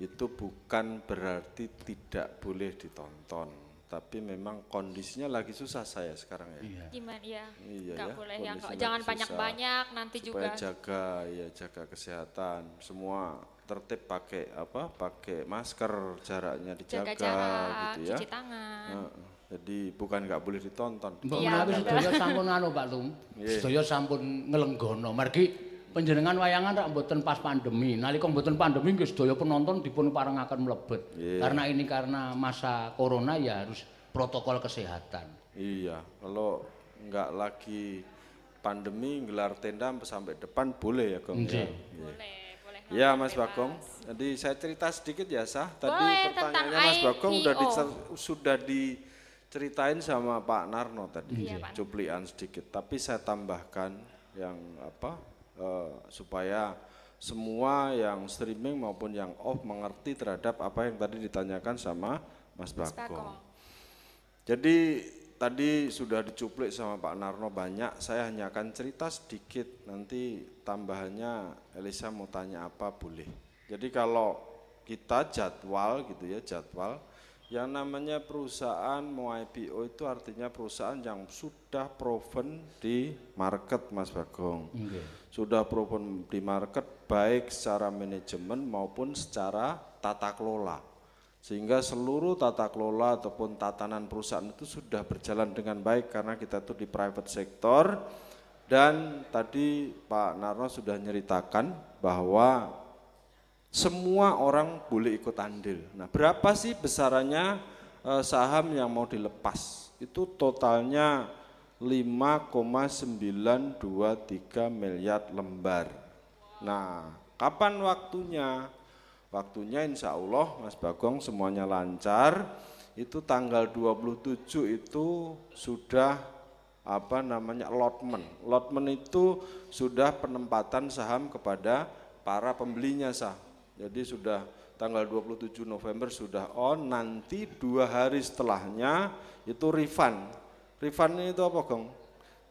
itu bukan berarti tidak boleh ditonton. Tapi memang kondisinya lagi susah saya sekarang ya. Gimana ya? Iya Nggak ya, boleh ya, jangan banyak-banyak nanti supaya juga. jaga ya jaga kesehatan semua tertib pakai apa pakai masker jaraknya dijaga Jaga jarak, gitu ya cuci tangan. Heeh. jadi bukan nggak boleh ditonton Mbok Iya, menawi sedaya sampun anu Pak Tum. Nggih. Sedaya sampun ngelenggono. Margi panjenengan wayangan rak mboten pas pandemi. Nalika mboten pandemi nggih sedaya penonton dipun parengaken mlebet. Iya. Karena ini karena masa corona ya harus protokol kesehatan. iya kalau nggak lagi pandemi gelar tenda sampai depan boleh ya Gong ya Nggih. Boleh, boleh. Ya Mas. Bagong, jadi saya cerita sedikit ya Sah. Tadi Boleh, pertanyaannya tentang Mas Bagong udah IPO. dicer- sudah diceritain sama Pak Narno tadi, Iya, cuplian sedikit. Tapi saya tambahkan yang apa eh, supaya semua yang streaming maupun yang off mengerti terhadap apa yang tadi ditanyakan sama Mas Mas Bagong. Bagong. Jadi tadi sudah dicuplik sama Pak Narno banyak, saya hanya akan cerita sedikit, nanti tambahannya Elisa mau tanya apa boleh. Jadi kalau kita jadwal gitu ya, jadwal, yang namanya perusahaan mau IPO itu artinya perusahaan yang sudah proven di market Mas Bagong. Sudah proven di market baik secara manajemen maupun secara tata kelola. Sehingga seluruh tata kelola ataupun tatanan perusahaan itu sudah berjalan dengan baik karena kita itu di private sector. Dan tadi Pak Narno sudah nyeritakan bahwa semua orang boleh ikut andil. Nah, berapa sih besarannya eh, saham yang mau dilepas? Itu totalnya 5,923 miliar lembar. Nah, kapan waktunya? Waktunya insya Allah Mas Bagong semuanya lancar. Itu tanggal 27 itu sudah apa namanya allotment. Allotment itu sudah penempatan saham kepada para pembelinya sah. Jadi sudah tanggal 27 November sudah on, nanti dua hari setelahnya itu refund. Refund itu apa Gong?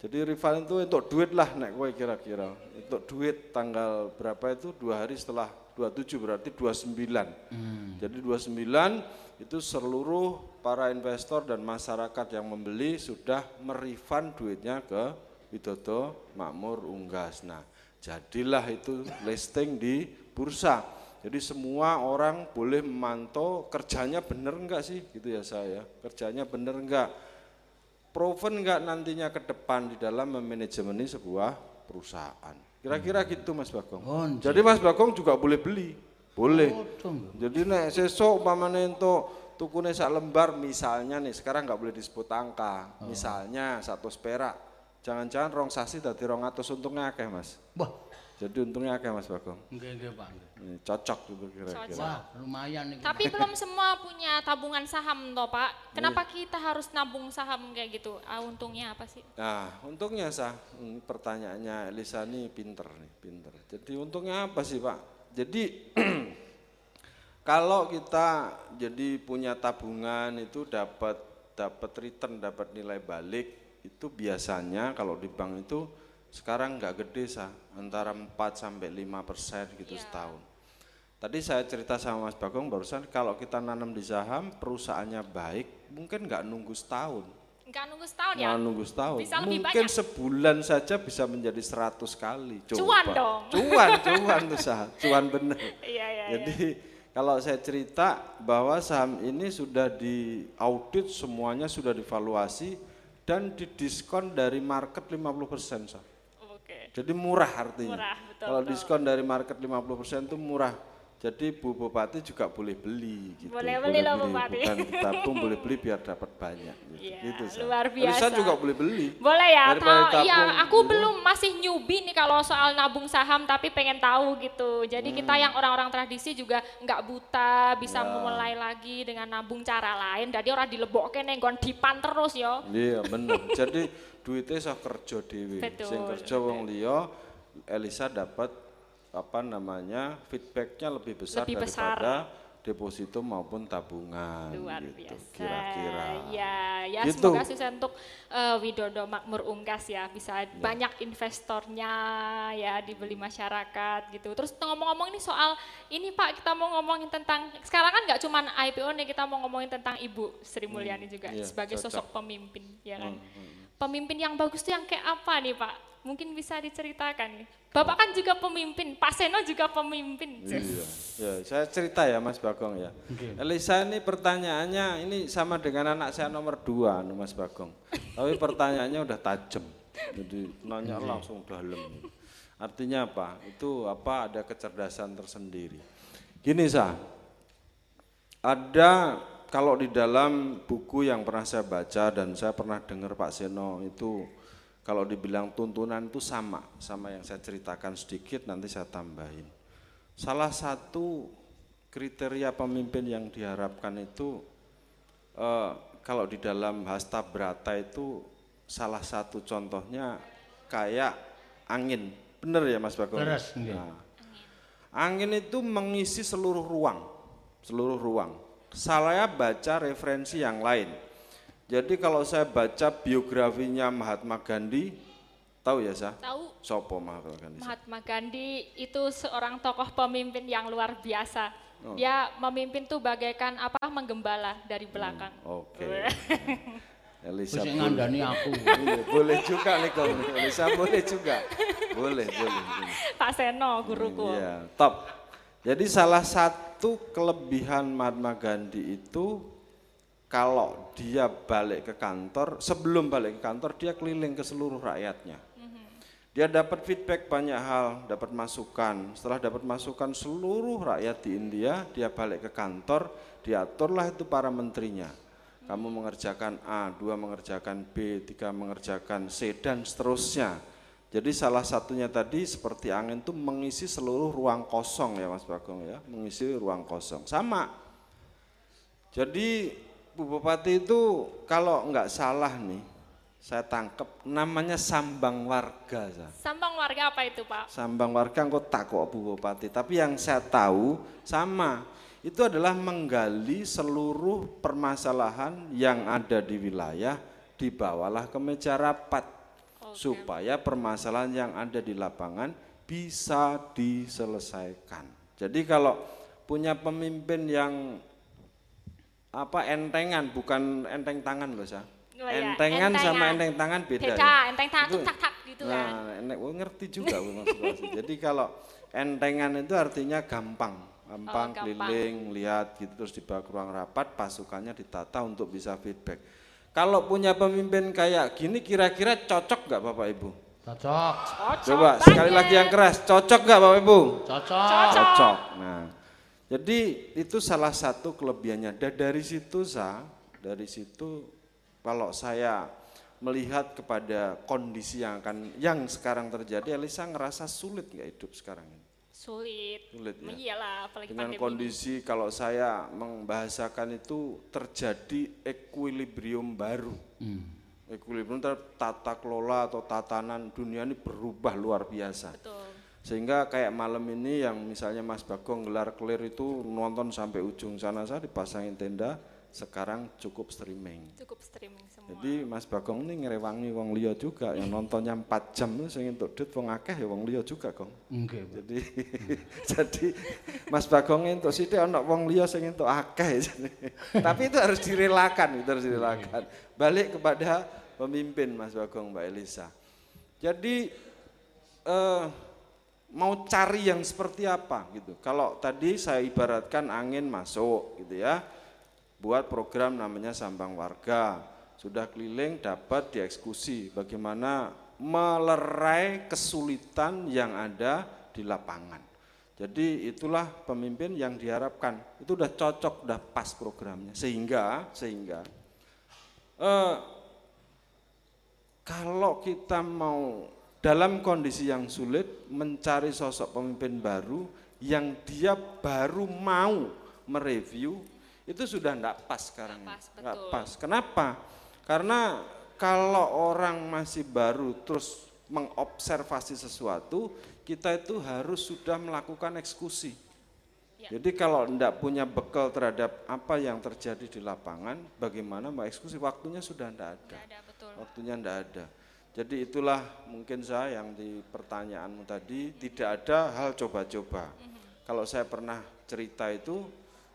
Jadi refund itu untuk duit lah nek kowe kira-kira. Untuk duit tanggal berapa itu dua hari setelah 27 berarti 29. Jadi 29 itu seluruh para investor dan masyarakat yang membeli sudah merefund duitnya ke Widodo Makmur Unggas. Nah, jadilah itu listing di bursa. Jadi semua orang boleh memantau kerjanya bener enggak sih gitu ya saya. Kerjanya bener enggak? proven enggak nantinya ke depan di dalam memanajemeni sebuah perusahaan. Kira-kira gitu Mas Bagong. Oh, Jadi Mas Bagong juga boleh beli. Boleh. Bodong. Jadi nek sesuk umpamane entuk tukune sak lembar misalnya nih sekarang nggak boleh disebut angka. Misalnya satu perak. Jangan-jangan rong sasi dadi rong atus untungnya akeh mas. Wah, Jadi untungnya akeh mas Bagong. nggih nggih Pak. Ini cocok gitu kira-kira. Cocok. Wah, lumayan iki. Tapi belum semua punya tabungan saham toh Pak. Kenapa kita harus nabung saham kayak gitu? Ah, untungnya apa sih? Nah, untungnya sah. Ini pertanyaannya Elisa nih pinter nih, pinter. Jadi untungnya apa sih Pak? Jadi (clears throat) kalau kita jadi punya tabungan itu dapat dapat return, dapat nilai balik itu biasanya kalau di bank itu sekarang nggak gede sah, antara 4 sampai 5 persen gitu setahun. Tadi saya cerita sama Mas Bagong barusan kalau kita nanam di saham perusahaannya baik mungkin nggak nunggu setahun. Enggak nunggu setahun ya? Nggak nunggu setahun. Bisa lebih Mungkin banyak. sebulan saja bisa menjadi 100 kali. Coba. Cuan dong. Cuan, (laughs) cuan tuh sah. Cuan bener. Iya, iya, Jadi kalau saya cerita bahwa saham ini sudah diaudit semuanya sudah divaluasi dan didiskon dari market 50% sah. Jadi murah artinya. Murah, betul, Kalau betul. diskon dari market 50% itu murah. Jadi Bu Bupati juga boleh beli gitu. Boleh beli loh. Bupati. Bukan (laughs) ditabung boleh beli biar dapat banyak gitu. Iya, gitu Sah. luar biasa. juga boleh beli. Boleh ya, Daripada tahu. Tabung, aku gitu. belum masih newbie nih kalau soal nabung saham, tapi pengen tahu gitu. Jadi kita Hmm. yang orang-orang tradisi juga nggak buta, bisa Ya. mulai lagi dengan nabung cara lain. Jadi orang dilebokke nenggon dipan terus yo. Iya (laughs) bener. Jadi duitnya saya kerja dewi. Sing kerja wong liya Elisa dapat apa namanya feedbacknya lebih besar Lebih besar. daripada deposito maupun tabungan. Luar gitu, biasa. Kira-kira. Ya, ya Gitu. semoga sukses untuk eh, Widodo Makmur Ungkas ya bisa banyak investornya ya dibeli masyarakat gitu. Terus ngomong-ngomong ini soal ini Pak kita mau ngomongin tentang sekarang kan nggak cuman IPO nih kita mau ngomongin tentang Ibu Sri Mulyani juga iya, sebagai cocok. sosok pemimpin ya kan. Pemimpin yang bagus tuh yang kayak apa nih Pak? Mungkin bisa diceritakan nih. Bapak kan juga pemimpin, Pak Seno juga pemimpin. Iya, ya, saya cerita ya Mas Bagong ya. Elisa ini pertanyaannya ini sama dengan anak saya nomor dua, anu, Mas Bagong. Tapi pertanyaannya udah tajam, jadi nanya langsung dalam. Artinya apa? Itu apa? Ada kecerdasan tersendiri. Gini sah, ada kalau di dalam buku yang pernah saya baca dan saya pernah dengar Pak Seno itu kalau dibilang tuntunan itu sama sama yang saya ceritakan sedikit nanti saya tambahin. Salah satu kriteria pemimpin yang diharapkan itu eh, kalau di dalam hasta brata itu salah satu contohnya kayak angin. Bener ya Mas Bagong? Nggih. Nah, angin itu mengisi seluruh ruang, seluruh ruang. Saya baca referensi yang lain. Jadi kalau saya baca biografinya Mahatma Gandhi, tahu ya saya? Tahu Sopo Mahatma Gandhi? Mahatma Gandhi itu seorang tokoh pemimpin yang luar biasa. Oh. Dia memimpin tuh bagaikan apa menggembala dari belakang. Oke. (laughs) Elisa Wis boleh. ngandani aku. (laughs) Boleh juga nih kau. Elisa boleh juga. Boleh, boleh. boleh. Pak Seno guruku. Iya, top. Jadi salah satu kelebihan Mahatma Gandhi itu kalau dia balik ke kantor, sebelum balik ke kantor dia keliling ke seluruh rakyatnya. Dia dapat feedback banyak hal, dapat masukan. Setelah dapat masukan seluruh rakyat di India, dia balik ke kantor, diaturlah itu para menterinya. Kamu mengerjakan A, dua mengerjakan B, tiga mengerjakan C, dan seterusnya. Jadi salah satunya tadi seperti angin itu mengisi seluruh ruang kosong ya Mas Bagong ya, mengisi ruang kosong. Sama. Jadi Bu Bupati itu kalau nggak salah nih, saya tangkep namanya sambang warga. Sa. Sambang warga apa itu Pak? Sambang warga engkau tak kok Bu Bupati, tapi yang saya tahu sama. Itu adalah menggali seluruh permasalahan yang ada di wilayah dibawalah ke meja rapat supaya permasalahan yang ada di lapangan bisa diselesaikan. Jadi kalau punya pemimpin yang apa entengan bukan enteng tangan loh sa. Oh iya, entengan sama entengan. enteng tangan beda. Beda, ya. enteng tangan Itu- tuh tak-tak gitu kan. Nah, enek oh, ngerti juga maksudnya. (laughs) Jadi kalau entengan itu artinya gampang, gampang Oh, gampang. keliling, lihat gitu terus dibawa ke ruang rapat, pasukannya ditata untuk bisa feedback. Kalau punya pemimpin kayak gini kira-kira cocok nggak Bapak Ibu? Cocok. Cocok Coba sekali banget. lagi yang keras, cocok nggak Bapak Ibu? Cocok. Cocok. Cocok. Nah, Jadi itu salah satu kelebihannya. Dan dari situ sa, dari situ kalau saya melihat kepada kondisi yang akan yang sekarang terjadi, Elisa ngerasa sulit nggak hidup sekarang ini? Sulit. Sulit ya. Iyalah, apalagi Dengan pandemi. kondisi kalau saya membahasakan itu terjadi equilibrium baru. Equilibrium ter- tata kelola atau tatanan dunia ini berubah luar biasa. Betul. Sehingga kayak malam ini yang misalnya Mas Bagong gelar clear itu nonton sampai ujung sana saya dipasangin tenda, sekarang cukup streaming. Cukup streaming semua. Jadi Mas Bagong ini ngerewangi wong liya juga yang nontonnya 4 jam itu sing entuk duit wong akeh ya wong liya juga, Gong. Nggih. Pak. Jadi (laughs) jadi Mas Bagong entuk sithik ana wong liya sing entuk akeh. (laughs) Tapi itu harus direlakan, itu harus direlakan. Balik kepada pemimpin Mas Bagong Mbak Elisa. Jadi eh, mau cari yang seperti apa gitu. Kalau tadi saya ibaratkan angin masuk gitu ya. Buat program namanya Sambang Warga. Sudah keliling dapat dieksekusi bagaimana melerai kesulitan yang ada di lapangan. Jadi itulah pemimpin yang diharapkan. Itu udah cocok, udah pas programnya. Sehingga sehingga eh, kalau kita mau dalam kondisi yang sulit mencari sosok pemimpin baru yang dia baru mau mereview itu sudah tidak pas sekarang Nggak pas, Nggak pas. Kenapa? Karena kalau orang masih baru terus mengobservasi sesuatu, kita itu harus sudah melakukan eksekusi. Ya. Jadi kalau tidak punya bekal terhadap apa yang terjadi di lapangan, bagaimana mau eksekusi? Waktunya sudah tidak ada Nggak ada, betul. waktunya ndak ada. Jadi itulah mungkin saya yang di pertanyaanmu tadi tidak ada hal coba-coba. Kalau saya pernah cerita itu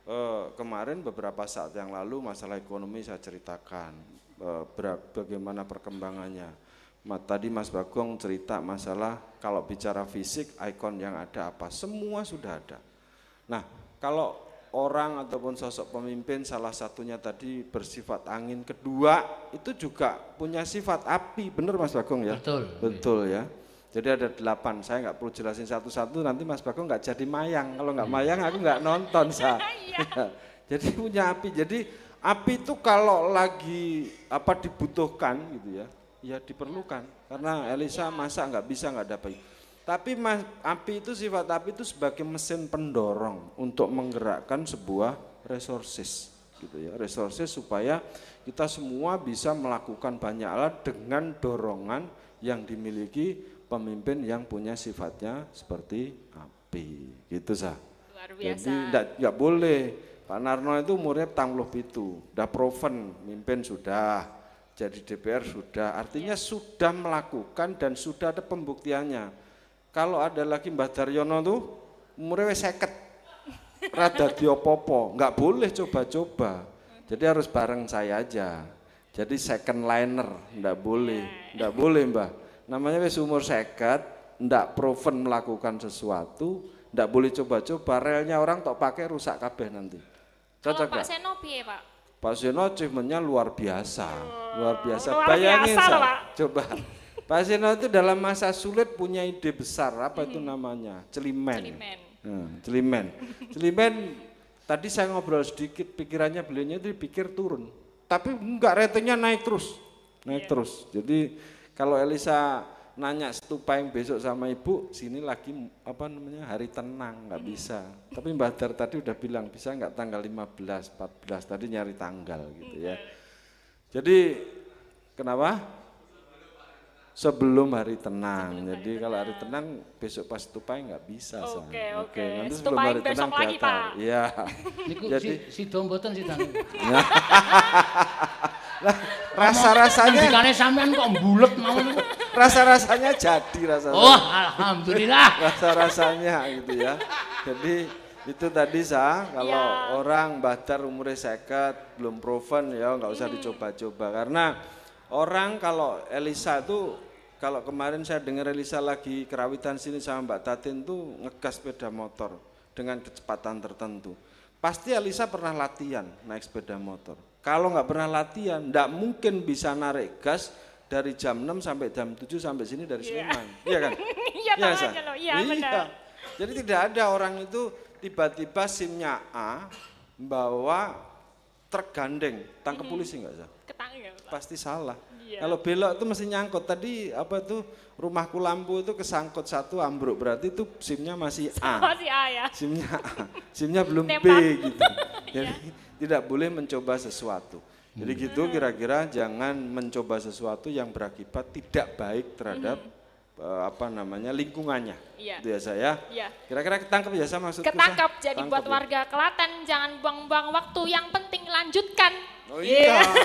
eh, kemarin beberapa saat yang lalu masalah ekonomi saya ceritakan eh, bagaimana perkembangannya. Tadi Mas Bagong cerita masalah kalau bicara fisik ikon yang ada apa semua sudah ada. Nah, kalau orang ataupun sosok pemimpin salah satunya tadi bersifat angin, kedua itu juga punya sifat api, benar Mas Bagong ya? Betul. Betul ya. Jadi ada delapan, saya nggak perlu jelasin satu-satu, nanti Mas Bagong nggak jadi mayang. Kalau nggak mayang aku nggak nonton, sa. (laughs) (laughs) jadi punya api. Jadi api itu kalau lagi apa dibutuhkan gitu ya, ya diperlukan. Karena Elisa masa nggak bisa nggak dapat. Tapi mas, api itu sifat api itu sebagai mesin pendorong untuk menggerakkan sebuah resources gitu ya. Resources supaya kita semua bisa melakukan banyak alat dengan dorongan yang dimiliki pemimpin yang punya sifatnya seperti api gitu sah Luar biasa. jadi enggak, enggak boleh. Pak Narno itu umurnya tang itu udah proven mimpin sudah jadi DPR sudah. Artinya sudah melakukan dan sudah ada pembuktiannya kalau ada lagi Mbah Daryono tuh umurnya seket. Rada diopopo. Nggak boleh coba-coba. Jadi harus bareng saya aja. Jadi second liner nggak boleh. Nggak boleh mbah. Namanya wis umur seket nggak proven melakukan sesuatu nggak boleh coba-coba. Relnya orang tok pakai rusak kabeh nanti. Kalau cocok Pak nggak? Seno piye, Pak? Pak Seno achievementnya luar biasa, luar biasa. luar Bayangin biasa Pak. coba. Pak Seno itu dalam masa sulit punya ide besar, apa itu namanya? Celimen. Celimen. Nah, celimen. Celimen, tadi saya ngobrol sedikit, pikirannya beliaunya itu dipikir turun. Tapi enggak ratingnya naik terus, naik terus. Jadi kalau Elisa nanya stupaing besok sama ibu, sini lagi apa namanya hari tenang, nggak bisa. Tapi Mbak Dar tadi udah bilang bisa nggak tanggal 15, 14 tadi nyari tanggal gitu ya. Jadi kenapa? Sebelum hari tenang. Jadi kalau hari tenang besok pas tupai nggak bisa. Oke, oke. Nanti sebelum Tupai hari besok tenang lagi. Pak. Iya. Niku Jadi si sida mboten sidang. (laughs) rasa-rasanya Ngendikane sampean kok mbulet mau niku. rasa-rasanya jadi rasa Oh, alhamdulillah. rasa-rasanya gitu ya. Jadi itu tadi sah kalau Iya. orang badar umurnya seket belum proven ya nggak usah dicoba-coba karena orang kalau Elisa itu kalau kemarin saya dengar Elisa lagi kerawitan sini sama Mbak Tatin tuh ngegas sepeda motor dengan kecepatan tertentu. Pasti Elisa pernah latihan naik sepeda motor. Kalau nggak pernah latihan, nggak mungkin bisa narik gas dari jam 6 sampai jam 7 sampai sini dari Sleman. Iya kan? (laughs) Iya, aja loh. Iya, benar. Jadi tidak ada orang itu tiba-tiba SIM-nya A bawa truk gandeng, tangkap polisi nggak sah? Ketang ya, Pak. Pasti salah. Iya. Kalau belok itu mesti nyangkut. Tadi apa tuh rumahku lampu itu kesangkut satu ambruk berarti itu SIM-nya masih A. (laughs) Masih A ya. SIM-nya A. SIM-nya belum B gitu. (laughs) Jadi tidak boleh mencoba sesuatu. Jadi gitu kira-kira jangan mencoba sesuatu yang berakibat tidak baik terhadap eh, apa namanya lingkungannya. Iya. Itu ya saya. Iya. Kira-kira ketangkep ya sama maksudku. Sah? Ketangkap. Jadi Tangkep buat ya? warga Klaten jangan buang-buang waktu. Yang penting lanjutkan. Oh iya, gitu.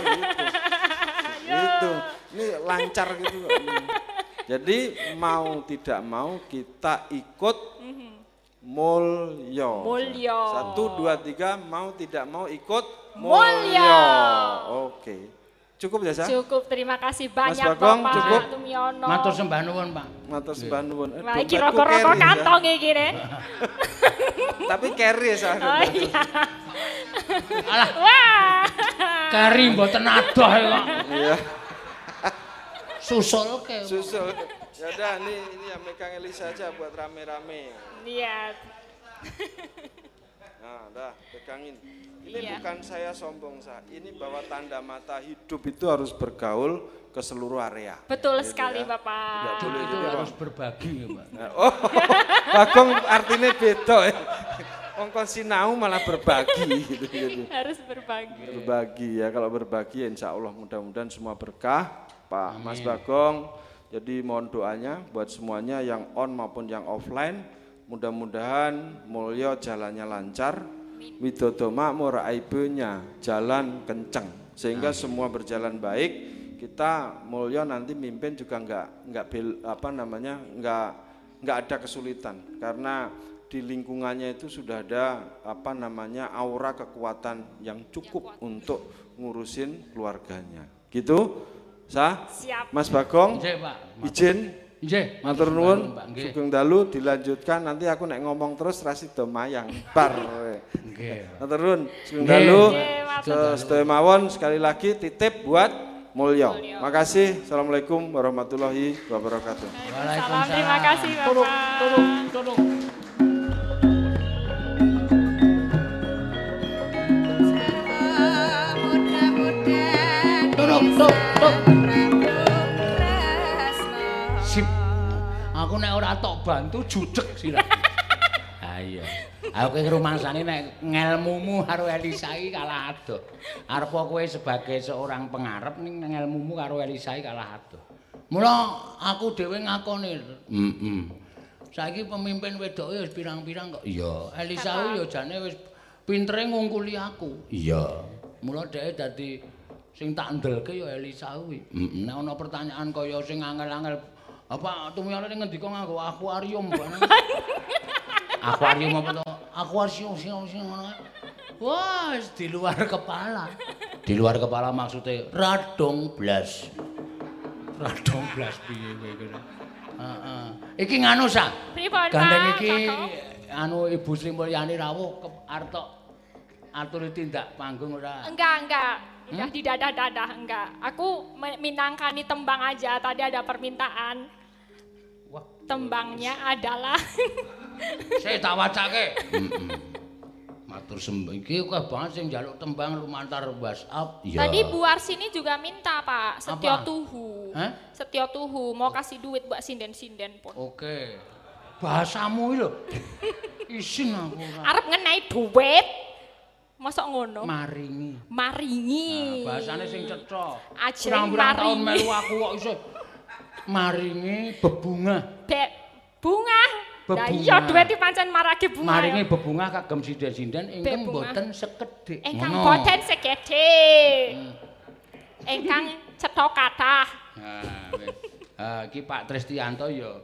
(laughs) Gitu. Ini lancar gitu. Hmm. Jadi mau tidak mau kita ikut mulyo. Mulyo. Satu, dua, tiga, mau tidak mau ikut Mulyo. Oke. Cukup ya, Sa? Cukup, terima kasih banyak Bagong, Bapak cukup. Tumiono. Matur sembah nuwun, Pak. Matur sembah nuwun. Eh, Wah, iki rokok-rokok carry, Sa. kantong iki ne. (laughs) Tapi carry ya, Sa. Oh iya. Alah, Wah. kari mboten adoh kok. Iya. Susulke. Susul. Ya udah, ini ini yang megang Elisa aja buat rame-rame. Lihat. Nah, dah, pegangin. Ini Iya. bukan saya sombong, Sa. Ini bahwa tanda mata hidup itu harus bergaul ke seluruh area. Betul Gitu sekali, ya. Bapak. Boleh Itu juga, harus berbagi, Pak. Nah, Oh, (laughs) bagong artinya beda ya. Wong kon sinau malah berbagi (laughs) gitu. gitu. Harus berbagi. Berbagi ya, kalau berbagi ya insya Allah mudah-mudahan semua berkah. Pak Mas Bagong, jadi mohon doanya buat semuanya yang on maupun yang offline. Mudah-mudahan mulya jalannya lancar, widodo makmur aibnya jalan kenceng sehingga semua berjalan baik. Kita mulya nanti mimpin juga enggak enggak bel, apa namanya enggak enggak ada kesulitan karena di lingkungannya itu sudah ada apa namanya aura kekuatan yang cukup untuk ngurusin keluarganya. Gitu? Sah? Siap. Mas Bagong, Nggih, Pak. izin Nggih, matur nuwun, sugeng dalu dilanjutkan nanti aku nek ngomong terus rasi do mayang. Bar. Nggih. Matur nuwun, sugeng dalu. Sedaya mawon sekali lagi titip buat Mulyo. Makasih. Assalamualaikum warahmatullahi wabarakatuh. Salam terima kasih, Bapak. Turun, turun, turun. Turun, turun, turun. Aku nek ora tok bantu judeg sira. Ha (laughs) iya. Aku ki rumangsane nek ngelmumu karo Elisa iki kalah adoh. Arep kowe sebagai seorang pengarep ning ngelmumu karo Elisa iki kalah adoh. Mula aku dhewe ngakoni. Heeh. Saiki pemimpin wedoke wis pirang-pirang kok. Iya, Elisa kuwi ya jane wis pintere ngungkuli aku. Iya. Mula dhek dadi sing tak ndelke ya Elisa kuwi. Heeh. Nek ana pertanyaan kaya sing angel-angel apa tumiyane ngendika nganggo akuarium barang. (laughs) akuarium apa to? Akuarium sing sing ngono. Wah, wis di luar kepala. Di luar kepala maksudnya radong blas. Radong blas piye kowe kira? Heeh. Iki nganu sa. Pripun? Gandeng iki anu Ibu Sri Mulyani rawuh ke arep atur tindak panggung ora. Enggak, enggak. Hmm? di dadah-dadah, enggak. Aku minangkani tembang aja, tadi ada permintaan. Tembangnya adalah saya tak wacake. Matur sembah iki kok banget sing njaluk tembang lumantar WhatsApp. Iya. Tadi Bu Arsini juga minta, Pak, Setio Apa? Tuhu. Hah? Setio Tuhu mau kasih duit buat sinden-sinden pun. Oke. Bahasamu iki lho. (laughs) Isin aku. Arep ngenai duit. Masa ngono? maringi. Maringi. Nah, bahasane sing cetha. Ajeng Pirang-pirang taun maringi. melu aku kok maringi bebungah. Dek, bunga. Lah Bebunga. iya iki pancen marake bunga. Maringi bebungah kagem sinden-sinden ingkang Bebungah. boten sekedhik. Engkang Ngono. boten segede. Engkang cetha kathah. Nah, wis. Ah, iki Pak Tristianto ya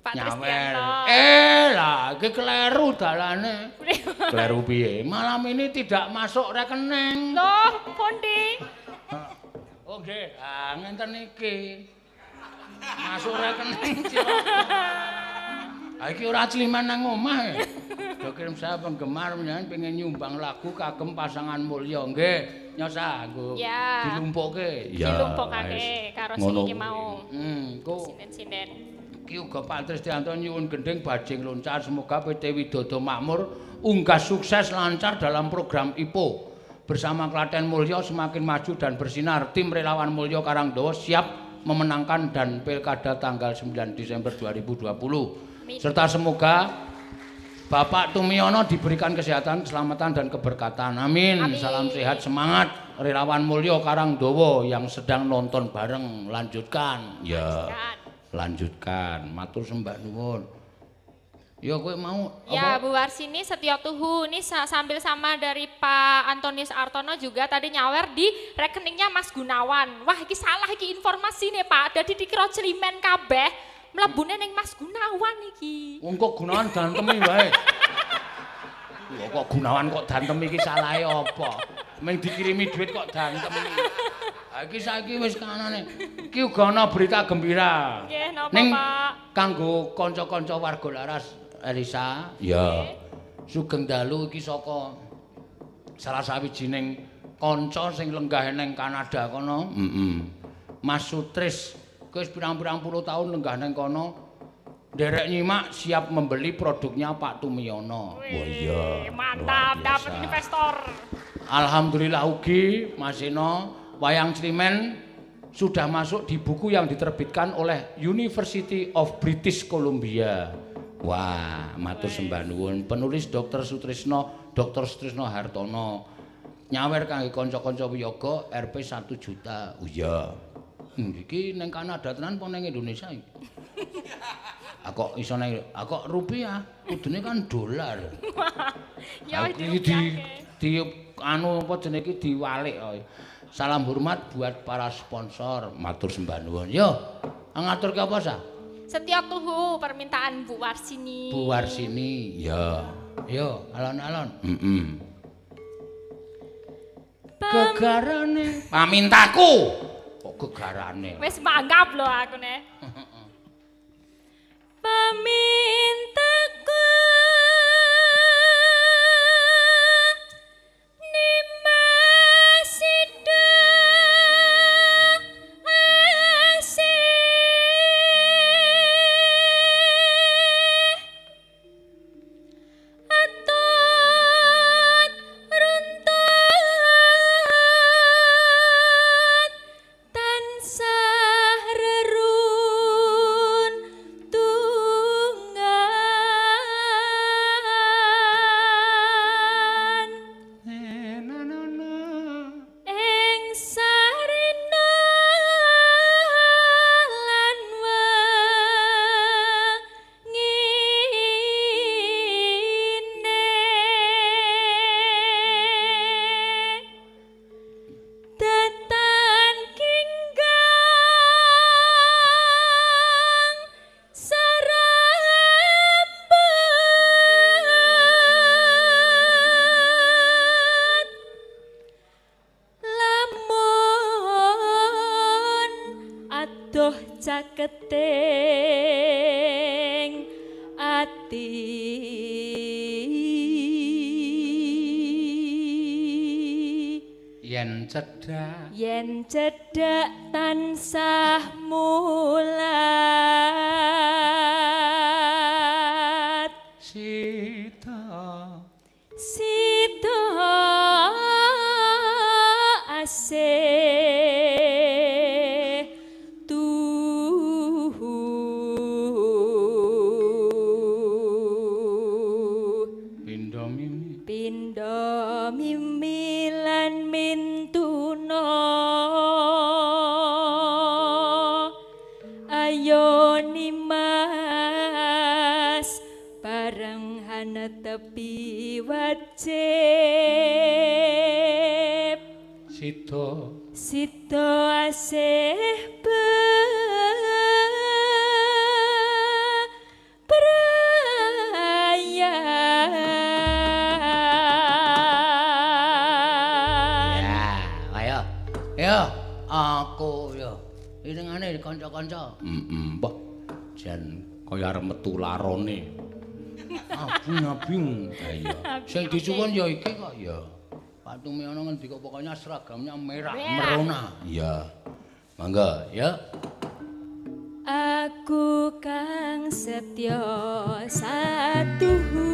Pak nyawer. Tristianto. Eh lah, iki kleru dalane. (laughs) Kleru piye? Malam ini tidak masuk rekening. Loh, pundi? Oh nggih, ah ngenten iki. Masuk rekening Ciro. Ah iki ora climan nang omah. e. Do kirim saya penggemar menyanyi pengen nyumbang lagu kagem pasangan mulya. Nggih, nyosa nggo Ya. dilumpukke. Dilumpukake karo sing iki mau. Hmm, kok Sinden-sinden. Ki uga Pak Tristianto nyuwun gending bajing loncar semoga PT Widodo makmur Unggas sukses lancar dalam program IPO. Bersama Klaten Mulyo semakin maju dan bersinar. Tim Relawan Mulyo Karangdowo siap memenangkan dan Pilkada tanggal 9 Desember 2020. Serta semoga Bapak Tumiono diberikan kesehatan, keselamatan dan keberkatan. Amin. Amin. Salam sehat, semangat. Relawan Mulyo Karangdowo yang sedang nonton bareng lanjutkan. Ya. Kan? Lanjutkan. Matur sembah nuwun. Ya kowe mau Ya apa? Bu Warsini Setio Tuhu ini sa- sambil sama dari Pak Antonius Artono juga tadi nyawer di rekeningnya Mas Gunawan. Wah iki salah iki informasi nih Pak. Jadi dikira celimen kabeh mlebune ning Mas Gunawan iki. Wong kok Gunawan dantem wae. Lho kok Gunawan kok dantem iki salahe apa? Ming dikirimi duit kok dantem iki. Ha iki saiki wis kanane. Iki uga ana berita gembira. Nggih napa Pak? kanggo kanca-kanca warga laras Elisa. Ya. Sugeng dalu iki saka salah sawijining kanca sing lenggah ning Kanada kono. Heeh. Mas Sutris wis pirang-pirang puluh tahun lenggah ning kono. Derek nyimak siap membeli produknya Pak Tumiono. Wah iya. Mantap dapat investor. Alhamdulillah ugi Mas Eno wayang Cilimen sudah masuk di buku yang diterbitkan oleh University of British Columbia. Wah, matur sembah nuwun. Penulis Dr. Sutrisno, Dr. Sutrisno Hartono. Nyawer kangge kanca-kanca wiyaga Rp 1 juta. Oh iya. Hmm, iki ning Kanada tenan apa ning Indonesia iki? Ah kok iso ning ah kok rupiah, kudune kan dolar. (laughs) Ya wis Aku iki di di anu apa jenenge iki diwalik kok. Salam hormat buat para sponsor. Matur sembah nuwun. Yo, ngaturke apa sa? Setio Tuhu permintaan Bu Warsini. Bu Warsini. Ya. Yo, alon-alon. Heeh. Gegarane pamintaku. Kok gegarane? Wis manggap lho aku nih. (laughs) Pamintaku yen Sing disuwun ya iki kok ya. Pak Tumiono ngendika pokoknya seragamnya merah, merona. Iya. Mangga, ya. Aku kang setya satuhu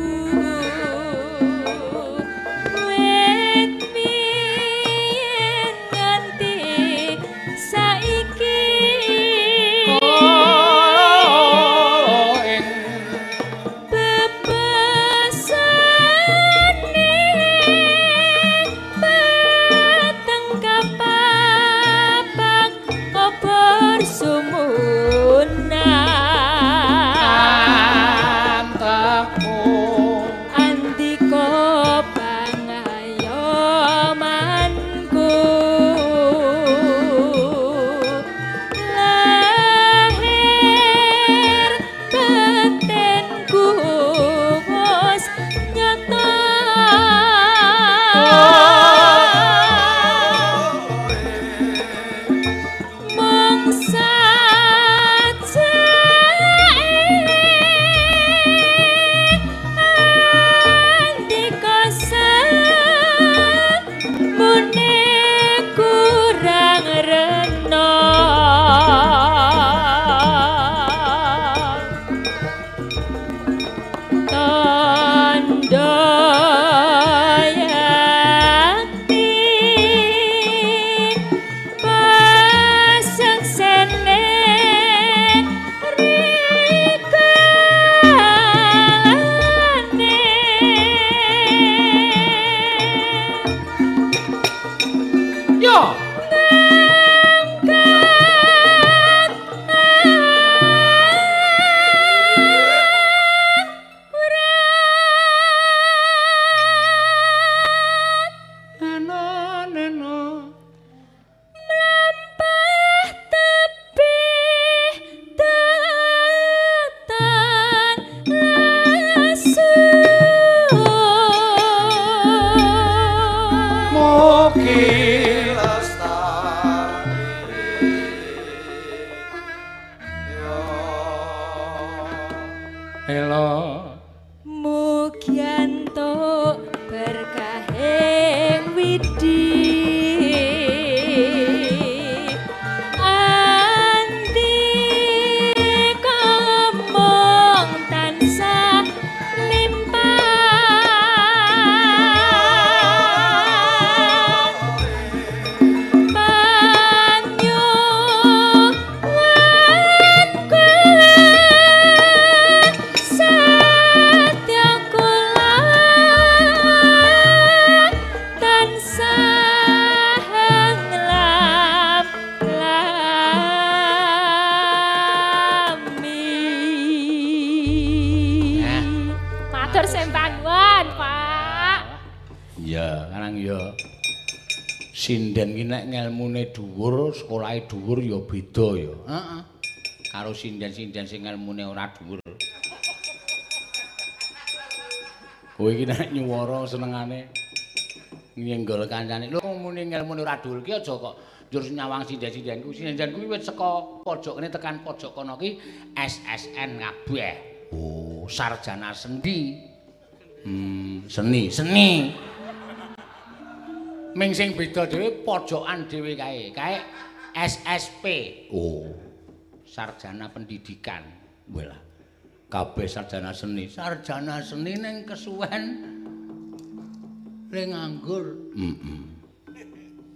dhuwur ya beda ya. Heeh. Karo sinden-sinden sing ngelmune ora dhuwur. Kowe iki nek nyuwara senengane nyenggol kancane. Lho muni ngelmune ora dhuwur ki aja kok njur nyawang sinden-sindenku. Sinden kuwi wis saka pojok kene tekan pojok kono ki SSN kabeh. Oh, sarjana seni. Hmm, seni, seni. Ming sing beda dhewe pojokan dhewe kae. Kae SSP. Oh. Sarjana pendidikan. Wela. Kabeh sarjana seni. Sarjana seni ning kesuwen ning nganggur. Heeh.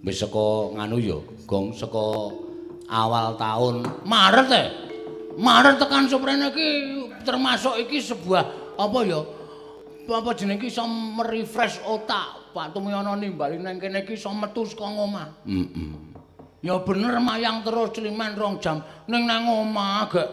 Wis saka nganu ya, Gong, saka awal tahun Maret e. Maret tekan suprene iki termasuk iki sebuah apa ya? Apa jeneng iki iso merefresh otak. Pak Tumyono nimbali nang kene iki iso metu saka omah. Heeh. Ya bener mayang terus celimen rong jam ning nang omah gak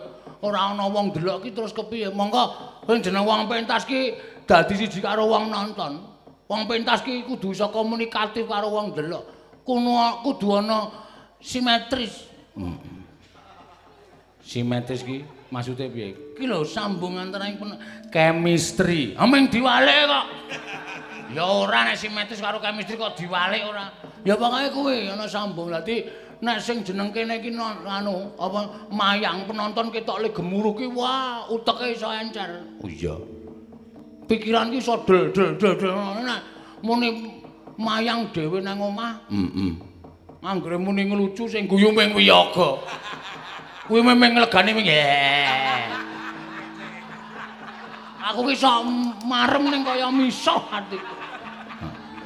ora ana wong delok ki terus kepiye? Monggo sing jeneng wong pentas ki dadi siji karo wong nonton. Wong pentas ki kudu iso komunikatif karo wong delok. Kudu kudu ana simetris. Simetris ki maksude piye? Ki lho sambung antaraning pen- chemistry. Ameng diwalik kok. Ya ora nek simetris karo chemistry kok diwalik ora. Ya pokoke kuwi ana sambung. Dadi nek sing jeneng kene iki anu apa mayang penonton ketok le gemuruh ki wah uteke iso encer. Oh iya. Pikiran ki iso del del del del nek muni mayang dhewe nang omah. Heeh. Anggere muni nglucu sing guyu ming wiyaga. Kuwi memeng legane ming. Aku ki iso marem ning kaya misoh atiku.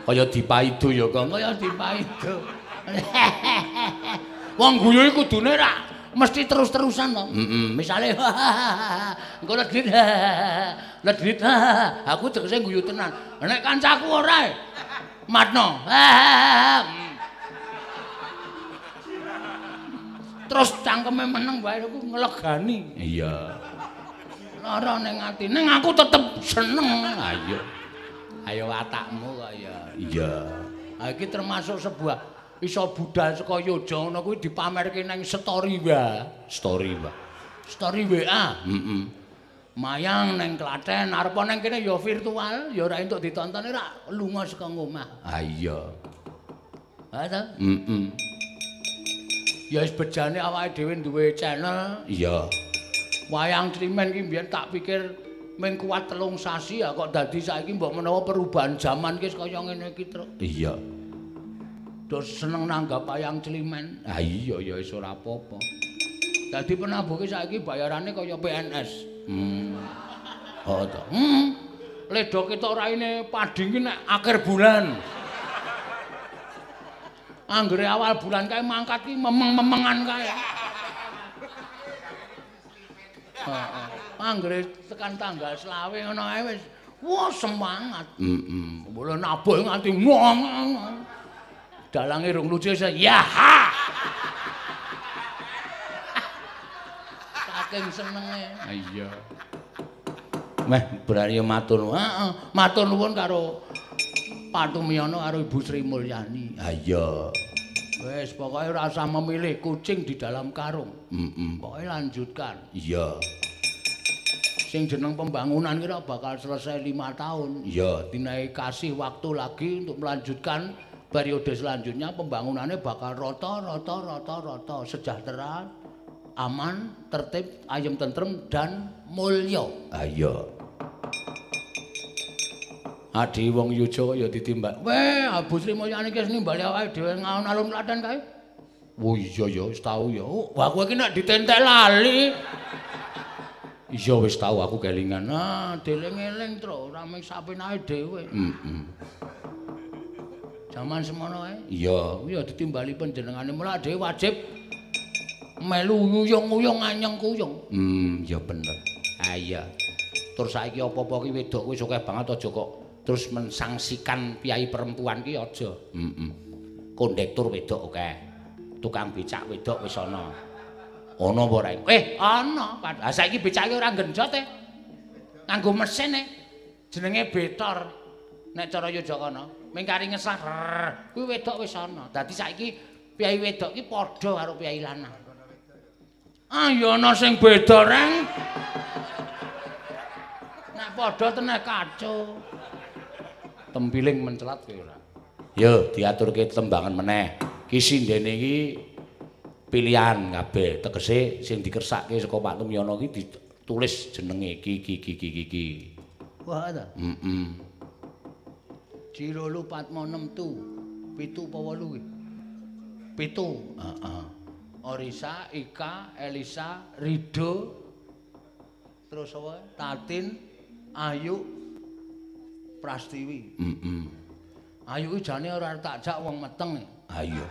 Kaya dipaido ya, Kang. Kaya dipaido. (laughs) Wong guyu iku kudune ra mesti terus-terusan to. Heeh, misale (laughs) engko ledit. (laughs) Ledit. Aku tegese guyu tenan. Nek kancaku ora e. Matno. Terus cangkeme meneng wae aku nglegani. Iya. Lara ning ati. Ning aku tetep seneng. Ayo. Ayo watakmu kok ya. Iya. Ha iki termasuk sebuah iso budal saka Yoja ngono kuwi dipamerke nang story wae. Story wae. Story WA. Heeh. Mayang neng Klaten, arep neng kene ya virtual, ya ora entuk ditonton ora lunga saka omah. Ha iya. Ha ta? Heeh. Ya wis bejane awake dhewe duwe channel. Iya. Wayang Trimen ki mbiyen tak pikir ming kuat telung sasi ya kok dadi saiki mbok menawa perubahan zaman ki kaya ngene iki, Truk. Iya. Terus seneng nanggap wayang Trimen. Ah iya ya wis ora apa-apa. Dadi penabuh ki saiki bayarane kaya PNS. Hmm. Oh to. Hmm. Ledok ketok raine padi ki nek akhir bulan. Anggere awal bulan kae mangkat ki memeng-memengan kae. Heeh. Anggere tekan tanggal selawe ngono ae wis wah semangat. Heeh. Mulai nabuh nganti ngong. Dalange rung lucu ya ha. Saking senenge. Iya. Meh berani matur. Heeh, matur nuwun karo Pak Tumyono karo Ibu Sri Mulyani. Ha iya. Wis pokoke ora usah memilih kucing di dalam karung. Heeh. Pokoke lanjutkan. Iya. Sing jeneng pembangunan kira bakal selesai lima tahun. Iya, dinaik kasih waktu lagi untuk melanjutkan periode selanjutnya pembangunannya bakal rata rata rata rata sejahtera aman, tertib, ayem tentrem dan mulya. Ah iya. Adi wong yujo ya ditimbak. Weh, Abu Sri Mulyani ki nimbali awake dhewe ngalun-alun klaten kae. Oh iya ya, wis tau ya. Wah kowe iki nek ditentek lali. Iya wis tau aku kelingan. Nah, deling-eling tro, ora mung sapenae dhewe. Heeh. Jaman semono ae. Iya, ya ditimbali panjenengane mulak dhewe wajib melu nguyung-nguyung anyeng kuyung. Hmm, ya bener. Ah iya. Tur saiki apa-apa ki wedok wis akeh banget aja kok terus mensangsikan piyai perempuan ki aja. Heeh. Kondektur wedok akeh. Tukang becak wedok wis ana. Ana apa ora? Eh, ana. Ah saiki becake ora genjot e. Nganggo mesin e. Jenenge betor. Nek cara Yojakana, mingkari ngesah. Kuwi wedok wis ana. Dadi saiki piyai wedok ki padha karo piyai lanang. Ah, ya ana sing beda, Reng. Nek padha tenan kacau. Tempiling mencelat kowe ora. Yo diaturke tembangan meneh. Ki sindene iki pilihan kabeh. Tegese sing dikersake saka Pak Tumyono ki ditulis jenenge ki ki ki ki ki. Wah ta? Heeh. Cirolu Patmo 6 tu. Pitu apa wolu ki? Pitu. Heeh. Orisa, Ika, Elisa, Rido, terus apa? Tatin, Ayu, Prastiwi. Heeh. Ayu iki jane ora tak jak wong meteng. Ha iya.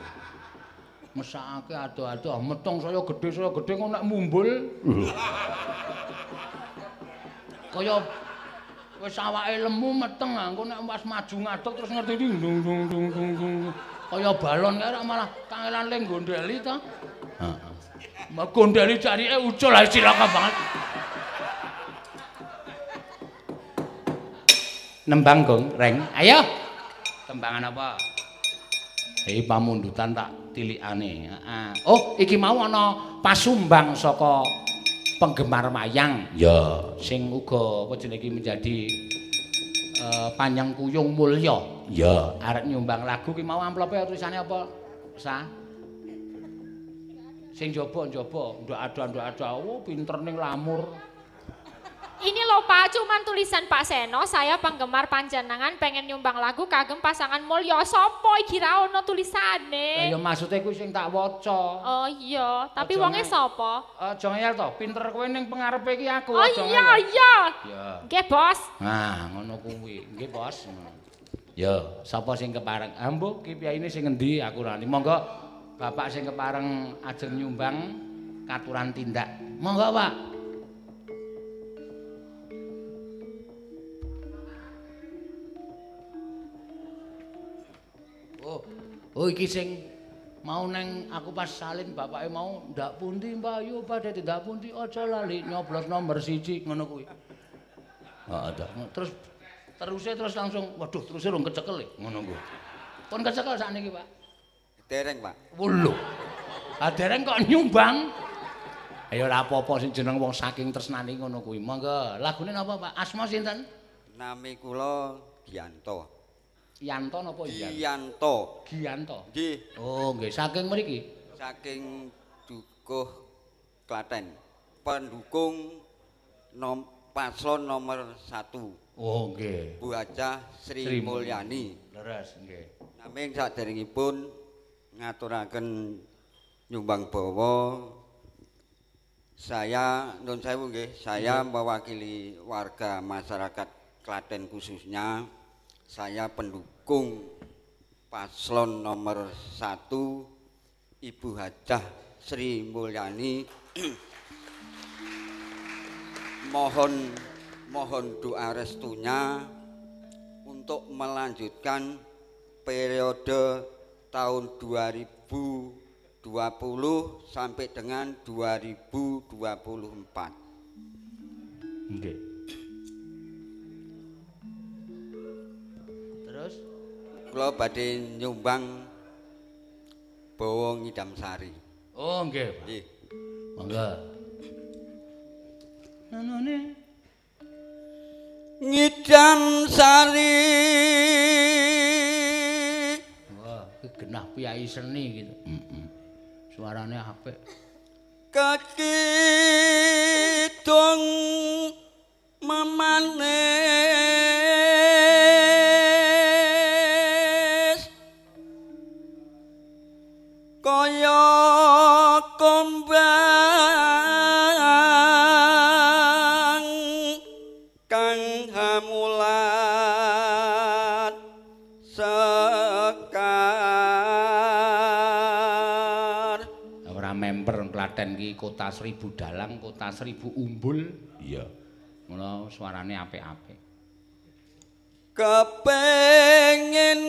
Mesakake ado-ado, meteng saya gedhe saya gedhe kok nek mumbul. Kaya wis awake lemu meteng, engko nek pas maju ngadeg terus ngerti dung dung dung dung dung. Kaya balon kae malah kangelan ling gondeli ta. Heeh. Mbak gondeli carike ucul ae cilaka banget. Nembang gong, reng. Ayo. Tembangan apa? Hei pamundutan tak tilikane. Heeh. Oh, iki mau ana pasumbang saka penggemar wayang. Ya, sing uga apa jenenge menjadi uh, panjang kuyung mulya. Ya, arep nyumbang lagu ki mau amplope tulisane apa? Sa? Sing jaba-jaba, ndak ada ndak ada. Oh, pinter ning lamur. Ini loh Pak, cuman tulisan Pak Seno, saya penggemar panjenengan pengen nyumbang lagu kagem pasangan Mulyo. Sopo iki ra ono tulisane? Ya maksudnya kuwi sing tak waca. Oh iya, tapi wonge nge- sapa? Aja ngeyel to, pinter kowe ning pengarepe iki aku Oh iya iya. Ya. Nggih, Bos. Nah, ngono kuwi. Nggih, Bos. Ya, sapa sing kepareng? Ambo ki piyaine sing endi aku rani. Monggo Bapak sing kepareng ajeng nyumbang katuran tindak. Monggo, Pak. Oh iki sing mau neng aku pas salin bapake mau ndak pundi Mbak Ayu pada tidak pundi aja lali nyoblos nomor siji ngono kuwi. Heeh ta. Terus terusnya terus langsung waduh terusnya rung kecekel ngono kuwi. Pun kecekel sakniki, Pak. Dereng, Pak. Wulo. Ah dereng kok nyumbang. Ayo ora apa-apa sing jeneng wong saking tresnani ngono kuwi. Monggo, lagune napa, Pak? Asma sinten? Nami kula Gianto. Yanto napa Yan? Gianto. Gianto. Nggih, Oh, nggih saking mriki. saking Dukuh Klaten. Pendukung nom paslon nomor 1. Oh, nggih. Bu Acah Sri, Sri Mulyani. Leres, nggih. Naming saderengipun ngaturaken nyumbang bawa saya nun sewu nggih, saya mewakili warga masyarakat Klaten khususnya saya pendukung paslon nomor satu Ibu Hajah Sri Mulyani mohon mohon doa restunya untuk melanjutkan periode tahun 2020 sampai dengan 2024. Nggih. Terus Kula badhe nyumbang bawa ngidam sari. oh nggih. Nggih. Monggo. Anone Ngidam sari. wah iki genah piyai seni gitu. Heeh. Suarane apik. kakidung memanis kota seribu dalang, kota seribu umbul. Iya. Mula suarane apik-apik. kepengin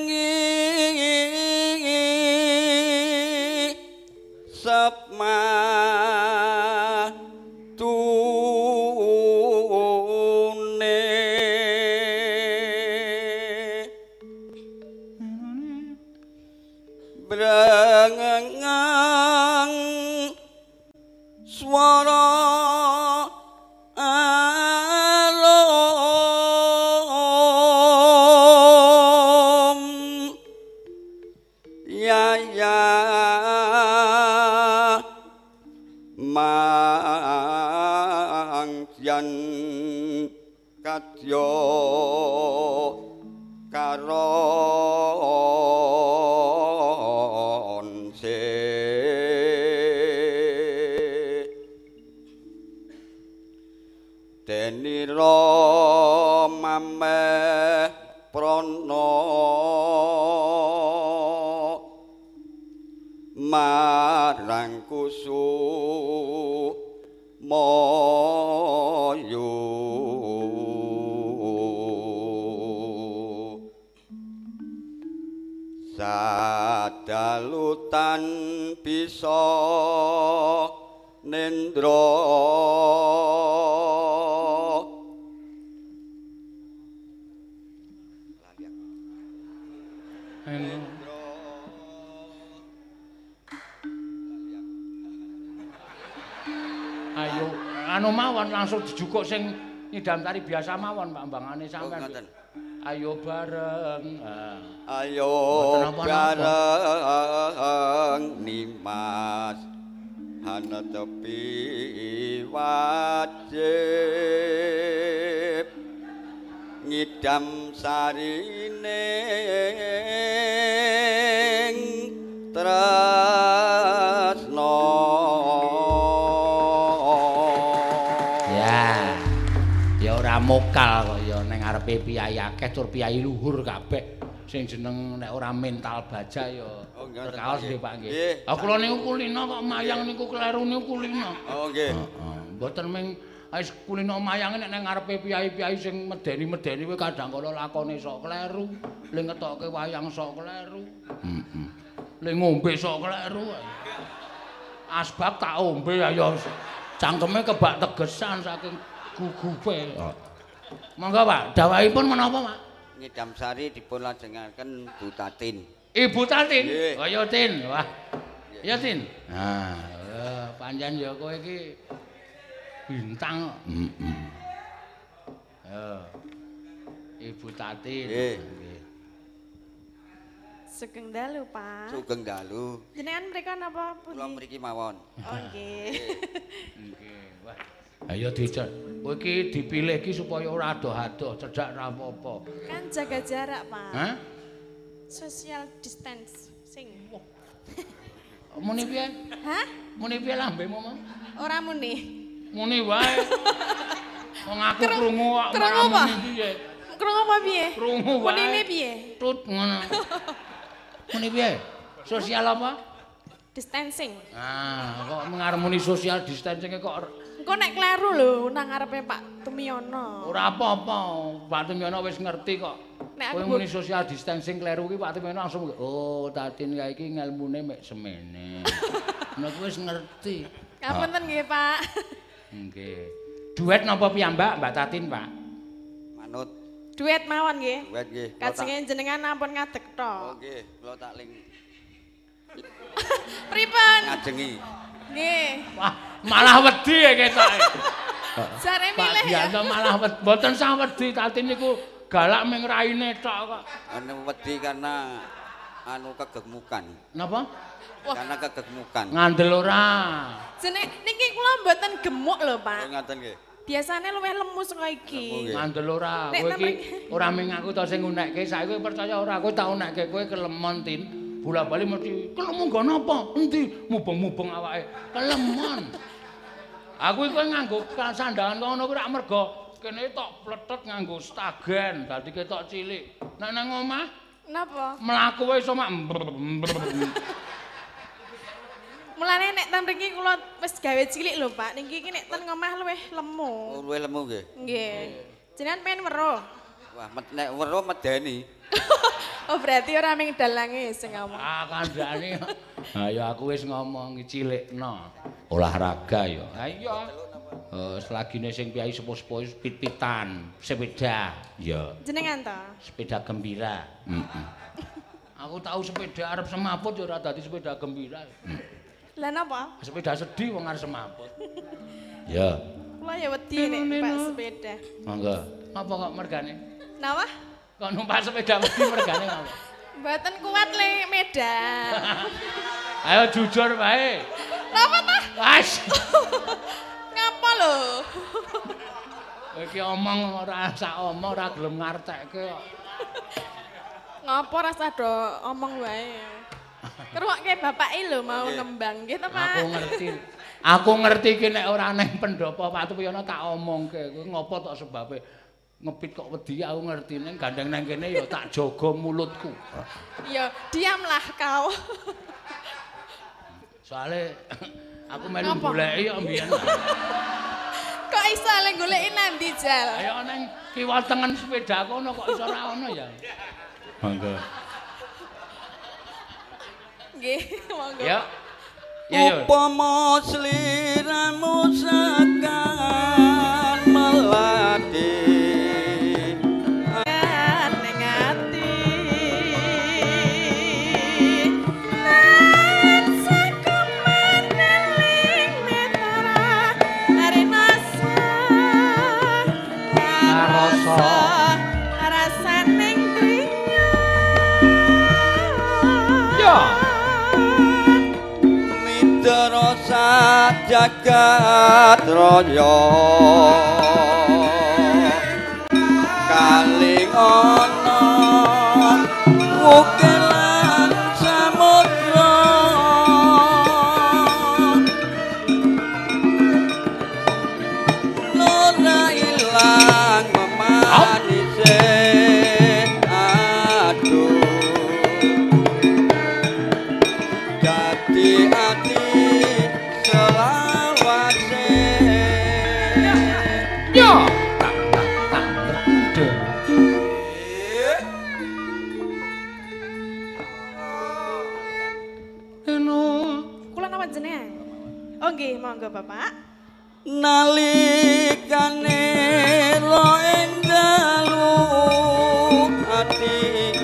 tari biasa mawon Pak Mbangane sampean. ngoten. Ayo bareng. Ah. Ayo bareng nimas hana tepi wajib ngidam sarine mokal kok ya ning ngarepe piyai akeh tur piyai luhur kabeh. Sing jeneng nek ora mental baja ya. Oh, Kaos nggih nggih. Pak nggih. Ah kula niku kulino kok mayang niku kleru niku kulino. Oh nggih. Heeh. Mboten ming wis kulino mayange nek nang ngarepe piyai-piyai sing medeni-medeni kuwi kadang kala lakone sok kleru, le ngetokke wayang sok kleru. Heeh. Le ngombe sok kleru. Asbab tak ombe ayo cangkeme kebak tegesan saking gugupe. Monggo Pak, dawahipun menapa Pak? Ngidam sari dipun lajengaken Butatin. Ibu Tatin. Nggih. Kaya Tin. Wah. Ya Tin. Nah, ya, pancen ya kowe iki bintang. Heeh. Ya. Ibu Tatin. Nggih. Sugeng dalu, Pak. Sugeng dalu. Jenengan mriko napa pundi? Kula mriki mawon. Oh, nggih. Nggih. Wah. Ayo dicet. Kowe iki dipilih iki supaya ora adoh-adoh, cedhak ra apa-apa. Kan jaga jarak, Pak. Hah? Social distance. Sing. Muni piye? Hah? Muni piye lambemu, Mam? Ora muni. Muni wae. Wong aku Krung- krungu kok krungu apa? muni piye. Krungu apa piye? Krungu wae. Munine piye? Tut ngono. Muni piye? Sosial apa? Distancing. Ah, kok mengarmoni social distancing kok Engko nek kleru lho nang ngarepe Pak Tumiono. ora apa-apa. Pak Tumyono wis ngerti kok. Nek Kowe aku muni social distancing kleru ki Pak Tumyono langsung oh Tatin kae iki ngelmune mek semene. (laughs) Nek wis ngerti. Ngapunten nggih, Pak. Nggih. Duet napa piyambak Mbak Tatin, Pak? Manut Duet mawon nggih. duet nggih. Kajenge jenengan ampun ngadeg Oh tok. nggih, kula tak ling (laughs) Pripun? ngajengi. Nggih. Wah, malah wedi ya ketoke. Jare Pak milih ya. Gianto malah wedi. Mboten sah wedi Tatin niku galak ming raine tok kok. Anu wedi karena anu kegemukan. Napa? Karena kegemukan. Ngandel ora. Jeneng niki kula mboten gemuk lho, Pak. Oh, ngaten nggih. Biasane luwih lemu saka iki. Ngandel ora. Kowe iki ora ming aku to sing ngunekke, saiki percaya ora kowe tak unekke kowe kelemon tin. Bola-bali mesti kelemu nggo napa? Endi? Mubeng-mubeng awake. Kelemon. Aku iku nganggo sandangan ngono kuwi rak mergo kene tok pletet nganggo stagen, dadi ketok cilik. Nek nang omah Napa? mlaku wae iso mak. Mulane nek ten mriki kula wis gawe cilik lho, Pak. Niki iki nek ten ngomah luwih lemu. Luwih lemu nggih. Nggih. Jenengan pengen weruh. Wah, nek weruh medeni. (laughs) Oh, berarti ora ming dalange sing ngomong. Ah kandhane. (laughs) Ha ya aku wis ngomong cilikno. Olahraga ya. Ha iya. Eh selagine sing piyai sepuh-sepuh pit-pitan, sepeda. Ya, Jenengan to? sepeda gembira. Heeh. (laughs) Aku tahu sepeda arep semaput ya ora dadi sepeda gembira. Lah napa? Sepeda sedih wong arep semaput. Ya, Kula ya wedi nek Pak sepeda. monggo. Apa kok mergane? Napa? Kok numpak sepeda wedi mergane ngapa? Mboten kuat le Medan. (laughs) Ayo jujur wae. Napa ta? Wes. Ngapa lho? Iki omong ora sak omong ora gelem ngartekke kok. Ngapa rasa do omong wae. Keruake bapake lho mau nembang nggih to, Pak? Aku ngerti. Aku ngerti ki nek ora neng pendopo Pak Tupiyono tak omongke. Kowe ngopo tok sebabe ngepit kok wedi aku ngerti ning gandeng nang kene ya tak jaga mulutku. Ya, diamlah kau. Soale (clears throat) aku melu goleki ya mbiyen. Kok iso le goleki nandi, Jal? Ayo neng kiwa tengen sepeda kono kok iso ora ono ya. Monggo. Nggih, monggo. Ya. Ya ya. Upama sliramu sekan jagat raya. Kaling ana Bapak. nalikane lo endalu atiku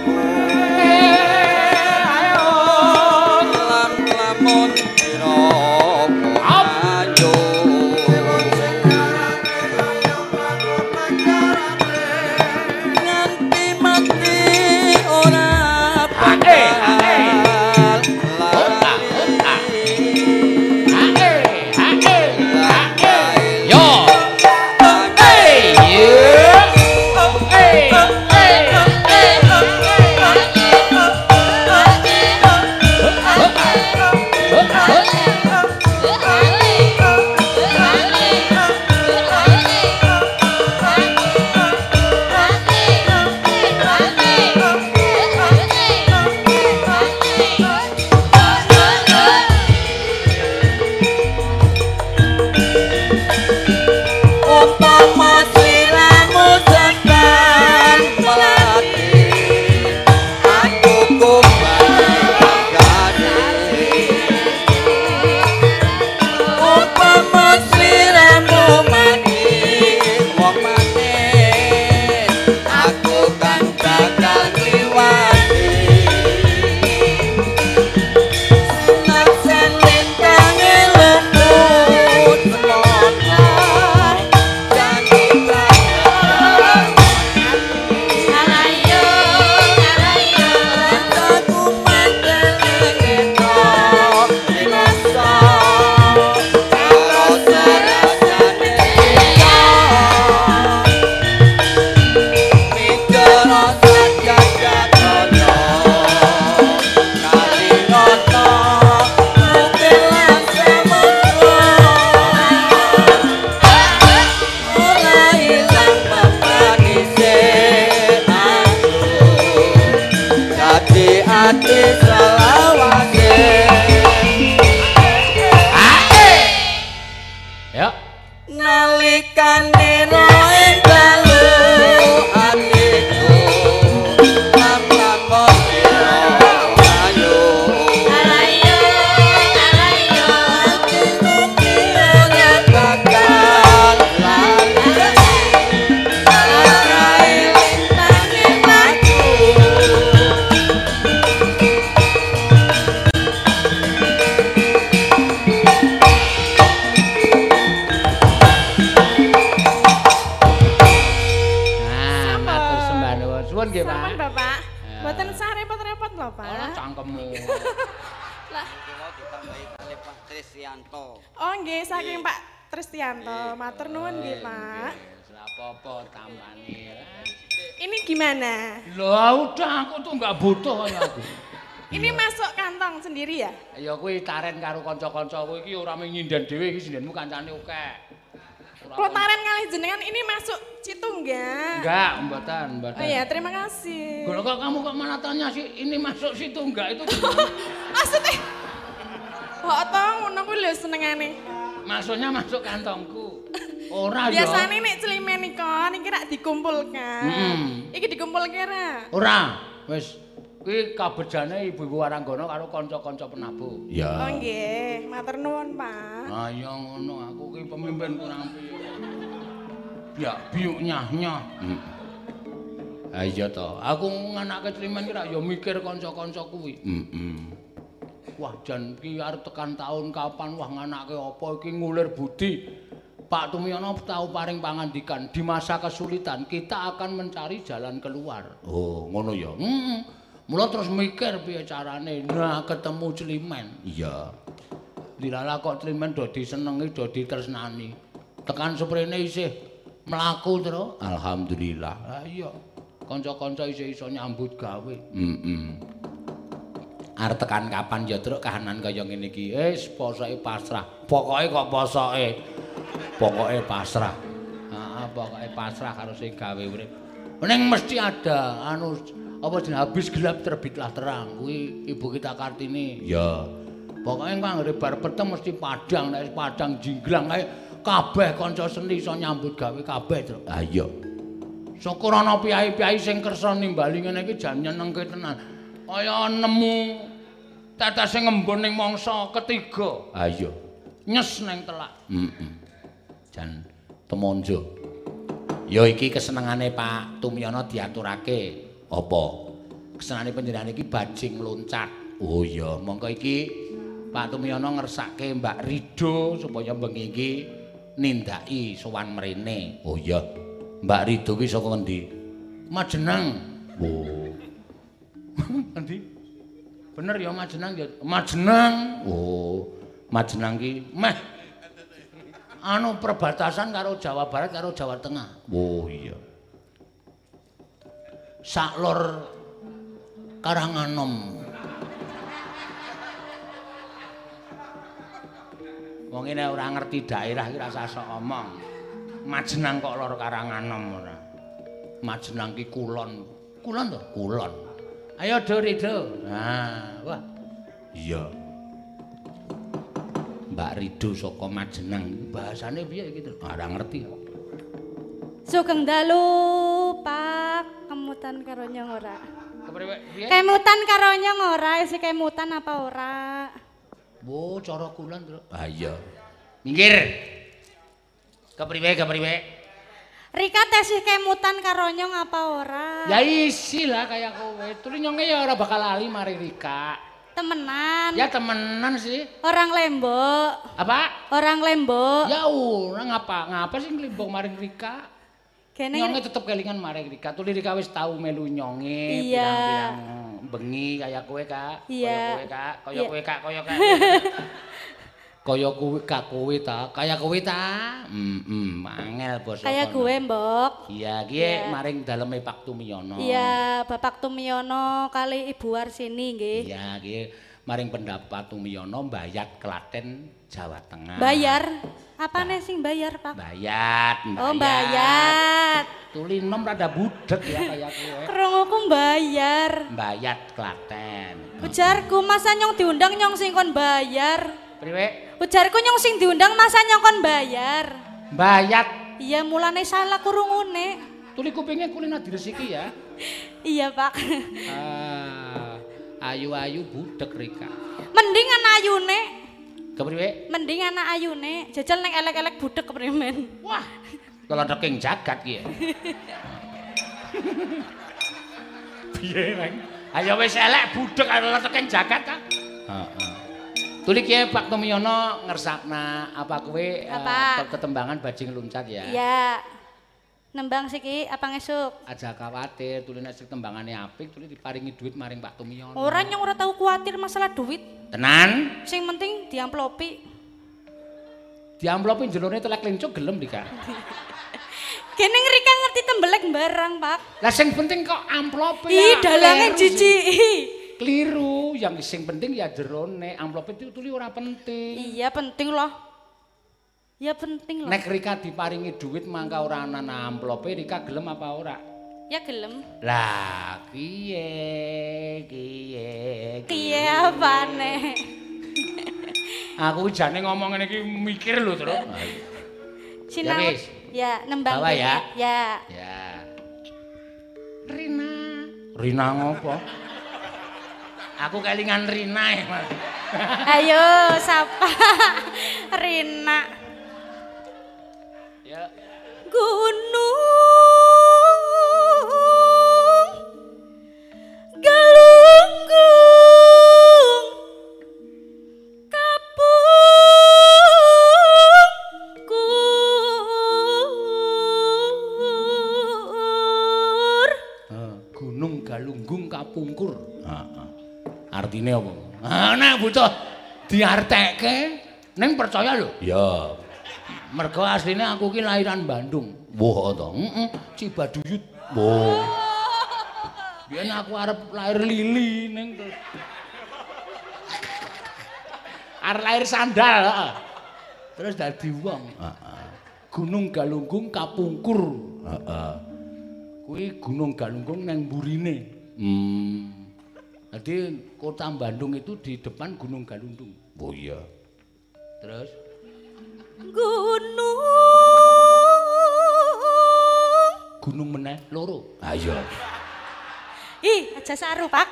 kuwi taren karo kanca-kanca kowe iki ora mung nyinden dhewe iki sindenmu kancane akeh. Ora Kalau taren kali jenengan ini masuk situ enggak? Enggak, mboten, mboten. Oh ya, terima kasih. Kalau kok kamu kok malah tanya sih ini masuk situ enggak itu? (laughs) Maksudnya, kok toh ngono kuwi lho senengane. Maksudnya masuk kantongku. (laughs) Ora ya. Biasane nek celimen iki niki rak dikumpulkan. Mm. Iki dikumpulke ra? Ora. Wis kuwi kabejane Ibu-ibu Waranggono karo kanca-kanca penabuh. Oh Ya. nggih, matur nuwun, Pak. Ah ya ngono aku ki pemimpin kurang piye. Ya biuk nyah-nyah. Ah iya to. Aku nganake celimen ki rak ya mikir kanca-kanca kuwi. Heeh. Wah jan ki arep tekan taun kapan wah nganake apa iki ngulir budi. Pak Tumiyono tahu paring pangandikan di masa kesulitan kita akan mencari jalan keluar. Oh, ngono ya. Hmm. Mula terus mikir piye carane. Nah, ketemu celimen. Iya. Dilala kok celimen do disenengi, do ditresnani. Tekan seprene isih mlaku terus. Alhamdulillah. Lah iya. Kanca-kanca isih iso nyambut gawe. Heeh. Arep tekan kapan ya truk kahanan kaya ngene iki. Wis posoke pasrah. Pokoke kok posoke. Pokoke pasrah. Heeh, pokoke pasrah karo sing gawe urip. Ning mesti ada anu apa jeneng habis gelap terbitlah terang. Kuwi ibu kita Kartini. Ya. Pokoke anggere bar peteng mesti padang, nek padang jinglang kae kabeh kanca seni iso nyambut gawe kabeh, Truk. Ah iya. Syukur ana piyai-piyai sing kersa nimbali ngene iki jan nyenengke tenan. Kaya nemu tetese ngembon ning mangsa ketiga, Ah iya. nyes ning telak. Heeh. Jan temonjo. Ya iki kesenengane Pak Tumyono diaturake. Apa? Kesenane panjenengan iki bajing loncat. Oh iya, Mongko iki Pak Tumyono ngersake Mbak Rido supaya bengi iki nindaki sowan mrene. oh iya. Mbak Rido ki saka ngendi? Majenang. Oh. (laughs) Endi? Bener ya Majenang ya. Majenang. Oh. Majenang ki meh anu perbatasan karo Jawa Barat karo Jawa Tengah. Oh iya. Sak lor Karanganom. Wong ini ora ngerti daerah iki rasa sok omong. Majenang kok lor Karanganom ora. Majenang ki kulon. Kulon to? Kulon. Ayo do Rido. Nah, wah. Iya. Mbak Rido saka Majenang. Bahasane piye iki? Tru? Ora ngerti. Sugeng dalu, Pak. Kemutan karo nyong ora? Kemutan karo nyong ora? Isi kemutan apa ora? Wo, cara kulon, Tru. Ah iya. Minggir. Kepriwe, kepriwe? Rika tesih kemutan karo nyong apa ora? Ya isi lah kayak kowe. Tuli nyonge ya ora bakal lali mari Rika. Temenan. Ya temenan sih. Orang lembok. Apa? Orang lembok. Ya ora ngapa? Ngapa sih nglimbung maring Rika? Kene Nyonge tetep kelingan maring Rika. Tuli Rika wis tau melu nyonge pirang-pirang bengi kayak kowe, Kak. Kaya kowe, Kak. Kaya kowe, Kak. Kaya Kak. Kaya kowe, Kak kowe ta. Kaya kowe ta. Hmm, angel basa. kono. gue, Mbok. Iya, ki Iya. maring daleme Pak Tumiyono. Iya, Bapak Tumiono kali Ibu Warsini nggih. Iya, ki maring pendapat Tumiyono Bayat Klaten Jawa Tengah. Bayar. Apa nih sing bayar, Pak? Bayat, Oh, bayar. Tuli nom rada budek ya kayak kowe. Krunguku bayar. Bayat Klaten. Ujarku masa nyong diundang nyong sing kon bayar. Priwe? Ujarku nyong sing diundang masa nyong kon bayar. Bayat. Iya mulane salah kurungune. Tuli kupingnya kulina diresiki ya. Iya pak. Ah, ayu-ayu budek Rika. Mending anak ayune. Kepriwe? Mending anak ayune. Jajal neng elek-elek budek keprimen. Wah, kalau deking jagat ki ya. Piye, Reng? Ayo wis elek budek kalau deking jagat ta? Heeh. Tuli ki Pak Tumiyono ngersakna apa kowe Apa? ketembangan bajing luncat ya. Iya. Nembang siki apa ngesuk? Aja khawatir, tuli nek sing tembangane apik, tuli diparingi duit maring Pak Tumiyono. Ora nyong ora tau kuatir masalah duit. Tenan? Sing penting diamplopi. Diamplopi jerone telek lincuk gelem Rika. (laughs) Kene Rika ngerti tembelek barang, Pak. Lah sing penting kok amplope Ih, dalange jijiki. Keliru, yang sing penting ya jerone, amplope itu tuli ora penting. Iya penting loh. Ya penting loh. Nek Rika diparingi duit mangka ora ana amplope, Rika gelem apa ora? Ya gelem. Lah, kiye, kiye. Kiye apane? (laughs) Aku jane ngomong ngene iki mikir lho, Tru. (laughs) Sinau. Ya. Ya, nembang Bawa ya. Ya. Ya. Rina. Rina ngopo? Aku kelingan Rina ya, Mas. Ayo, sapa? (laughs) Rina. Artine apa? Ah, nek butuh diartekke ning percaya lho. Ya. Mergo asline aku ki lahiran Bandung. Wah to. Heeh, Cibaduyut. Wah. Biyen aku arep lahir lili ning terus. Arep lahir sandal. Terus dadi wong. Heeh. Gunung Galunggung Kapungkur. Heeh. Kuwi Gunung Galunggung nang mburine. Hmm. Jadi kota Bandung itu di depan Gunung Galunggung. Oh iya. Terus Gunung gunung meneh loro. Ayo. Ih, aja saru, Pak.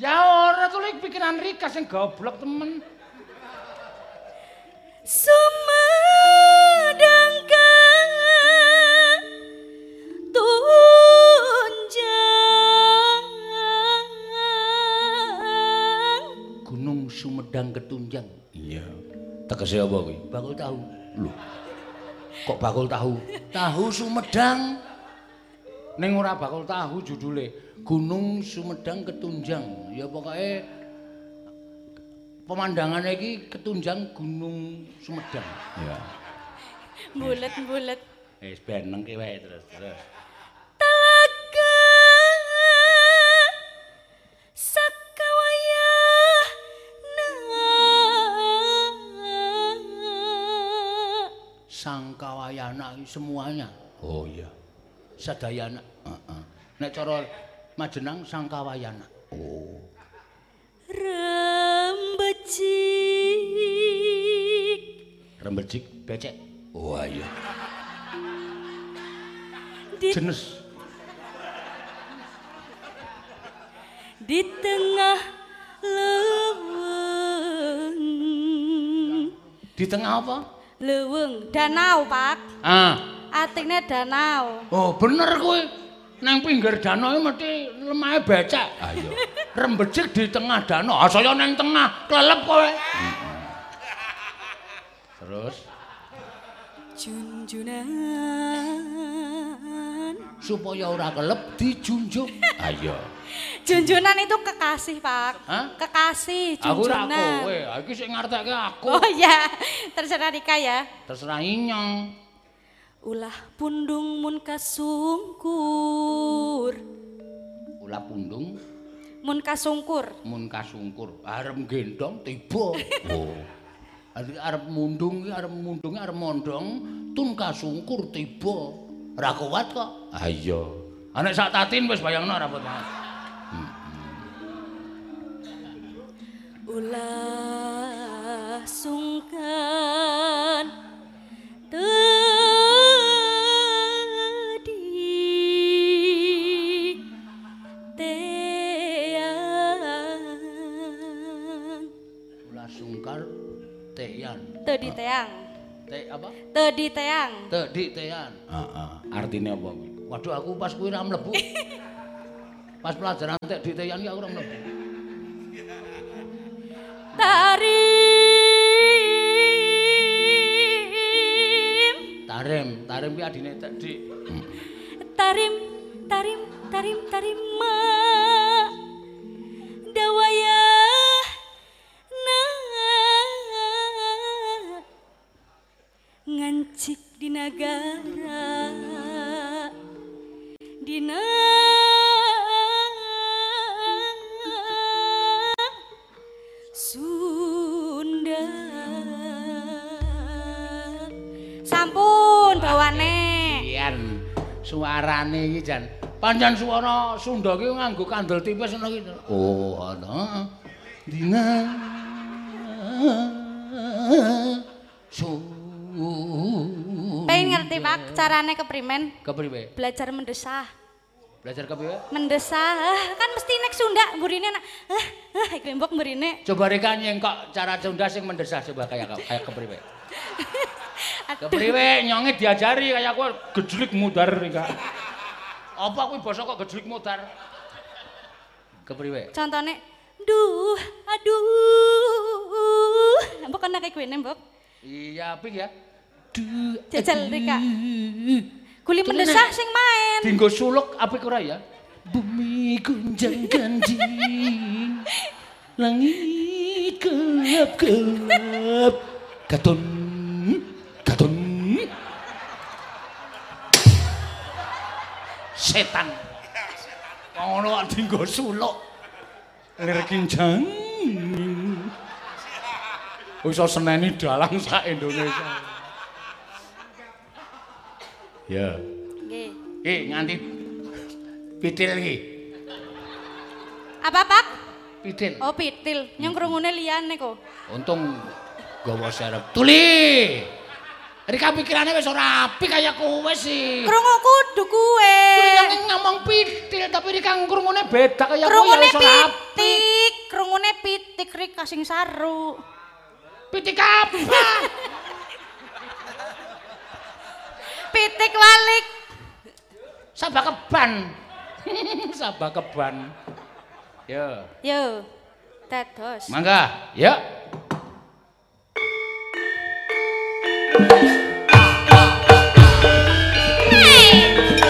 Ya ora tuh pikiran Rika sing goblok temen. Sumedang tunjang Gunung Sumedang Ketunjang. Iya. Tegese apa kuwi? Bakul tahu. Lho. Kok bakul tahu? Tahu Sumedang. Ning ora bakul tahu judule. Gunung Sumedang Ketunjang. Ya pokoknya pemandangannya iki ketunjang Gunung Sumedang. Ya. Bulet-bulet. Wis beneng ki wae terus terus. Sangkawayana iki semuanya. Oh iya. Sadayana. Heeh. Nek cara Majenang Sangkawayana. Oh. rembecik Rembecik becek. Oh iya. di, Jenes. di tengah leweng Di tengah apa? Leweng danau pak Ah. artinya danau Oh, bener kowe. Nang pinggir danau mesti lemahe becek. Ayo. (laughs) Rembecik di tengah danau. Ah, saya nang tengah, kelelep kowe. Terus junjunan supaya ora kelep dijunjung. Ayo. junjunan itu kekasih pak Hah? kekasih Aku ora junjunan kowe. Ah, Iki sing ngartekke aku. oh ya terserah Rika ya Terserah inyong. ulah pundung mun kasungkur Ula pundung mun kasungkur mun kasungkur arep gendong tiba. Oh. Arep arep mundung iki arep mundunge arep mondong tun kasungkur tiba. Ora kuat kok. Ayo. Anek sak tatin wis bayangno ora apa ulah sungkan tadi teang Ula sungkar teyan. tadi teang Te apa? tadi teang Tedi teyan. Heeh. Artine apa kuwi? Waduh aku pas kuwi ora mlebu. (laughs) Pas pelajaran tek di teyan iki aku ora mlebu. tarim Tarim, tarim ki adine tek dik. tarim tarim tarim tarim ma dawaya ngancik di negara dina Sunda Sampun bawane Iyan suarane iki jan pancen suara Sunda ki nganggo kandel tipis ngono iki. Oh, ana. Dina su Pengen ngerti Pak carane keprimen kepriwe? belajar mendesah Belajar kepriwe? mendesah ah, kan mesti nek Sunda gurine nak ah ah iki mbok mrene Coba reka nyengkok cara Sunda sing mendesah coba kayak kayak kepriwe? (laughs) Kepriwe nyonge diajari kayak aku gejlik mudar reka. Apa kuwi basa kok gejlik mudar? Kepriwe? Contone, duh, aduh. Mbok kena kayak gue mbok. Iya, apik ya. Jajal Rika. Kuli mendesah sing main. Dinggo suluk apik ora ya? Bumi gunjang ganding. Langit gelap-gelap. Gaton. Gaton. Setan. Ngono kok dinggo suluk. Lir kinjang. Iso seneni dalang sak Indonesia. Ya. Nggih. Eh nganti pitil iki. Apa Pak? Pitil. Oh pitil, nyong krungune liyane kok. Untung gawa serep. Tuli. Rika pikirane wis ora apik kaya kowe sih. Krungu kudu kuwe. Tuli ngomong pitil tapi Rika krungune beda kaya kowe Krungune wis ora apik. pitik, krungune pitik Rika sing saru. Pitik apa? (laughs) Pitik walik. Sabah keban. (laughs) Sabah keban. Yo. Yo. Dados. Mangga, ya. Wah.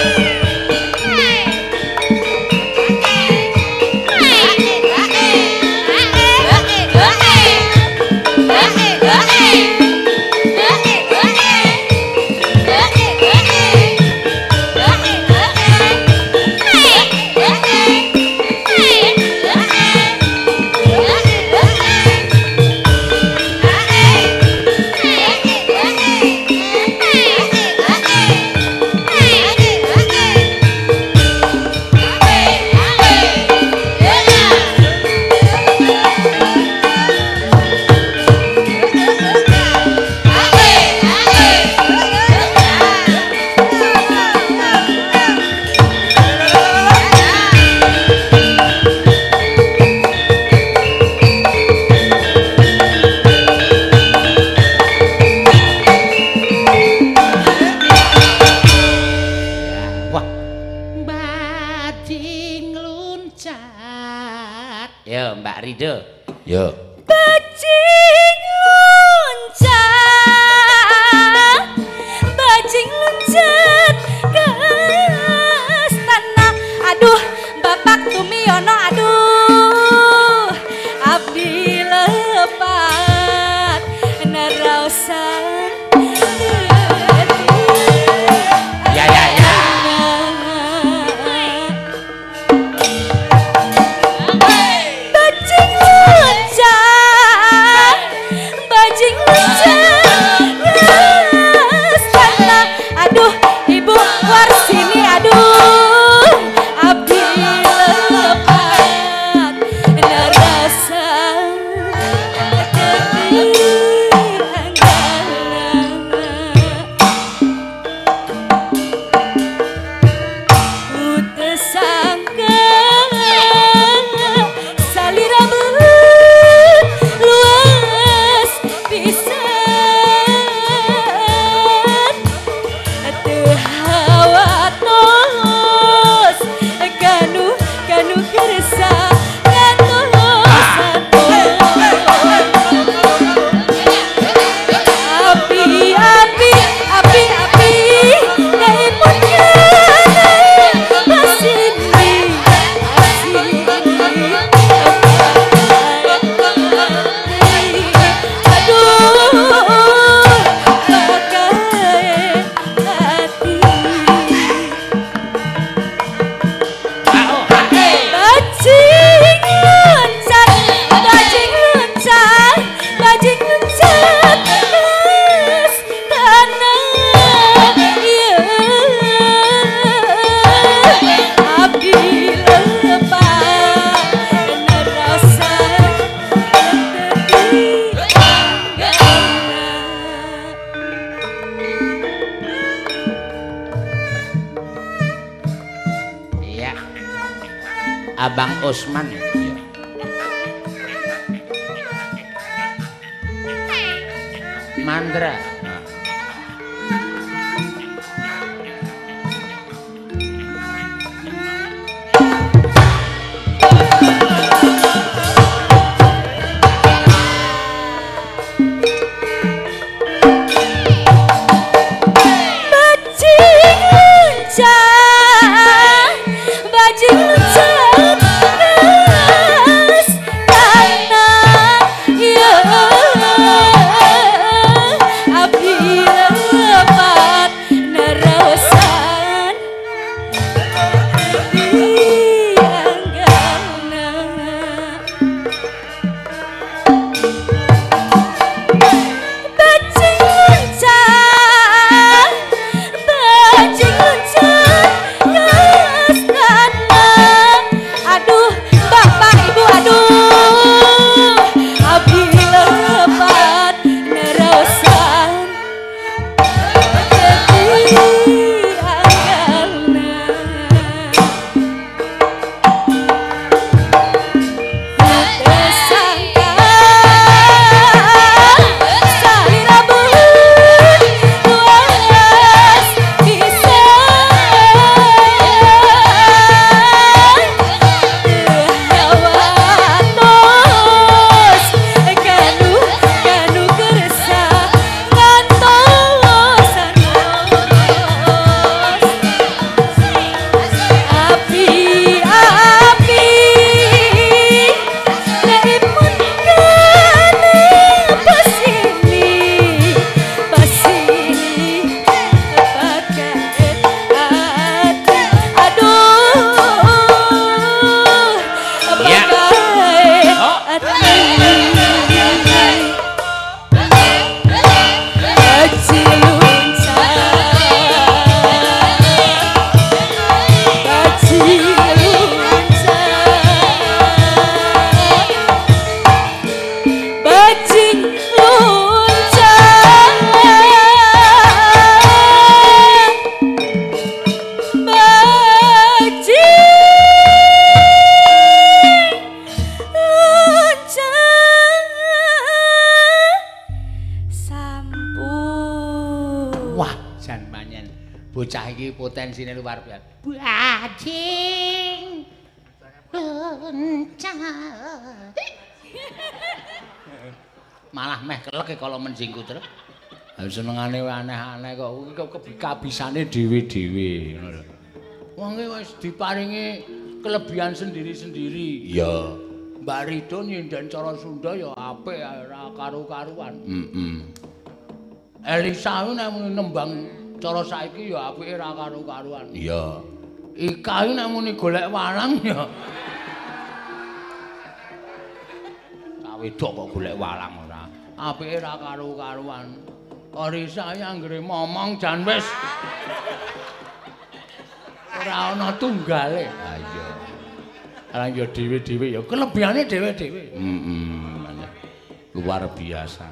Kok kebisane dhewe-dhewe ngono lho. Wong iki wis diparingi kelebihan sendiri-sendiri. Iya. Mbak Rido nyindan cara Sunda ya apik ora karu-karuan. Heeh. Elisa kuwi nek muni nembang cara saiki ya apike ra karo-karuan. Iya. Ika nek muni golek walang ya. Kawedok kok golek walang ora. Apike ra karo-karuan. Orisa ya anggere momong jan wis ora ana tunggale. Ha iya. Lah ya dhewe-dhewe ya kelebihane dhewe-dhewe. Heeh. Luar biasa.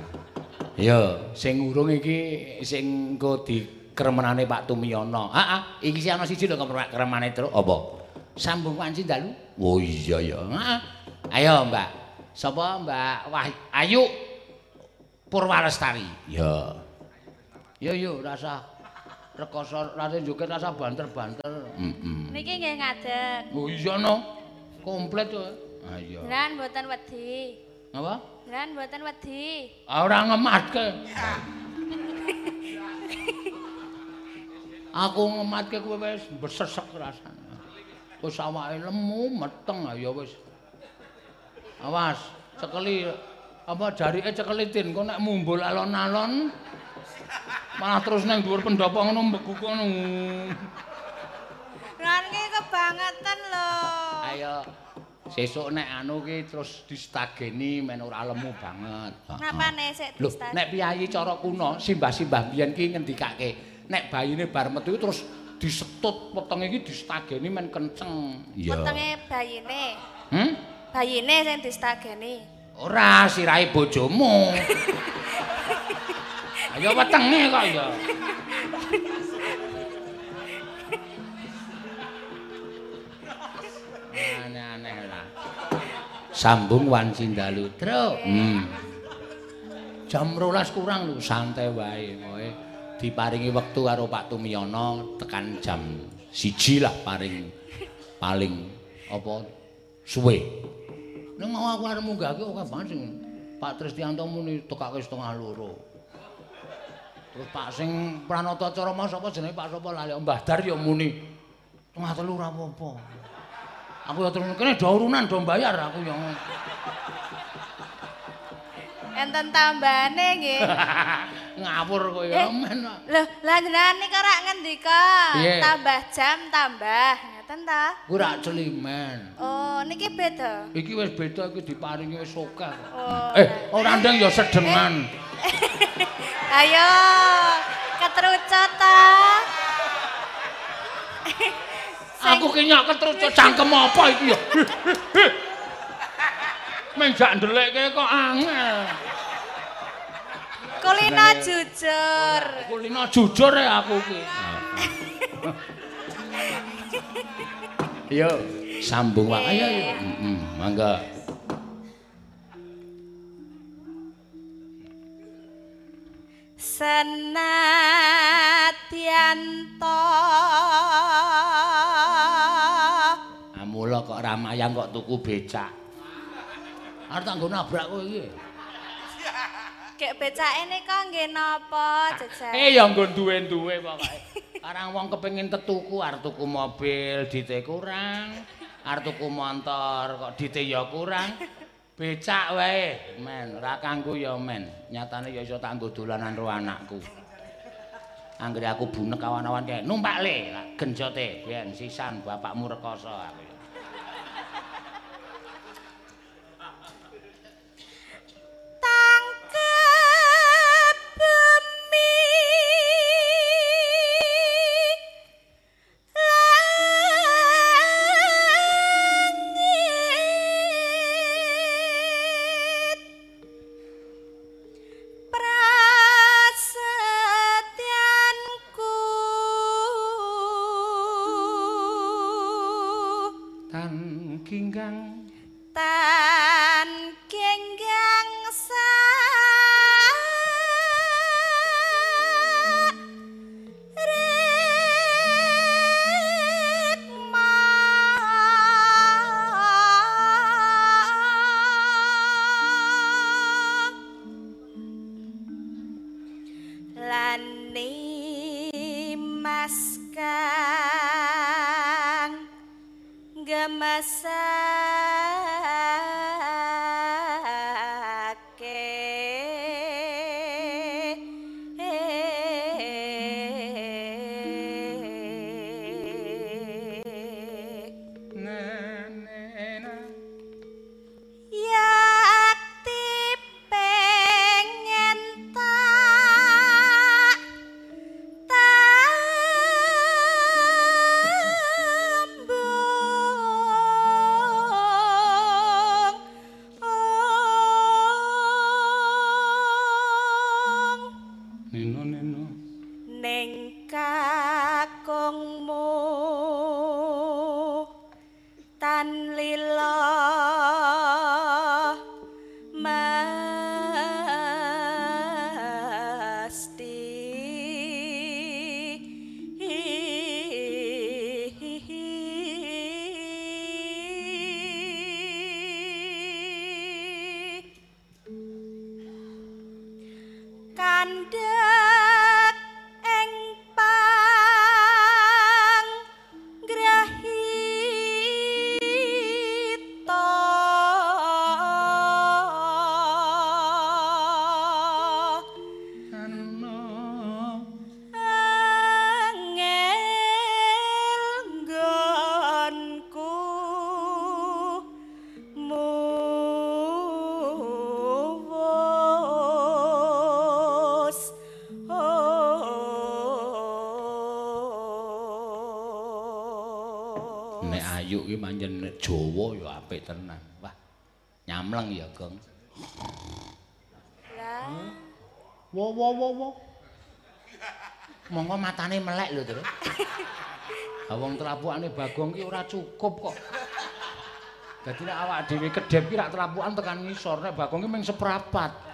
Ya, sing urung iki sing engko dikremenane Pak Tumiyono. Heeh, iki sing ana siji lho kremane terus. Apa? Sambung wanci dalu. Oh iya ya. Heeh. Ayo, Mbak. Sapa Mbak Wah Ayu Purwalestari. Ya. Yo yo rasa rekoso rasa joget rasa banter-banter. Heeh. Niki nggih ngadeg. Oh iya no. Komplit to. Ah iya. Lan mboten wedi. Apa? Lan mboten wedi. Ah, Ora ngematke. (laughs) Aku ngematke kowe wis besesek rasane. Wis awake lemu meteng ah, ya wis. Awas, cekeli apa jarike cekelitin kok nek mumbul alon-alon malah terus nang dhuwur pendopo ngono mbeku kono. Lan ki kebangetan lho. Ayo sesuk nek anu ki terus distageni men ora lemu banget. Napane sik Lho, distat. nek piyayi cara kuno, simbah-simbah biyen ki ngendikake, nek bayine bar metu terus disetut wetenge iki distageni men kenceng. Wetenge bayine. Hmm? Bayine sing distageni. Ora sirahe bojomu. (laughs) Ayo wetenge kok ya. Aneh-aneh Sambung wan cindalu. Truk. Hmm. Jam 12 kurang lho, santai wae. Kowe diparingi wektu karo Pak Tumiyono tekan jam siji lah paling paling apa suwe. Ning mau aku arep kok banget sing Pak Tristianto muni tekake setengah loro. Terus Pak sing pranata acara mau sapa jenenge Pak sapa lali Mbah Dar ya muni setengah telu ora apa-apa. Aku ya terus kene do urunan do bayar aku ya. Enten tambane nggih. (laughs) Ngawur kok ya Eh, men. Loh, lah jenengan niki rak ngendika tambah jam tambah. Ngeten ta? Ku rak celimen. Oh, niki beda. Iki wis beda iki diparingi wis akeh. Oh, Eh, ora ndang ya sedengan. (laughs) Ayo, ketrucut ta. (laughs) Aku ki nyak ketrucut cangkem apa iki ya? (laughs) Menjak ndelekke kok angel. Kulino jujur. Kulino jujur ya aku ki. Yo, sambung wae ayo. ayo. Heeh, mangga. Senadyanto Amula kok ramayang kok tuku becak. Arep tak nggo nabrak kowe iki. Kek becake nika nggih napa jejak? Eh ya nggo duwe-duwe pokoke. Karang (laughs) wong kepengin tetuku arep tuku mobil dite kurang, arep tuku motor kok dite ya kurang. Becak wae, men, ora kanggo ya men. Nyatane ya iso tak dolanan karo anakku. Anggere aku bunek awan-awan kae, numpak le, genjote ben sisan bapakmu rekoso aku. Jawa ya apik tenan. Wah. Nyamleng ya, Gong. lah Wo wo wo wo. Monggo matane melek lho, Tru. Ha wong trapukane Bagong ki ora cukup kok. Dadi nek awak dhewe kedhep ki rak terapukan tekan ngisor, nek Bagong ki mung seprapat.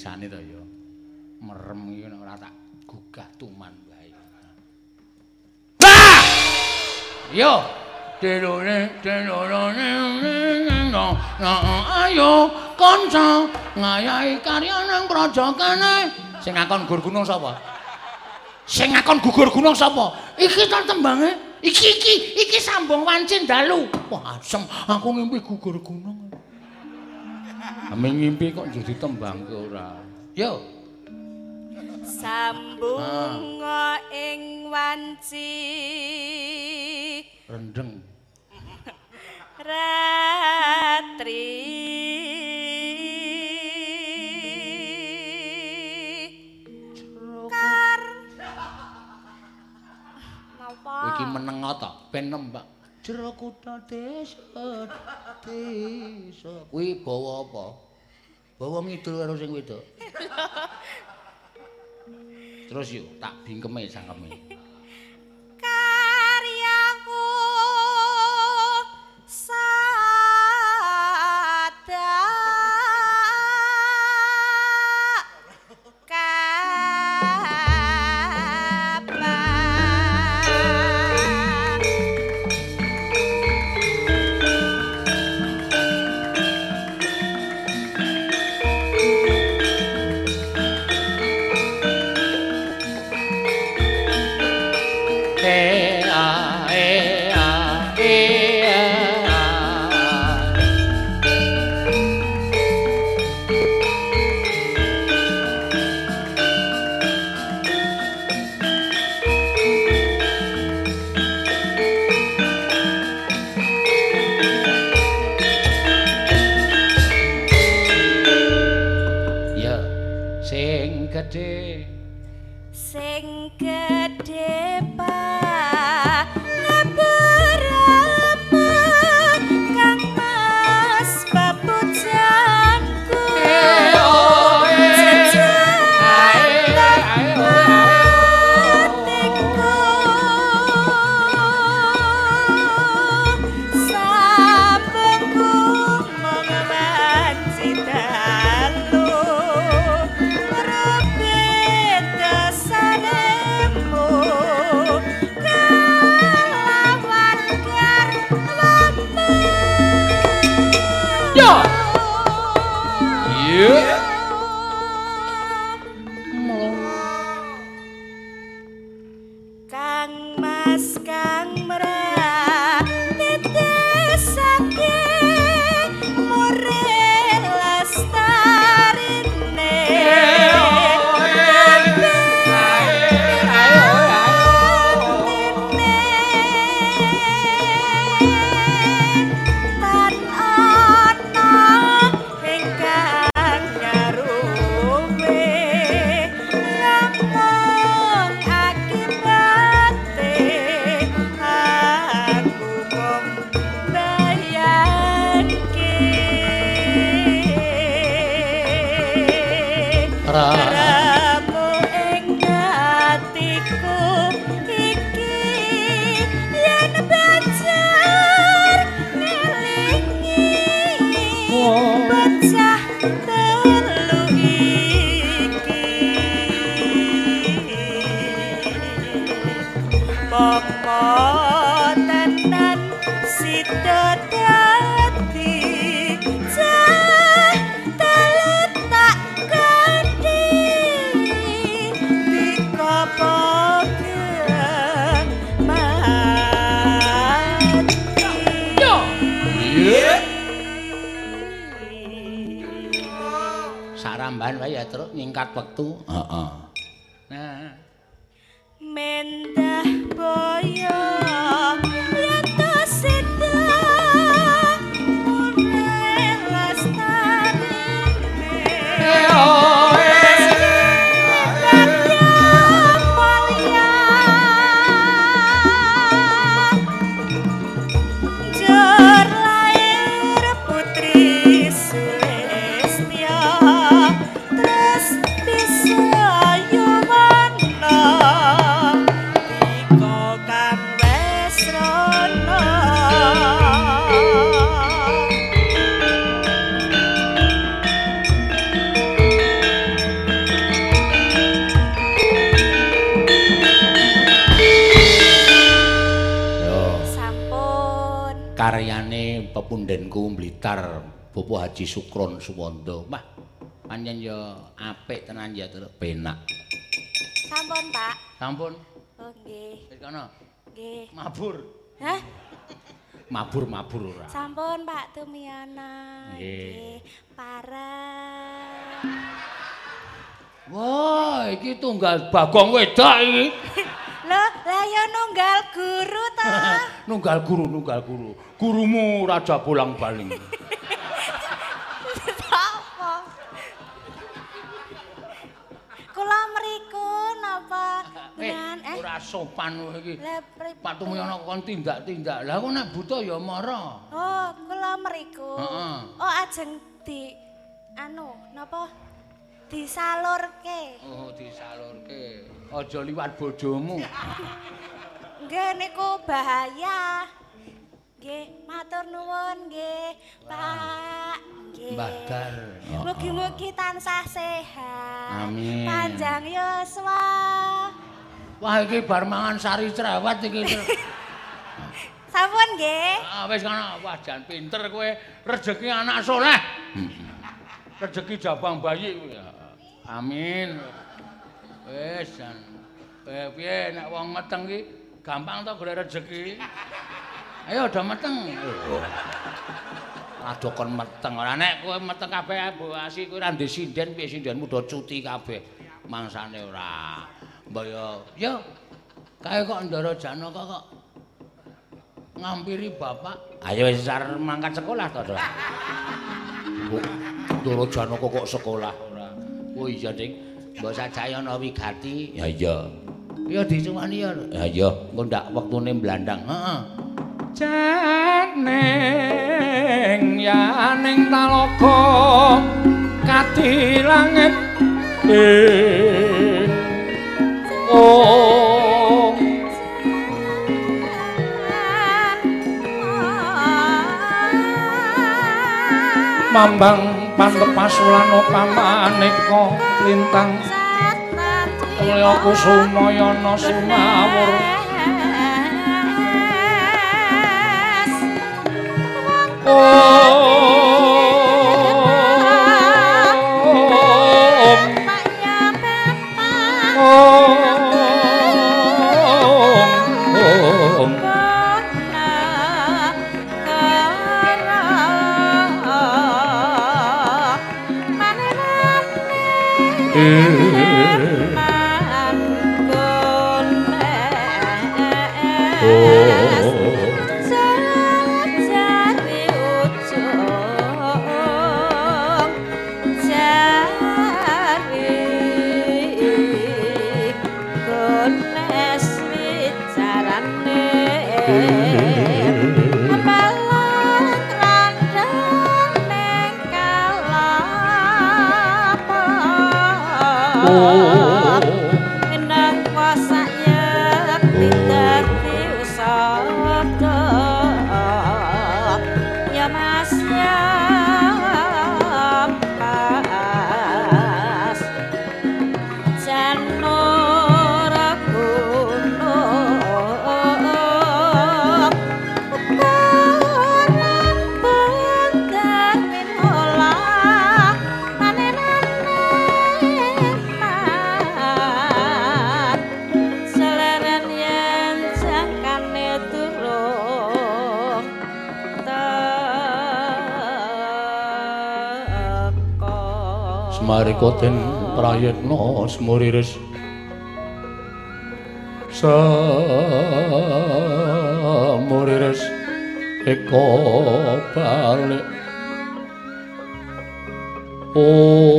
Isa-isane to ya. Merem iki nek ora tak gugah tuman wae. Bah! Yo, delone delone no no ayo kanca ngayahi karya nang praja kene. Sing ngakon gugur gunung sapa? Sing ngakon gugur gunung sapa? Iki ta tembange. Iki iki iki sambung wancin dalu. Wah, asem aku ngimpi gugur gunung. Ngimpi kok jadi tembang ke ora. Yo. sambung ing wanci Rendeng. ratri kar Napa? Iki meneng ta, ben nembak. Jero kutha desa desa. Kuwi bawa apa? Bawa ngidul karo sing wedok. (laughs) Terus yuk, tak bingkeme sangkeme. Sukron Suwondo. Wah, pancen ya apik tenan ya terus penak. Sampun, Pak. Sampun. Oh, nggih. Wis kono. Nggih. Mabur. Hah? Mabur-mabur ora. Sampun, Pak Tumiana. Nggih. Parah. Wah, iki tunggal Bagong wedok iki. (laughs) Loh, lah ya nunggal guru ta. (laughs) nunggal guru, nunggal guru. Gurumu Raja Bolang-baling. (laughs) napa Eh, dengan eh ora sopan kowe iki. Pak Tumyono kon tindak-tindak. Lah kok nek buta ya mara. Oh, kula mriku. Heeh. Oh, ajeng di anu napa disalurke. Oh, disalurke. Aja liwat bojomu. (laughs) Nggih niku bahaya. Nggih, matur nuwun nggih, Pak. Nggih. Mbah Dar. Mugi-mugi tansah sehat. Amin. Panjang yuswa. Wah, iki bar mangan sari cerewet iki. (laughs) Sampun nggih. Ah, wis kana wah jan pinter kowe rejeki anak soleh. Rejeki jabang bayi kuwi. Amin. Wis jan. Eh piye nek wong meteng iki gampang to golek rejeki. Ayo do meteng. Aduh kon meteng ora nek kowe meteng kabeh Bu Asi kowe ra ndek sinden piye sindenmu do cuti kabeh. Mangsane ora. Mbok yo yo kae kok ndara Janaka kok ngampiri bapak. Ayo wis mangkat sekolah to, Dok. Ndara Janaka kok sekolah ora. Oh iya, Dik. Mbok sajake ana wigati. Ya iya. Ya dicumani ya. Ya iya, engko ndak wektune blandang. Heeh. Janeng yaning talaka kati langit eh oh mambang pantepasulan pamaneka lintang mulya kusumayana sumawur 我。Semarika den prayekna semuriris samuriris eko balik om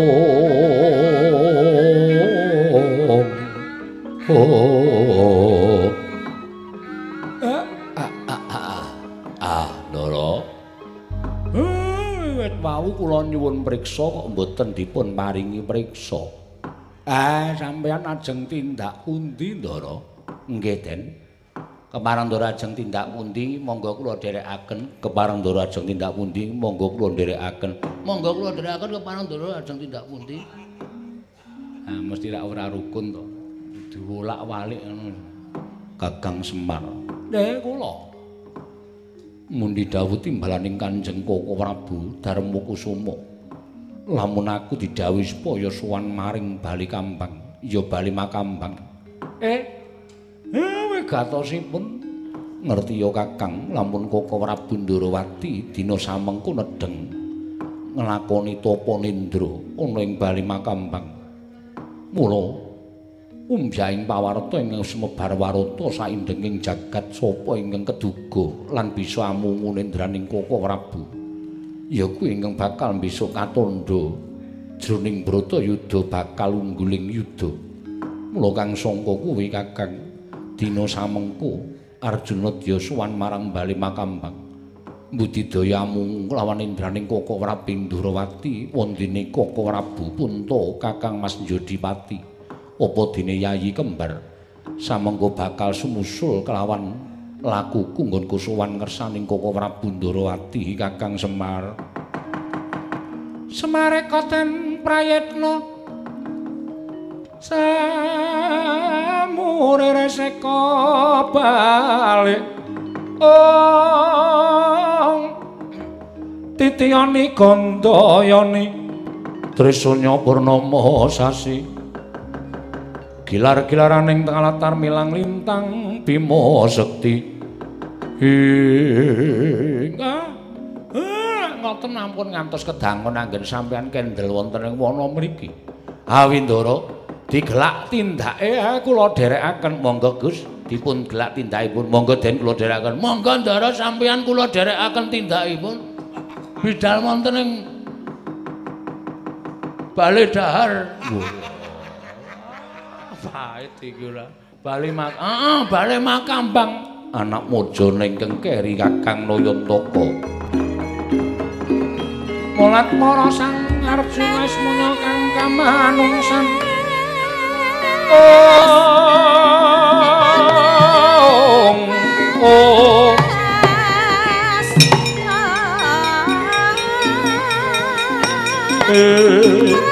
priksa kok mboten dipun paringi priksa. Ah sampeyan ajeng tindak pundi ndara? Nggih den. Keparang ndara ajeng tindak pundi monggo kula dherekaken keparang ndara ajeng tindak pundi monggo kula dherekaken monggo kula dherekaken keparang ndara ajeng tindak pundi? Ah mesti ra ora rukun to. Diwolak-walik ngono. Kakang Semar. Nggih kula. Mundi dawuh timbalaning Kanjeng Koko Prabu Darma Kusuma lamun aku didhawuhi supaya sowan maring Bali Kambang. Ya Bali Makambang. Eh eh gatosipun. Ngerti ya Kakang? Lamun Koko Prabu Ndarawati dina samengko nedeng nglakoni tapa nindra ana ing Bali Makambang. Mula umbyaing pawarta ing semebar warata saindenging jagat sapa ingkang keduga lan bisa amungun indraning Koko Prabu ya kuwi ingkang bakal besok katandha. Jroning brata yuda bakal ungguling yuda. Mula kang sangka kuwi kakang dina samengko Arjuna Dyasowan marang Bali Makambang. Budidaya mung lawan indraning Koko Prabu Durawati wondene Koko Prabu Punta Kakang Mas Jodipati apa dene yayi kembar? Samengko bakal sumusul kelawan lakuku nggon kusuwan ngersaning Koko Prabu Ndarawati Kakang Semar. Semare koten prayetna samure reseka balik. Ong titiyani gandayani trisanya purnama sasi gilar-gilaraning latar milang lintang bima sekti. Ah, ah, ngoten ampun ngantos kedangun anggen sampean kendel wonten ing wana mriki. Awindara digelak tindake kula dherekaken. Monggo Gus dipun gelak tindakipun. Monggo den kula dherekaken. Monggo ndara sampean kula dherekaken tindakipun. Bidal wonten ing Bale dahar. Pahit iki ora. Bali mak heeh, bali makambang. Anak mojo ning kengkeri Kakang Nayantaka. Molat mara sang Arjuna semuanya kang kamanungsan. Oh, oh. Eh.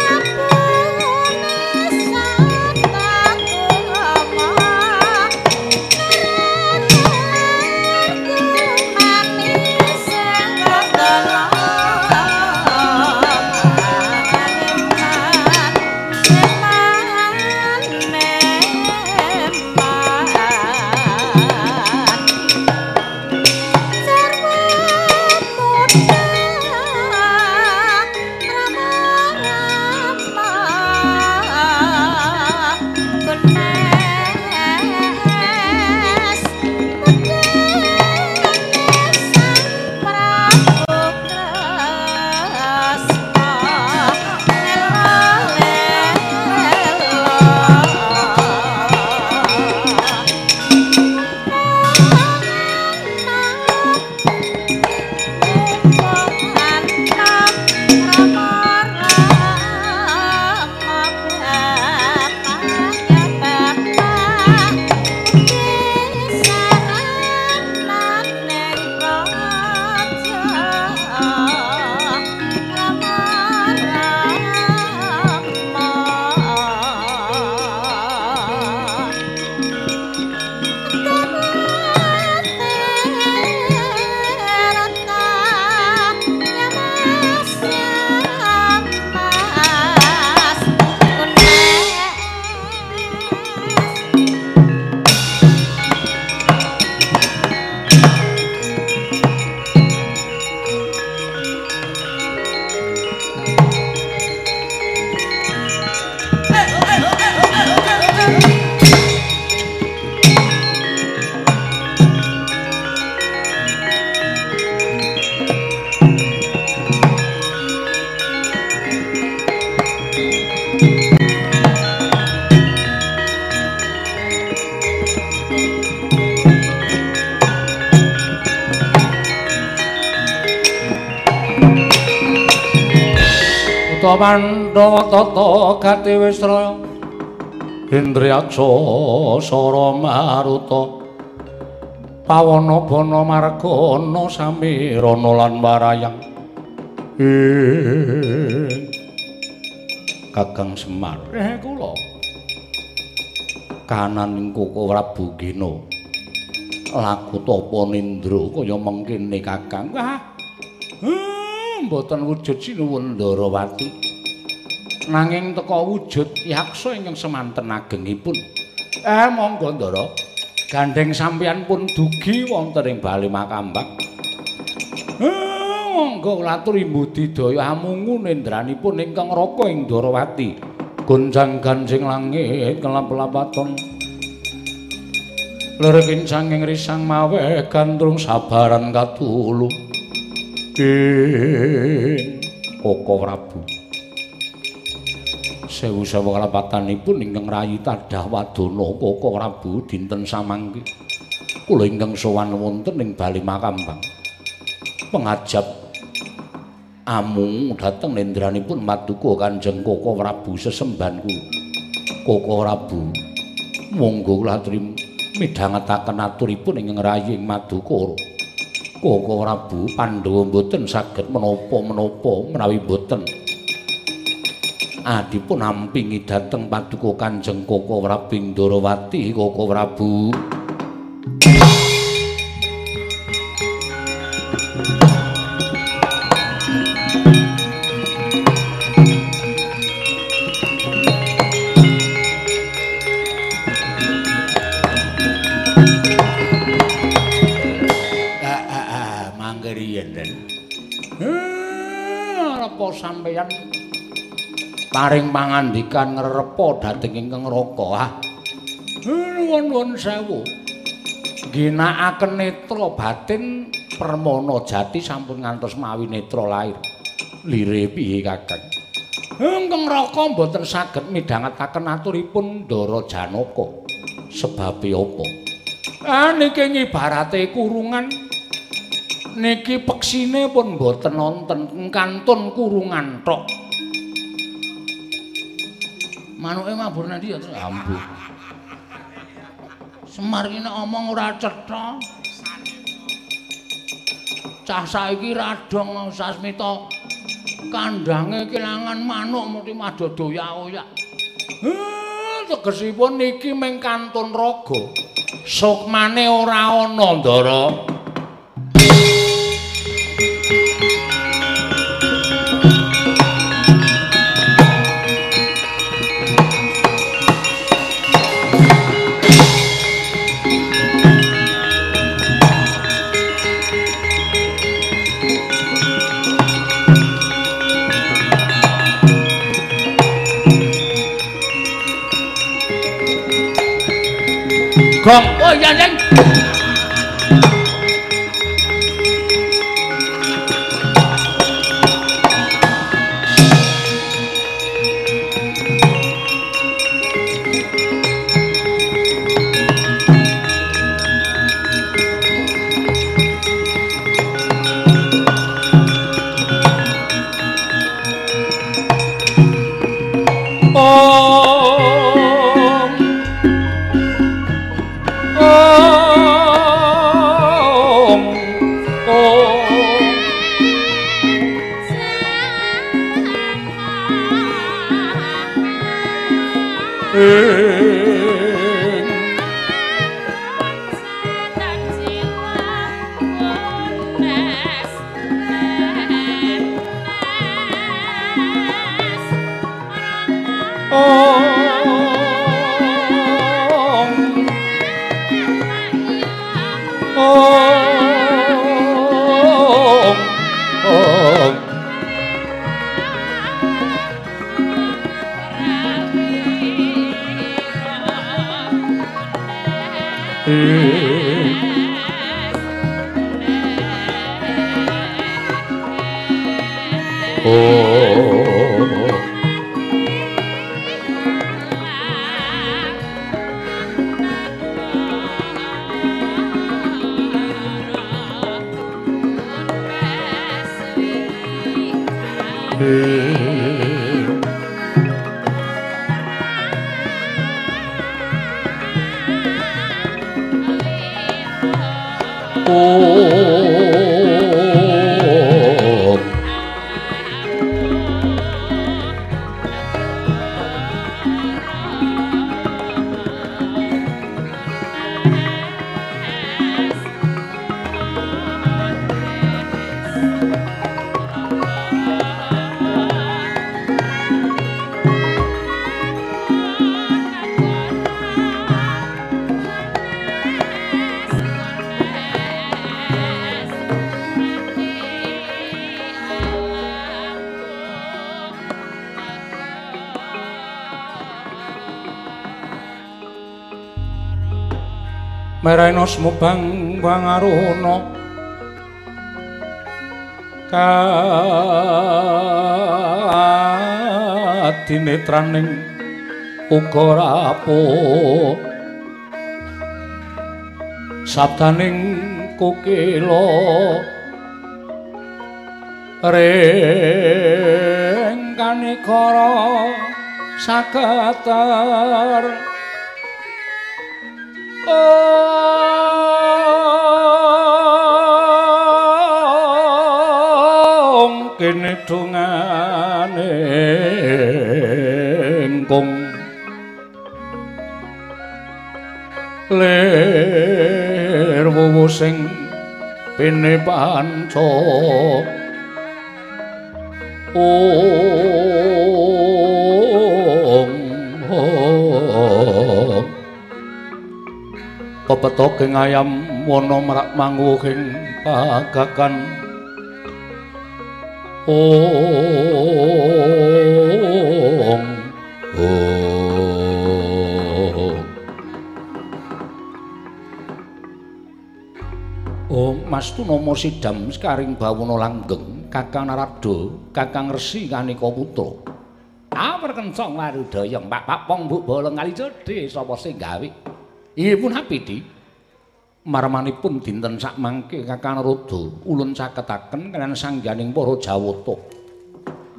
Pandhawa tata gati Wisraya Indriyaksa Sara Maruta Pawana Bana Margana Samirana lan Warayang Ing Kakang Semar eh kula kanan Koko Prabu Gina laku tapa nindra kaya mengkene Kakang wah Hmm, mboten wujud sinuwun Ndarawati. Nanging teka wujud yaksa ingkang semanten agengipun. Eh monggo Ndara. Gandeng sampeyan pun dugi wonten ing Bali Makambak. Eh monggo laturi budidaya amungu nendranipun ingkang raka ing Ndarawati. Gonjang ganjing langit kelap-lapaton. Lerikin sanging risang mawe gandrung sabaran katulu. ing Koko Prabu. Sewu sewu kalapatanipun ingkang rayi tadah wadana Koko Prabu dinten samangke. Kula ingkang sowan wonten ing Bali Makambang. Pengajap amung dhateng nendranipun Maduka Kanjeng Koko Prabu sesemban kula. Koko Prabu monggo kula aturi midhangetaken aturipun ingkang rayi ing Maduka. Koko Prabu Pandhawa mboten saged menapa-menapa menawi mboten adipun ampingi dhateng paduka Kanjeng Koko Prabu Ndarawati Koko Prabu paring pangandikan ngrepa dhateng ingkang raka ah. Nuwun-nuwun sewu. Ginakaken netra batin permana jati sampun ngantos mawi netra lair. Lire piye Kakang? Ingkang raka mboten saged midhangetaken aturipun Ndara Janaka. Sebabe apa? Ah niki ngibarate kurungan niki peksine pun boten nonton kantun kurungan tok manuke mabur nanti ya ambu Semar iki nek omong ora cetha. Cah saiki radong sasmita. Kandange kelangan manuk muti madodoyak-oyak tegesipun niki ming kantun raga. Sukmane ora ana ndara Gong. Oh iya, Neng. Meraina semubang pangaruna kadinetraning uga rapuh. Sabdaning kukila rengkane kara sakatar pene panca Om Om. Pepetoking ayam wana merak mangwuhing pagakan. Om Nomo Sidam sekaring bawana langgeng Kakang Narada Kakang Resi Kanika Putra Awar kencang warudaya Pak Pak Pong Mbok Bolong kali cedhe sapa sing gawe? Iya pun api di. Marmanipun dinten sak mangke kakang rodo ulun caketaken kalian sangganing para jawata.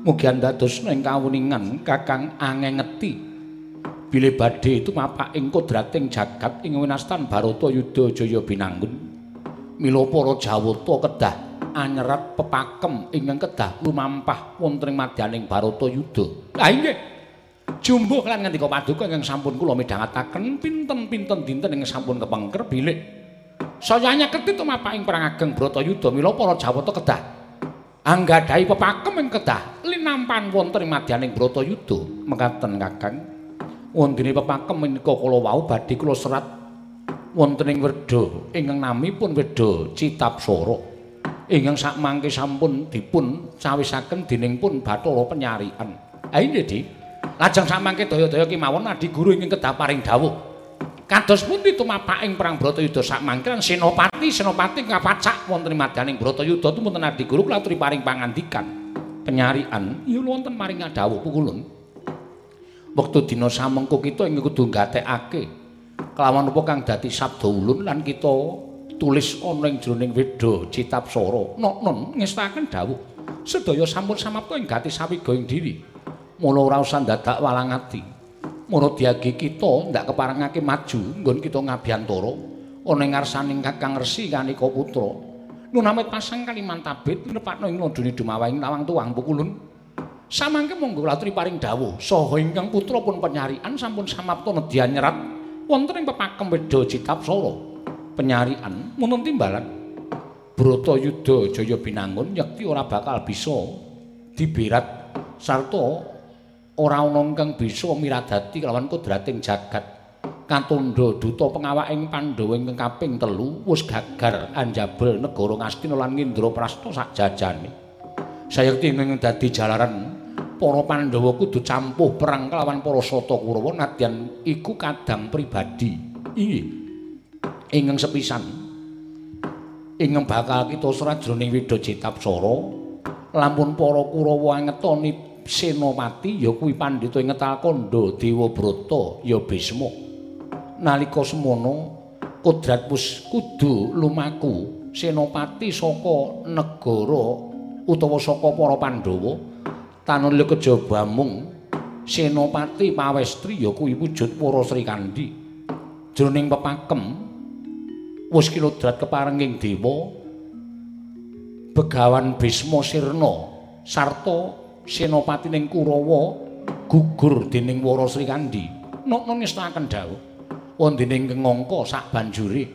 Mugi andados ing kawuningan kakang angengeti. Bile badhe itu mapak ing kodrating jagat ing winastan barata yuda jaya binanggun mila para jawata kedah anyerat pepakem ingkang kedah lumampah wonten ing madyaning barata yuda. La inggih. Jumbuh lan ngendika paduka ingkang sampun kula midhangetaken pinten-pinten dinten ing sampun kepengker bilih saya nyeketi tumapaking perang ageng Bratayuda mila para Jawata kedah. Anggadhahi pepakem ing kedah linampan wonten ing madyaning Bratayuda mekaten Kakang wondene pepakem menika kula wau badhe kula serat wonten ing Werda ingkang namipun Werda Citapsara ingkang sakmangke sampun dipun cawisaken dening pun Bathara Penyarian ha inggih Dik Lajeng samangke daya-daya kemawon adi guru ingkang kedah paring dawuh. Kados pundi tumapaking perang Bratayuda sakmangke Senopati Senopati kapacak wonten madyaning Bratayuda tumunten adi guru kula aturi paring pangandikan. Penyarian iya wonten maring dawuh pukulun. Wektu dina samengko kita ing kudu gatekake kelawan apa kang dadi sabda ulun lan kita tulis ana ing jroning Weda Citapsara. Nok-non ngestaken dawuh. Sedaya sampun samapta ing gati sawiga ing diri. Mula ora usah dadak walang ati. Mula diagi kita ndak keparengake maju nggon kita ngabiyantara ana ing ngarsaning Kakang Resi Kanika Putra. Nunamit pasang Kalimantabit nepakno ing londone dumawahing lawang tuwang pukulun. Samangke monggo latri paring dawuh saha ingkang putra pun penyarian sampun samapta nedya nyerat wonten ing pepakem Weda Citapsara. Penyarian muntun timbalan Bratayuda Jaya Binangun yekti ora bakal bisa diberat sarta ora ana kang bisa miradati kelawan kodrating jagat. Katondo duta pengawaking Pandhawa ingkang kaping telu wis gagar anjabel negara Ngastina lan Indraprasta sak jajane. Sayekti ingkang dadi jalaran para Pandhawa kudu campuh perang kelawan para Sata Kurawa nadyan iku kadang pribadi. Inggih. Ingkang sepisan ingkang bakal kita serat jroning Weda Citapsara lampun para Kurawa ngetoni Senopati ya kuwi pandhita ing Ngetalkanda Dewabrata ya Bisma. Nalika semono kodrat wis kudu lumaku Senopati saka negara utawa saka para Pandhawa tanulya kejaba mung Senopati Pawestri ya kuwi wujud para Srikandhi. Jroning pepakem wis kinodrat keparenging dewa Begawan Bisma Sirna sarta senopatining Kurawa gugur dening Wara Srikandi. Nokno nistakaken dawuh wondene ingkang ngangka sak banjure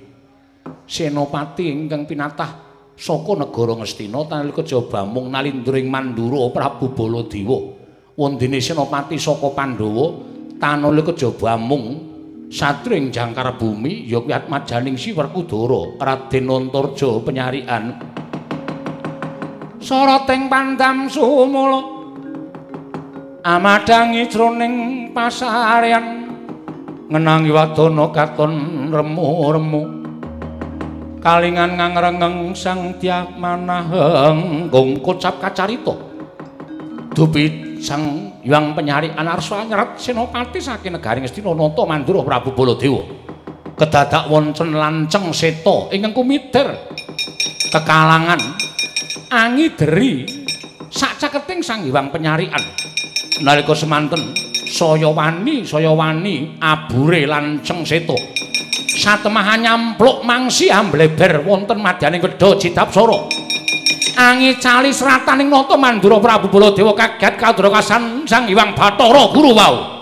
senopati ingkang pinatah saka negara Ngastina nalika Jaba mung nalindring Mandura Prabu Baladewa. Wondene senopati saka Pandhawa tanalika Jaba mung satring jangkar bumi ya kuwi atmajaning Si Werkudara Raden Antarja penyarian. Sarating pandam sumula amadangi jroning pasarean ngenangi wadana katon remu-remu kalingan ngangrengeng sang tiak manaheng kocap kacarita. Dupi sang yang penyari anarsa nyerat senopati saking negaring Astina nata mandura Prabu Baladewa. Kedadak wonten lanceng seta ingkang kumitir kekalangan angideri sak caketing sang hyang penyarian. Nalika semanten saya wani saya wani abure lanceng seta satemahan nyampluk mangsi ambleber wonten madyaning wedha Citapsara angi cali serataning nata mandura Prabu Baladewa kaget kadra kasan Sang Hyang Bathara Guru wau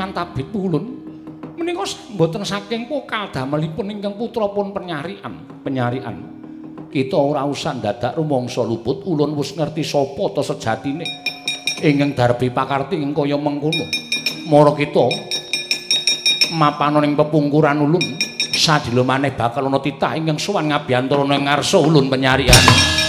pasang kaliman tabit pulun menika mboten saking pokal damelipun ingkang putra pun penyarian penyarian. Kita ora usah dadak rumangsa luput ulun wis ngerti sapa ta sejatine. Ingkang darbi pakarti ing kaya mengkono. Mara kita mapana ning pepungkuran ulun sadilo maneh bakal ana titah ingkang sowan ngabiyantara ning ngarsa ulun penyarian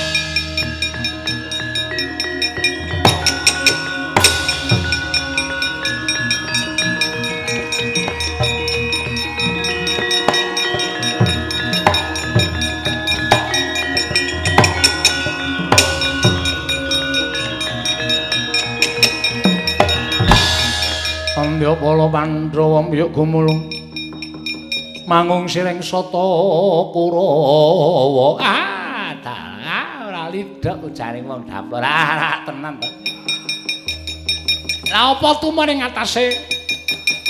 Andya Pala Pandhawa miyuk gumulung. Mangung siring sata Kurawa ah dalah ora lidhok ujane wong dapur. Ah tenan to Lah apa tumane ngatasé?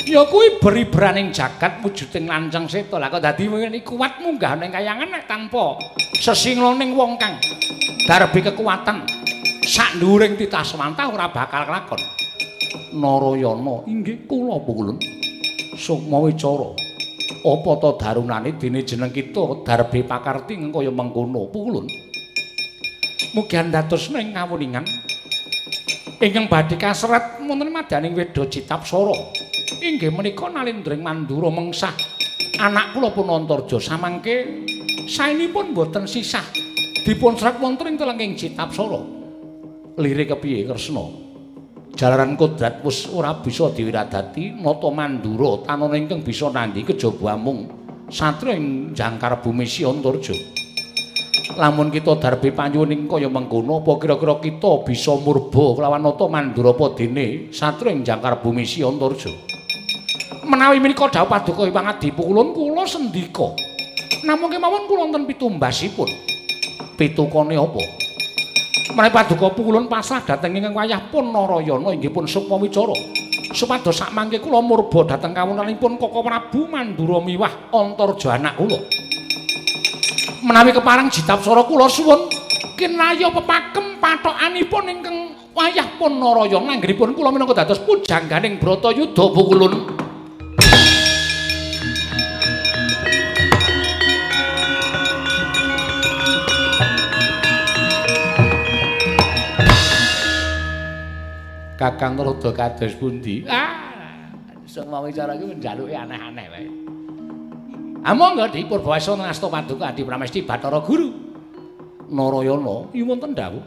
Ya kuwi beribraning jagat wujuding lanceng seta lah kok dadi ngene kuat munggah ning kayangan nek tanpa sesingloning wong kang darbi kekuatan. Sak nduring titah semantah ora bakal kelakon Narayana. Inggih kula pulun. Sukma wicara apa ta darunane dene jeneng kita Darbe Pakarti kaya mengkono? Pulun. Mugi dados ning ngawuningan. Ingkang badhe kasrat wonten madaning Weda Citapsara. Inggih menika nalindring Mandura mengsah. Anak kula pun Antarja samangke saenipun boten sisah. Dipun serat wonten ing telenging Citapsara. Lirik kepiye Kresna jalaran kodrat wis ora bisa diwiradati nata mandura tanana ingkang bisa nandhi kejaba amung satria ing jangkar bumi Siantarja. Lamun kita darbe panyuwuning kaya mengkono apa kira-kira kita bisa murba kelawan nata mandura apa dene ing jangkar bumi Siantarja? Menawi menika dawuh paduka pangadi kulon kula sendika. Namung kemawon kula wonten pitumbasipun. Pitukane apa Menawi paduka pulun pasrah dhateng ingkang wayah pun Narayana inggih pun Sukma Wicara. Supados sakmangke kula murba dhateng kawonanipun Koko Prabu Mandura miwah Antarja anak kula. Menawi kepareng jitapsara kula suwun kinaya pepakem patokanipun ingkang wayah pun Narayana anggenipun kula minangka dados pujangganing Bratayuda pukulun. Kakang rada kados pundi? Ah, sing mau wicara iki njaluke aneh-aneh wae. Among nggih dipun basa ngasta paduka Adi Pramesti Bathara Guru. Narayana, iki wonten dawuh.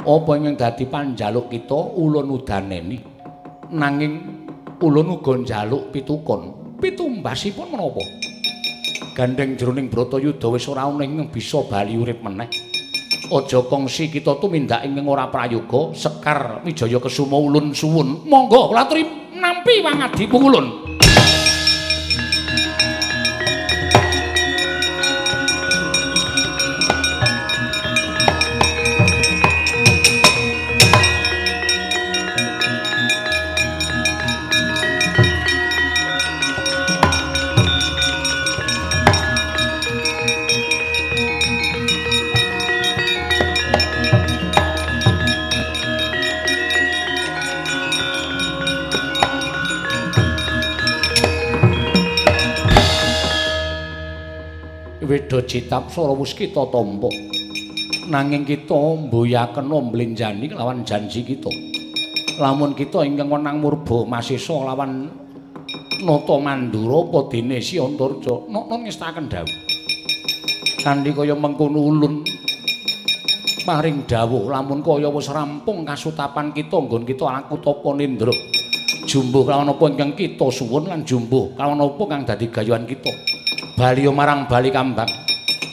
Apa ingkang dadi panjaluk kita ulun udaneni? Nanging ulun uga njaluk pitukon. Pitumbasipun menapa? Gandeng jroning Bratayuda wis ora ana ing bisa bali urip meneh. Aja kongsi kita tumindak ing ora prayoga sekar wijaya kesuma ulun suwun. Monggo kula aturi nampi wangadi pungulun Weda citap swara wis kita tampa. Nanging kita mboyaken mblenjani lawan janji kita. Lamun kita ingkang wenang murba masisa lawan Nata Mandura apa dene Si Antarja, nata ngestaken dawuh. Kanthi kaya mengkono ulun paring dawuh lamun kaya wis rampung kasutapan kita nggon kita Anakutapa Nindra. Jumbuh kalawan apa ingkang kita suwun lan jumbuh kalawan apa kang dadi gayuhan kita. Bali marang Bali Kambang.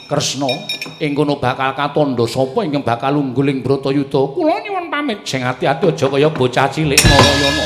Kresna ing kono bakal katondo sapa ingkang bakal ungguling Bratayuda. Kula nyuwun pamit sing ati-ati aja kaya bocah cilik Narayana.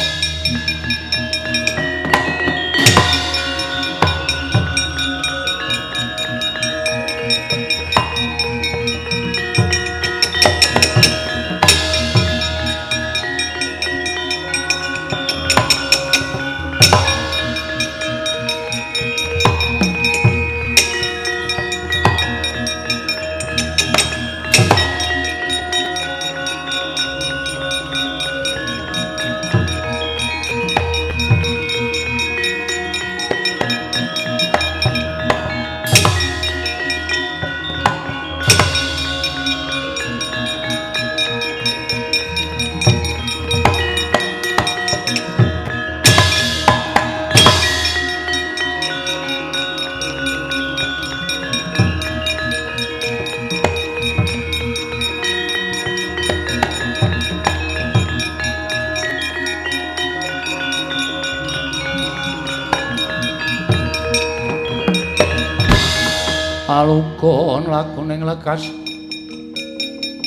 Lakuning lekas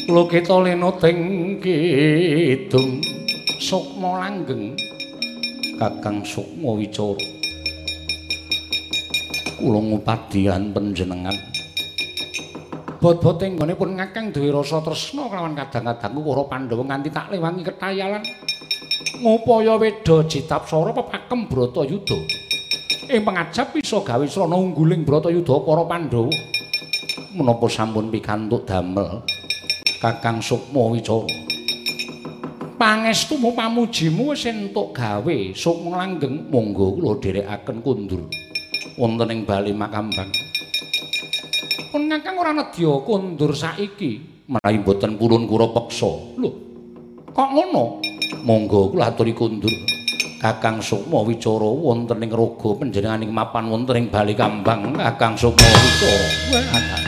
Kula kita lena teng kidung Sukma langgeng. Kakang Sukma Wicara. Kula ngupadian panjenengan. Bot-bot ing pun ngakang duwe rasa tresna kelawan kadang-kadang para Pandhawa nganti tak lewangi ketayalan. Ngupaya weda jitapsara pepakem Bratayuda ing pangajab bisa gawe srana ungguling Bratayuda para Pandhawa menapa sampun pikantuk damel Kakang Sukma Wicara Pangestumu pamujimu wis entuk gawe Sukma langgeng monggo kula dherekaken kundur. Wonten ing Bali Makambang. Pun ngakang ora nedya kundur saiki menawi boten purun kura peksa. Lho kok ngono? Monggo kula aturi kundur. Kakang Sukma Wicara wonten ing raga panjenenganing mapan wonten ing Bali Kambang Kakang Sukma Wicara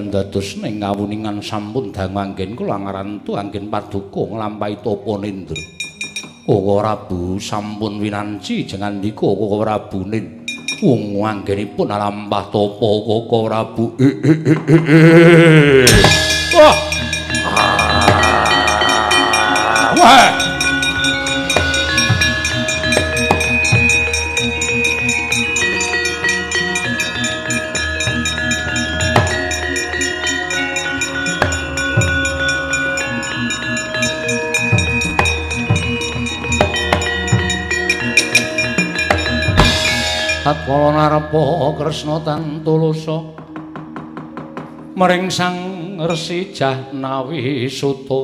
Mugi dados ning ngawuningan sampun dang manggen kula ngarantu anggen paduka nglampahi tapa nindra. Koko Prabu sampun winanci jengandika Koko Prabu nin. Wong anggenipun alampah tapa Koko Prabu. (laughs) Kresna tantulusa maring Sang Resi Jahnawi Suta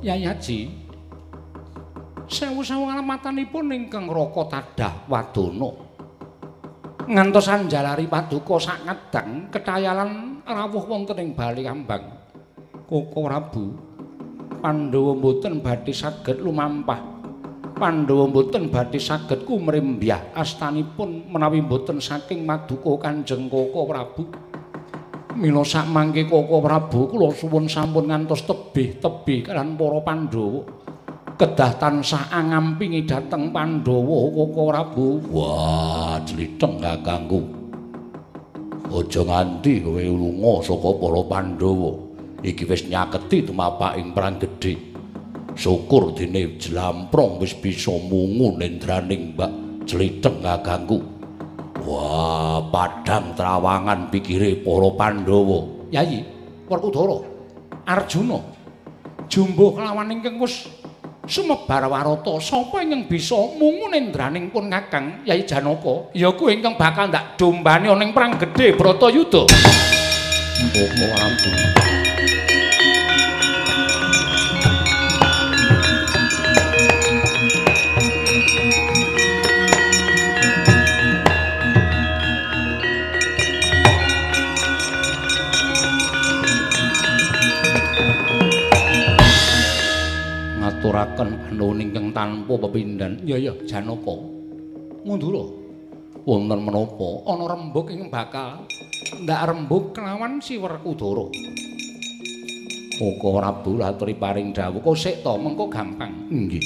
Yayaji sewu-sewu alamatanipun ingkang Raka Tadah Wadana. Ngantos anjalari paduka sak ngedang ketayalan rawuh wonten ing Bali Ambang Koko Prabu Pandhawa mboten badhe saged lumampah Pandhawa mboten badhe saged kumrimbyah astanipun menawi mboten saking maduka Kanjeng Koko Prabu. Mila sak mangke Koko Prabu kula suwun sampun ngantos tebih-tebih kalian para Pandhawa. Kedah tansah angampingi dhateng Pandhawa Koko Prabu. Wah, jlitheng kakangku. Aja nganti kowe lunga saka para Pandhawa. Iki wis nyaketi tumapaking perang gedhe. Syukur dene jlamprong wis bisa mungu nendraning Mbak Jliteng kagangku. Wah, padhang trawangan pikire para Pandhawa. Yayi, Werkudara, Arjuna, jumbo kelawan ingkang wis sumebar warata, sapa ingkang bisa mungu nendraning pun Kakang Yayi Janaka? Ya kuwi ingkang bakal ndak dombane ana ing perang gedhe Bratayuda. Oh, ampun. Ngaturaken panuwun ingkang tanpa pepindhan. Ya ya Janaka. Mundura. Wonten menapa ana rembug ing bakal ndak rembug kelawan si Werkudara. Koko Prabu aturi paring dawuh. Kok sik to mengko gampang. Nggih.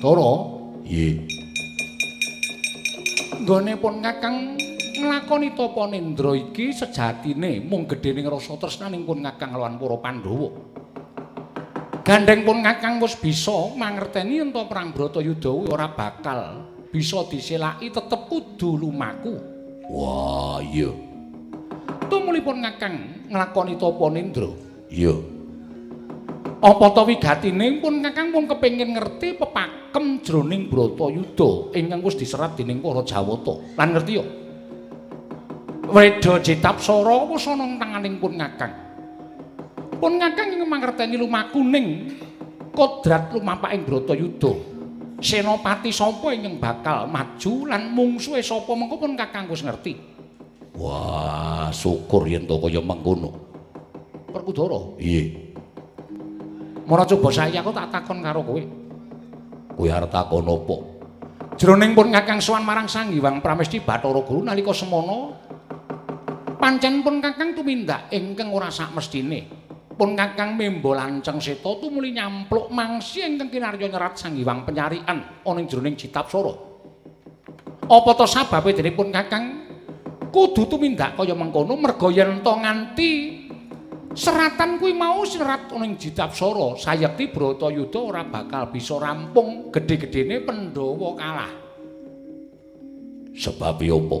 Dara. Nggih. Nggone pun Kakang nglakoni tapa nendra iki sejatine mung gedhening rasa tresnaning pun Kakang lawan para Pandhawa. Gandeng pun Kakang wis bisa mangerteni ento perang Bratayuda ora bakal bisa diselaki tetep kudu lumaku. Wah, iya. Tumulipun Kakang nglakoni tapa nindra? Iya. Apa ta wigatine pun Kakang pun kepengin ngerti pepakem jroning Bratayuda ingkang wis diserat dening para Jawata. Lan ngerti yo? Weda Jetapsara wis ana ing tanganing pun Kakang. Pun ngakang ing mangerteni lumakuning kodrat lumampaking Bratayuda. Senopati sapa ingkang bakal maju lan mungsuhe sapa mengko pun kakang wis ngerti. Wah, syukur yen to kaya mengkono. Perkudara? Iye. Mara coba saya kok tak takon karo kowe. Kowe arep takon apa? Jroning pun kakang sowan marang Sang Hyang Pramesti Bathara Guru nalika semana pancen pun kakang tumindak ingkang ora sak mestine. Pun kakang membo lanceng seta tumuli nyampluk mangsi ingkang kinarya nyerat sang hiwang penyarian ana ing jroning Citapsara. Apa to sababe dene pun kakang kudu tumindak kaya mengkono merga yen to nganti seratan kuwi mau serat ana ing Citapsara sayekti Bratayuda ora bakal bisa rampung gedhe-gedhene Pandhawa kalah. Sebab apa?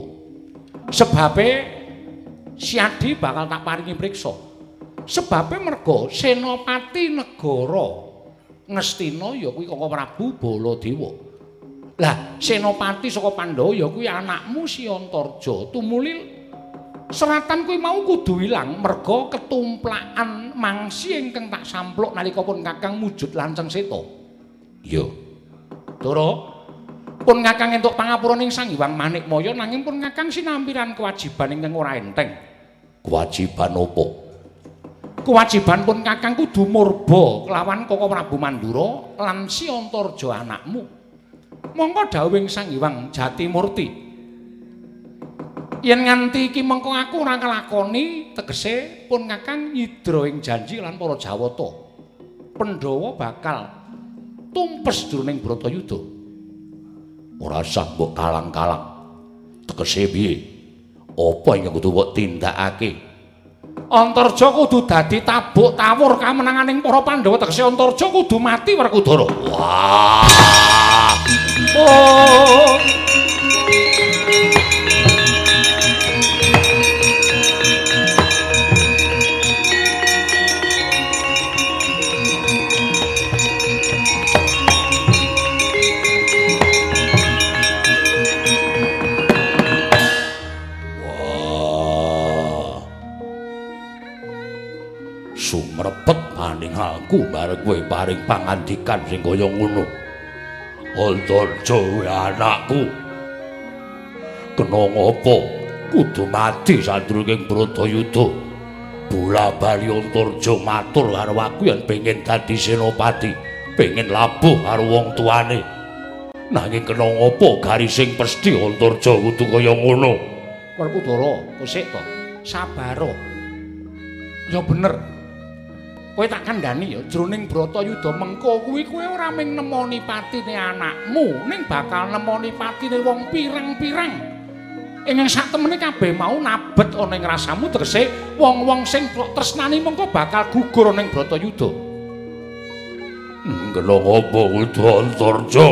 Sebabe Siadi bakal tak paringi priksa. Sebabe merga senopati negara Ngastina ya kuwi Koko Prabu Baladewa. Lah, senopati saka Pandhawa ya kuwi anakmu Si Antarja. Tumuli seratan kuwi mau kudu ilang merga ketumplakan mangsi ingkang tak sampluk nalika pun Kakang mujud lanceng seta. Iya. Doro pun Kakang entuk pangapura ning Sang Hyang Manikmaya nanging pun Kakang sinampiran kewajiban ingkang ora enteng. Kewajiban apa? Kewajiban pun kakang kudu murba kelawan Koko Prabu Mandura lan si Antarja anakmu. Mongko dawuhing Sang Hyang Jatimurti. Yen nganti iki mengko aku ora kelakoni, tegese pun Kakang nyidra ing janji lan para Jawata. Pandhawa bakal tumpes jroning Bratayuda. Ora usah mbok kalang-kalang. Tegese piye? Apa yang kudu mbok tindakake? Antarja kudu dadi tabuk tawur kamenanganing para Pandhawa tegese Antarja kudu mati Werkudara. Wah! Oh. Aku bareng kowe paring pangandikan sing kaya ngono. Antarja anakku. Kena ngopo? Kudu mati sadurunge Bratayuda. Bola bali Antarja matur karo aku yen pengen dadi senopati, pengen labuh karo wong tuane. Nanging kena ngopo garising pesthi Antarja kudu kaya ngono? Werkudara, kosek to. Sabar. Ya bener. Kowe tak kandhani ya jroning Bratayuda mengko kuwi kowe ora mung nemoni patine anakmu, ning bakal nemoni patine wong pirang-pirang. Ing sak temene kabeh mau nabet ana ing rasamu tegese wong-wong sing tresnani mengko bakal gugur ana ing Bratayuda. Kena ngopo kudu Antarja?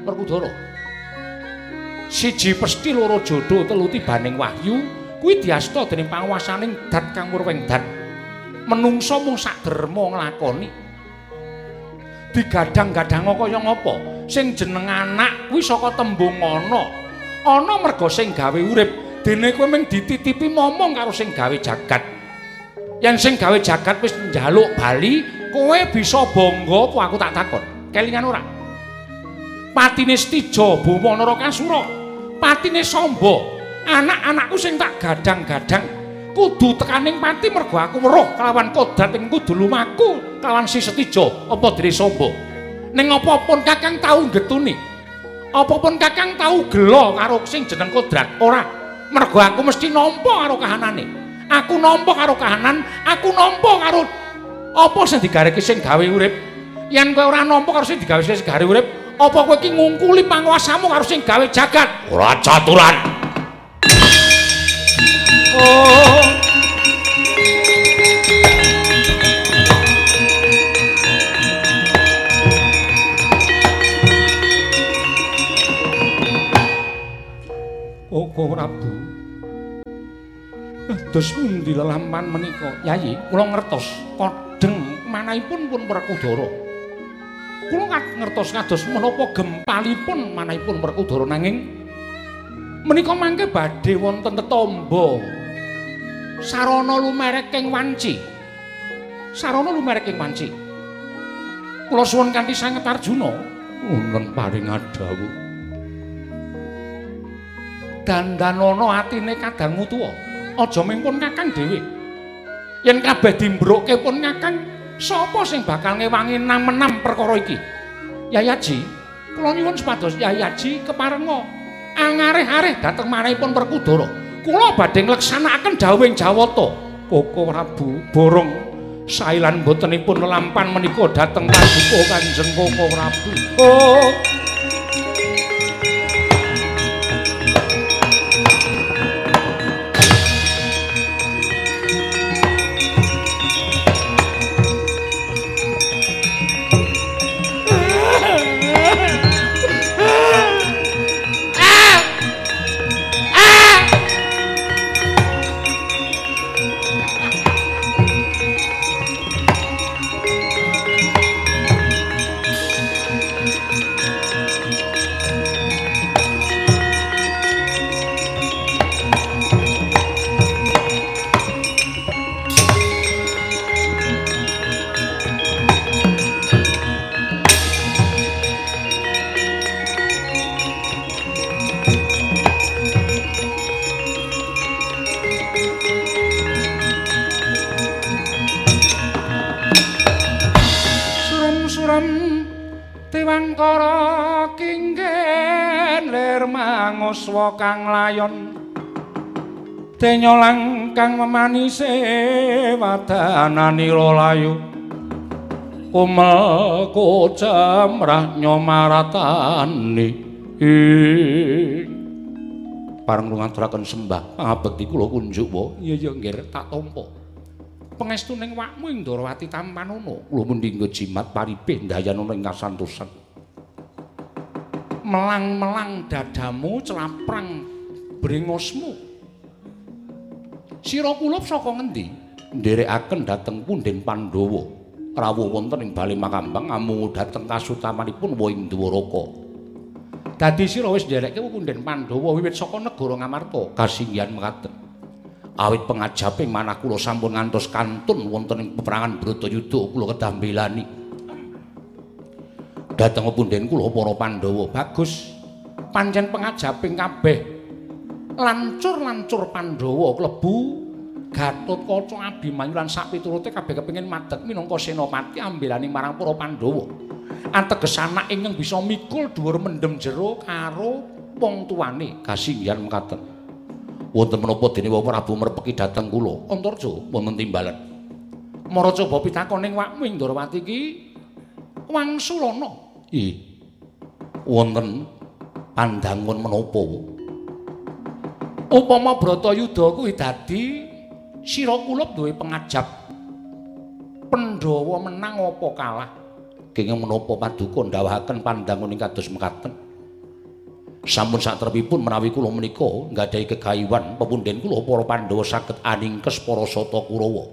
Werkudara. Siji pesthi loro jodho telu tibaning wahyu kuwi diasta dening panguwasaning Dat Kang Murwengdan. Menungsa mung sak derma nglakoni. Digadang-gadang kaya ngapa? Sing jeneng anak kuwi saka tembung ana. Ana merga sing gawe urip, dene kowe mung dititipi momong karo sing gawe jagat. Yen sing gawe jagat wis njaluk bali, kowe bisa bangga apa aku tak takon. Kelingan ora? Patine Stija Buma Narakasura. Patine Samba. Anak-anakku sing tak gadang-gadang kudu tekaning pati mergo aku weruh kelawan kodrat ing kudu lumaku kelawan si Setija apa dene Samba. Ning apa pun Kakang tau getuni. Apa pun Kakang tau gelo karo sing jeneng kodrat? Ora. Mergo aku mesti nampa karo kahanane. Aku nampa karo kahanan, aku nampa karo apa sing digareke sing gawe urip. Yen kowe ora nampa karo sing digawe sing gawe urip, apa kowe iki ngungkuli panguwasamu karo sing gawe jagat? Ora caturan. Oh. Prabu. Dos pundi lelampahan menika? Yayi, kula ngertos kodeng manahipun pun Werkudara. Kula ngertos kados menapa gempalipun manahipun Werkudara nanging menika mangke badhe wonten tetamba sarana lumerek ing wanci sarana lumerek ing wanci kula suwun kanthi sanget Arjuna wonten paring adawu dandanana atine kadang tuwa aja mingpun kakang dhewe yen kabeh dimbrokke pun kakang sapa sing bakal ngewangi nam-enam perkara iki Yayaji kula nyuwun supados Yayaji keparenga angareh-areh dhateng manahipun Werkudara. Kula badhe ngleksanakaken dawuhing Jawata. Koko Prabu borong sailan botenipun lelampan menika dhateng paduka Kanjeng Koko Prabu. Oh. Denyolang kang memanise wadananira layu Kumel kocamrah nyomaratani. Parang ngaturaken sembah. Pangabekti kula kunjuk wa iya ya nggih tak tampa Pangestuning wakmu ing Darawati Tampanuna kula mundhi nggo jimat paripe ndayana ing kasantosan. Melang-melang dadamu celaprang bringosmu Sira kula saka ngendi? Nderekaken dhateng punden Pandhawa. Rawuh wonten ing Bali Makambang amung dhateng kasutamanipun wa ing Dwaraka Dadi sira wis nderekke punden Pandhawa wiwit saka negara Ngamarta kasinggihan mekaten. Awit pengajaping manah kula sampun ngantos kantun wonten ing peperangan Bratayuda kula kedah mbelani. Dhateng punden kula para Pandhawa. Bagus. Pancen pengajaping kabeh lancur-lancur Pandhawa klebu Gatotkaca Abimanyu lan sak piturute kabeh kepengin madeg minangka senopati ambelani marang para Pandhawa. ateges anak ingkang bisa mikul dhuwur mendem jero karo wong tuane kasinggihan mekaten. Wonten menapa dene Wong Prabu merpeki dhateng kula? Antarja wonten timbalan. Mara coba pitakoning wakmu ing Ndrawati iki wangsulana. Ih. Wonten pandangun menapa? Upama Bratayuda kuwi dadi sira kula duwe pengajap Pandhawa menang apa kalah? kenging menapa paduka ndawahaken pandangun ing kados mekaten? Sampun satrepipun menawi kula menika nggadahi kegayuhan pepunden kula para Pandhawa saged aningkes para sata Kurawa.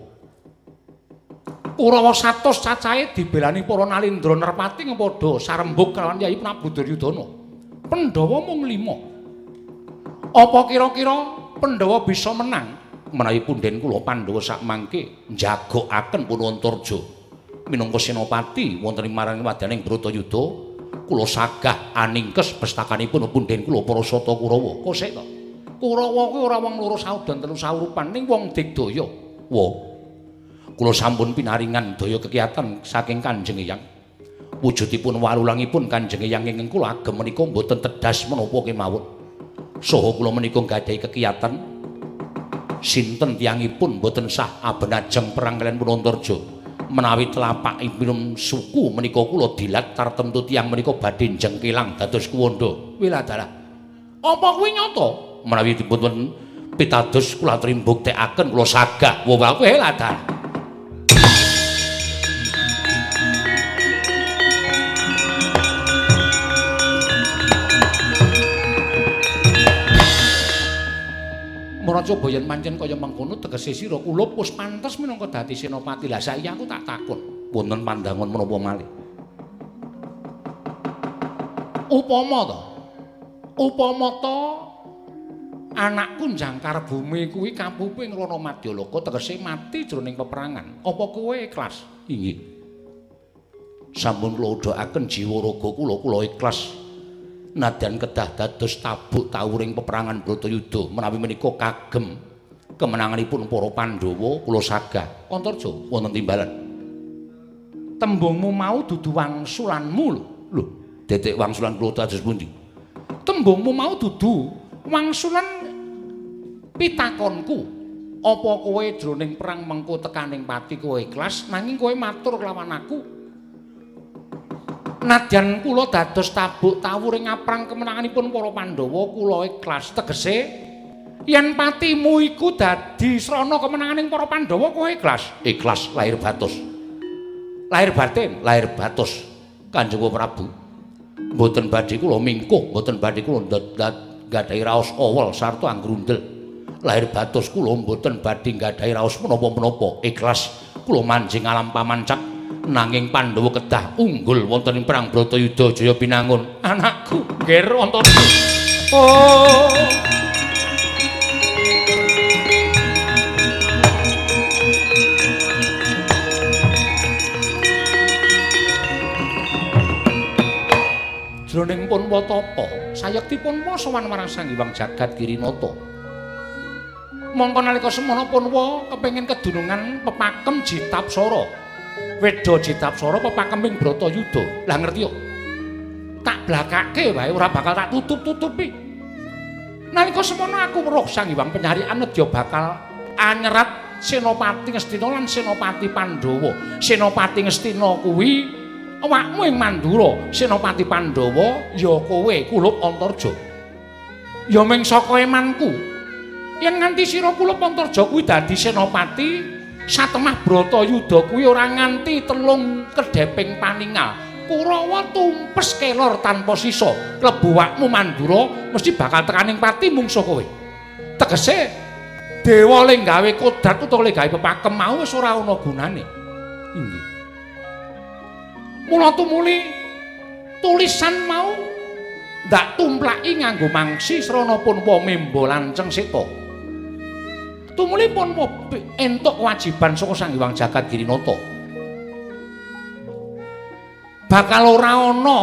Kurawa satus cacahe dibelani para Nalindra Nerpati padha sarembug kalawan Yayi Prabu Duryudana Pandhawa mung 5 Apa kira-kira Pandhawa bisa menang? Menawi punden kula Pandhawa sak mangke njagokaken Purwantarja. Minangka senopati wonten marang wadaning Bratayuda kula sagah aningkes pestakanipun punden kula para sata Kurawa kosek to? Kurawa kuwi ora wong loro saudan telu saurupan ning wong digdaya. Wa kula sampun pinaringan daya kekiatan saking Kanjeng Eyang. Wujudipun walulangipun Kanjeng Eyang ingkang kula agem menika mboten tedas menapa kemawon saha kula menika gadhahi kekiatan sinten tiyangipun mboten sah abenajeng perang kalian Punantarja? Menawi telapak ibnum suku menika kula dilat tartemtu tiyang menika badhe jengkelang dados kuwanda. Wiladalah apa kuwi nyata? Menawi dipun pitados kula trimbuktekaken kula sagah wong kuwi wiladalah Maraja boyen pancen kaya mengkono tegese sira kula pus pantes minangka dadi senopati. Lah saiki aku tak takon, wonten pandangan menapa malih? Upama to. Upama to anakku jangkar bumi kuwi kampuping rono Madyalaka tegese mati jroning peperangan. Apa kowe ikhlas? Inggih. Sampun kula udhakaken jiwa raga kula, kula ikhlas. Nadyan kedah dados tabuk tawuring peperangan Bratayuda menawi menika kagem kemenanganipun para Pandhawa kula sagah. Antarja wonten timbalan. Tembungmu mau dudu wangsulanmu lho. Detek wangsulan kula dados pundi? Tembungmu mau dudu wangsulan pitakonku. Apa kowe jroning perang mengko tekaning pati kowe ikhlas nanging kowe matur kelawan aku Nadyan kula dados tabuk tawuring aprang kemenanganipun para Pandhawa kula ikhlas tegese. Yen patimu iku dadi srana kemenanganing para Pandhawa kowe ikhlas. Ikhlas lahir batus. Lahir batin? Lahir batus. Kanjeng Prabu. Mboten badhe kula mingkuh mboten badhe kula nggadahi raos awel sarta anggrundel lahir batus kula mboten badhe nggadahi raos menapa-menapa. Ikhlas kula manjing alam pamancak nanging Pandhawa kedah unggul wonten ing perang Bratayuda Jaya Pinangun. Anakku, nggih wonten. Oh. Jroning pun watapa, sayektipun wa sowan marang Sang Hyang Jagat Kirinata. Mongko nalika semana pun wa kepengin kedunungan pepakem Jitapsara. Weda Jitapsara pepakeming Bratayuda. Lah ngerti yo. tak blakake wae ora bakal tak tutup-tutupi. Nalika semono aku weruh Sang Hyang Penyarian nedya bakal anyerat Senopati Ngastina lan Senopati Pandhawa. Senopati Ngastina kuwi awakmu ing Mandura, Senopati Pandhawa ya kowe Kulup Antarja. Ya ming saka emanku. Yen nganti sira Kulup Antarja kuwi dadi senopati, satemah Bratayuda kuwi ora nganti telung kedheping paningal. Kurawa tumpes kelor tanpa sisa. Klebu wakmu Mandura mesti bakal tekaning pati mungsuh kowe. Tegese dewa le gawe kodrat utawa le gawe pepakem mau wis ora ana gunane. Inggih. Mula tumuli tulisan mau ndak tumplaki nganggo mangsi srana pun wa membo lanceng seta. Tumuli pun wa entuk kewajiban saka Sang Hyang Jagat Girinata. Bakal ora ana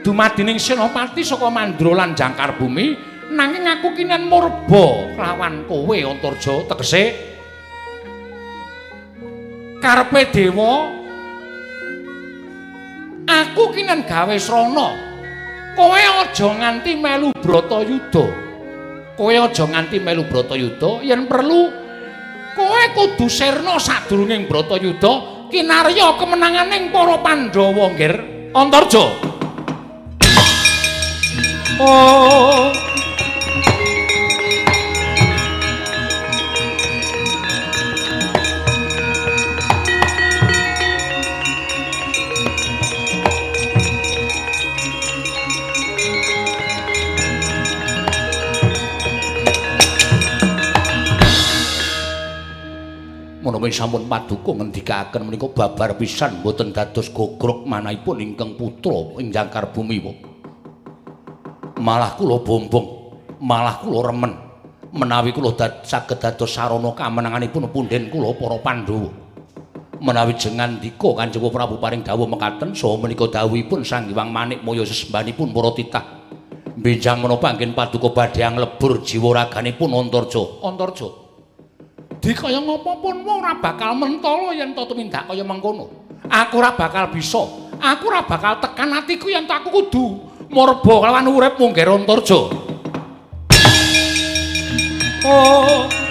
dumadining senopati saka Mandra lan Jangkar Bumi nanging aku kinen murba lawan kowe Antarja tegese. Karepe dewa aku kinen gawe srana. Kowe aja nganti melu Bratayuda kowe aja nganti melu Bratayuda yen perlu kowe kudu sirna sadurunging Bratayuda kinarya kemenanganing para Pandhawa nggir Antarja. Oh menawi sampun paduka ngendikaken menika babar pisan mboten dados gogrok manahipun ingkang putra ing jangkar bumi. Malah kula bombong, malah kula remen menawi kula dad saged dados sarana kamenanganipun punden kula para Pandhawa. Menawi jengan dika Kanjeng Prabu paring dawuh mekaten saha menika dawuhipun Sang Hyang Manik Maya sesembanipun para titah. Benjang menapa anggen paduka badhe anglebur jiwa raganipun Antarja. Antarja. Di kaya ngopo pun ora bakal mentolo yen to tumindak kaya mengkono. Aku ora bakal bisa. Aku ora bakal tekan atiku yen aku kudu morba lawan urip mung Antarja. Oh.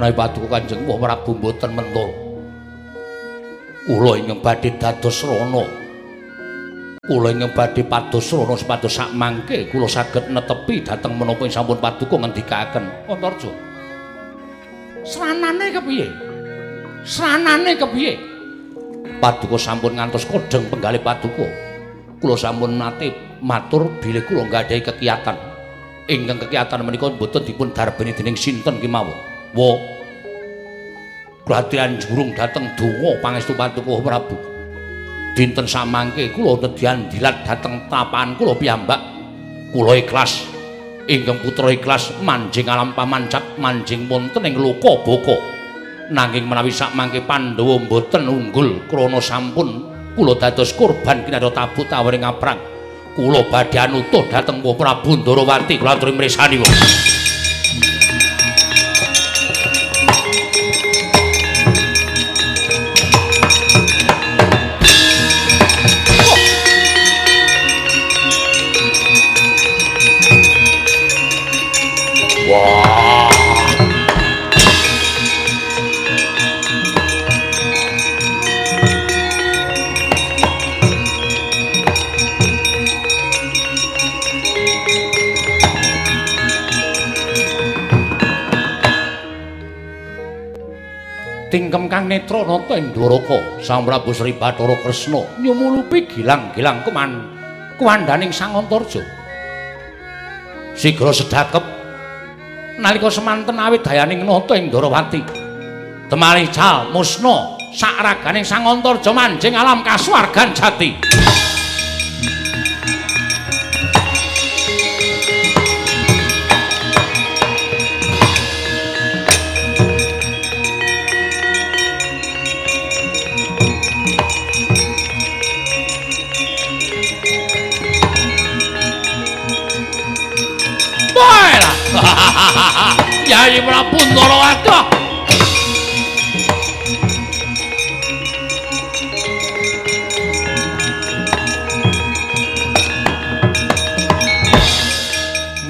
Menawi paduka Kanjeng Prabu mboten mentol. Kula ingkang badhe dados rana. Kula ingkang badhe pados rana supados sak mangke kula saged netepi dhateng menapa sampun paduka ngendikaken. Antarja. Sranane kepiye? Sranane kepiye? Paduka sampun ngantos kodheng penggalih paduka. Kula sampun nate matur bilih kula nggadahi kekiyatan. Ingkang kekiyatan menika mboten dipun darbeni dening sinten kemawon. Wo. Gratian jurung dateng donga pangestu Paduka Prabu. Dinten samangke kula nedyan dilat dateng tapan kula piyambak. Kula ikhlas. Ingkang putra ikhlas manjing alam pamancak manjing wonten ing loka boko. Nanging menawi sak mangke Pandhawa mboten unggul krana sampun kula dados kurban kinarya tabut tawering aprang. Kula badhe anutuh dhateng Prabu Ndarawati kula aturi mresani wong. Netra nata ing dwaraka Sang Prabu Sri Bathara Kresna nyumulupi gilang-gilang kuman kuwandaning Sang Antarja. Sigra sedakep nalika semanten awit dayaning nata ing Ndarawati temali cal musna sak raganing Sang Antarja manjing alam kasuwargan jati Yayi Prabu Ndarawadha.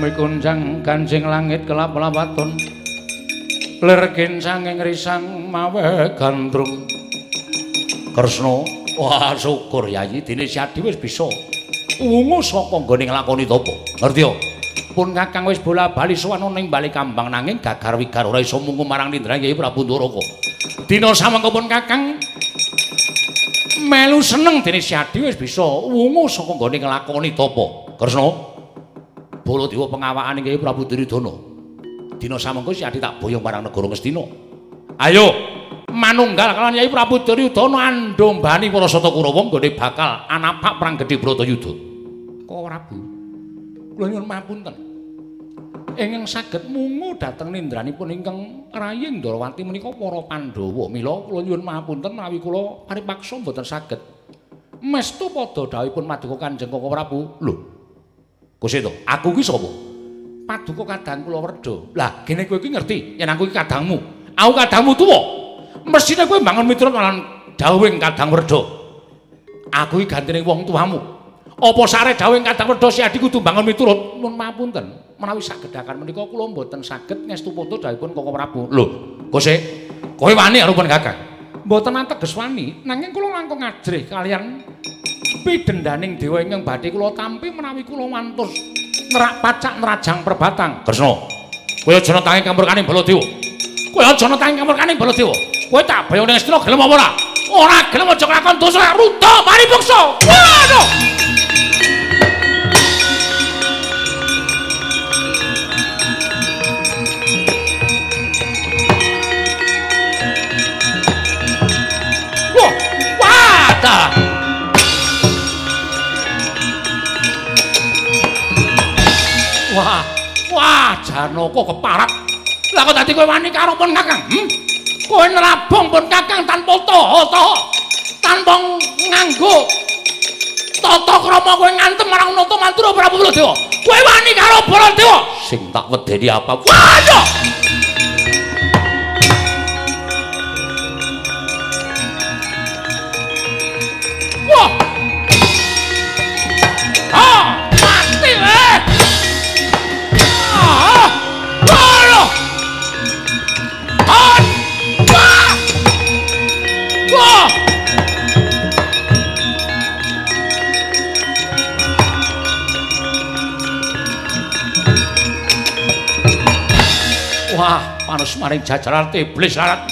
Mikunjang Kanjeng langit kelap-lapaton. Lergen sanging risang mawe gandrung. Kresna, wah syukur Yayi dene Syadi wis bisa ungu saka nggone nglakoni tapa. Ngerti yo? Pun Kakang wis bola-bali sowan ning bali kambang nanging gagar wigar ora iso mungu marang Nindra Yayi Prabu Ndoroko. Dina samangka pun Kakang melu seneng dene Syadi wis bisa ungu saka nggone nglakoni tapa. Kresna, Baladewa pengawakane Yayi Prabu Duryudana. Dina samangka Syadi tak boyong marang negara Ngastina. Ayo, manunggal kalian Yai Prabu Duryudana andombani para sata Kurawa nggone bakal anapak perang gedhe Bratayuda. Kok Prabu? Kula nyuwun mapunten. Ingkang saged mungu dhateng nindranipun ingkang Raying Ndarawati menika para Pandhawa. Mila kula nyuwun mapunten menawi kula paripaksa mboten saged mestu padha dawuhipun Maduka Kanjeng Koko Prabu. Lho. Gusti to, aku ki sapa? Paduka kadang kula Werda. Lah, gene kowe iki ngerti yen aku iki kadangmu. Aku kadangmu tuwa. Mesine kowe mbangun miturut lan dawuhing Kadang Werda. Aku iki gantine wong tuamu. Apa sare dawuhing Kadang Werda si adi kudu mbangun miturut? Nuwun mapunten, menawi sagedakan menika kula mboten saged ngestu poto dawuhipun Koko Prabu. Lho, Gusti, kowe wani arupun Kakang? Mboten ateges wani, nanging kula langkung ngajrih kalian pidendaning dewa ingkang badhe kula tampi menawi kula wantus nerak pacak nerajang perbatang. Kresna, kowe aja netangi kamurkaning Baladewa. Kowe aja netangi kamurkaning Baladewa. Kowe tak bayang ning Astina gelem apa ora? Ora gelem aja nglakon dosa ruta paribuksa. Waduh! Wah Janaka keparat. Lah kok dadi kowe wani karo pun Kakang? Hm? Kowe nerabong pun Kakang tanpa taha-taha. Tanpa nganggo tata krama kowe ngantem marang nata mantura Prabu Baladewa. Kowe wani karo Baladewa. Sing tak wedeni apa? Wah! Wah, panus maring jajaran iblis larat.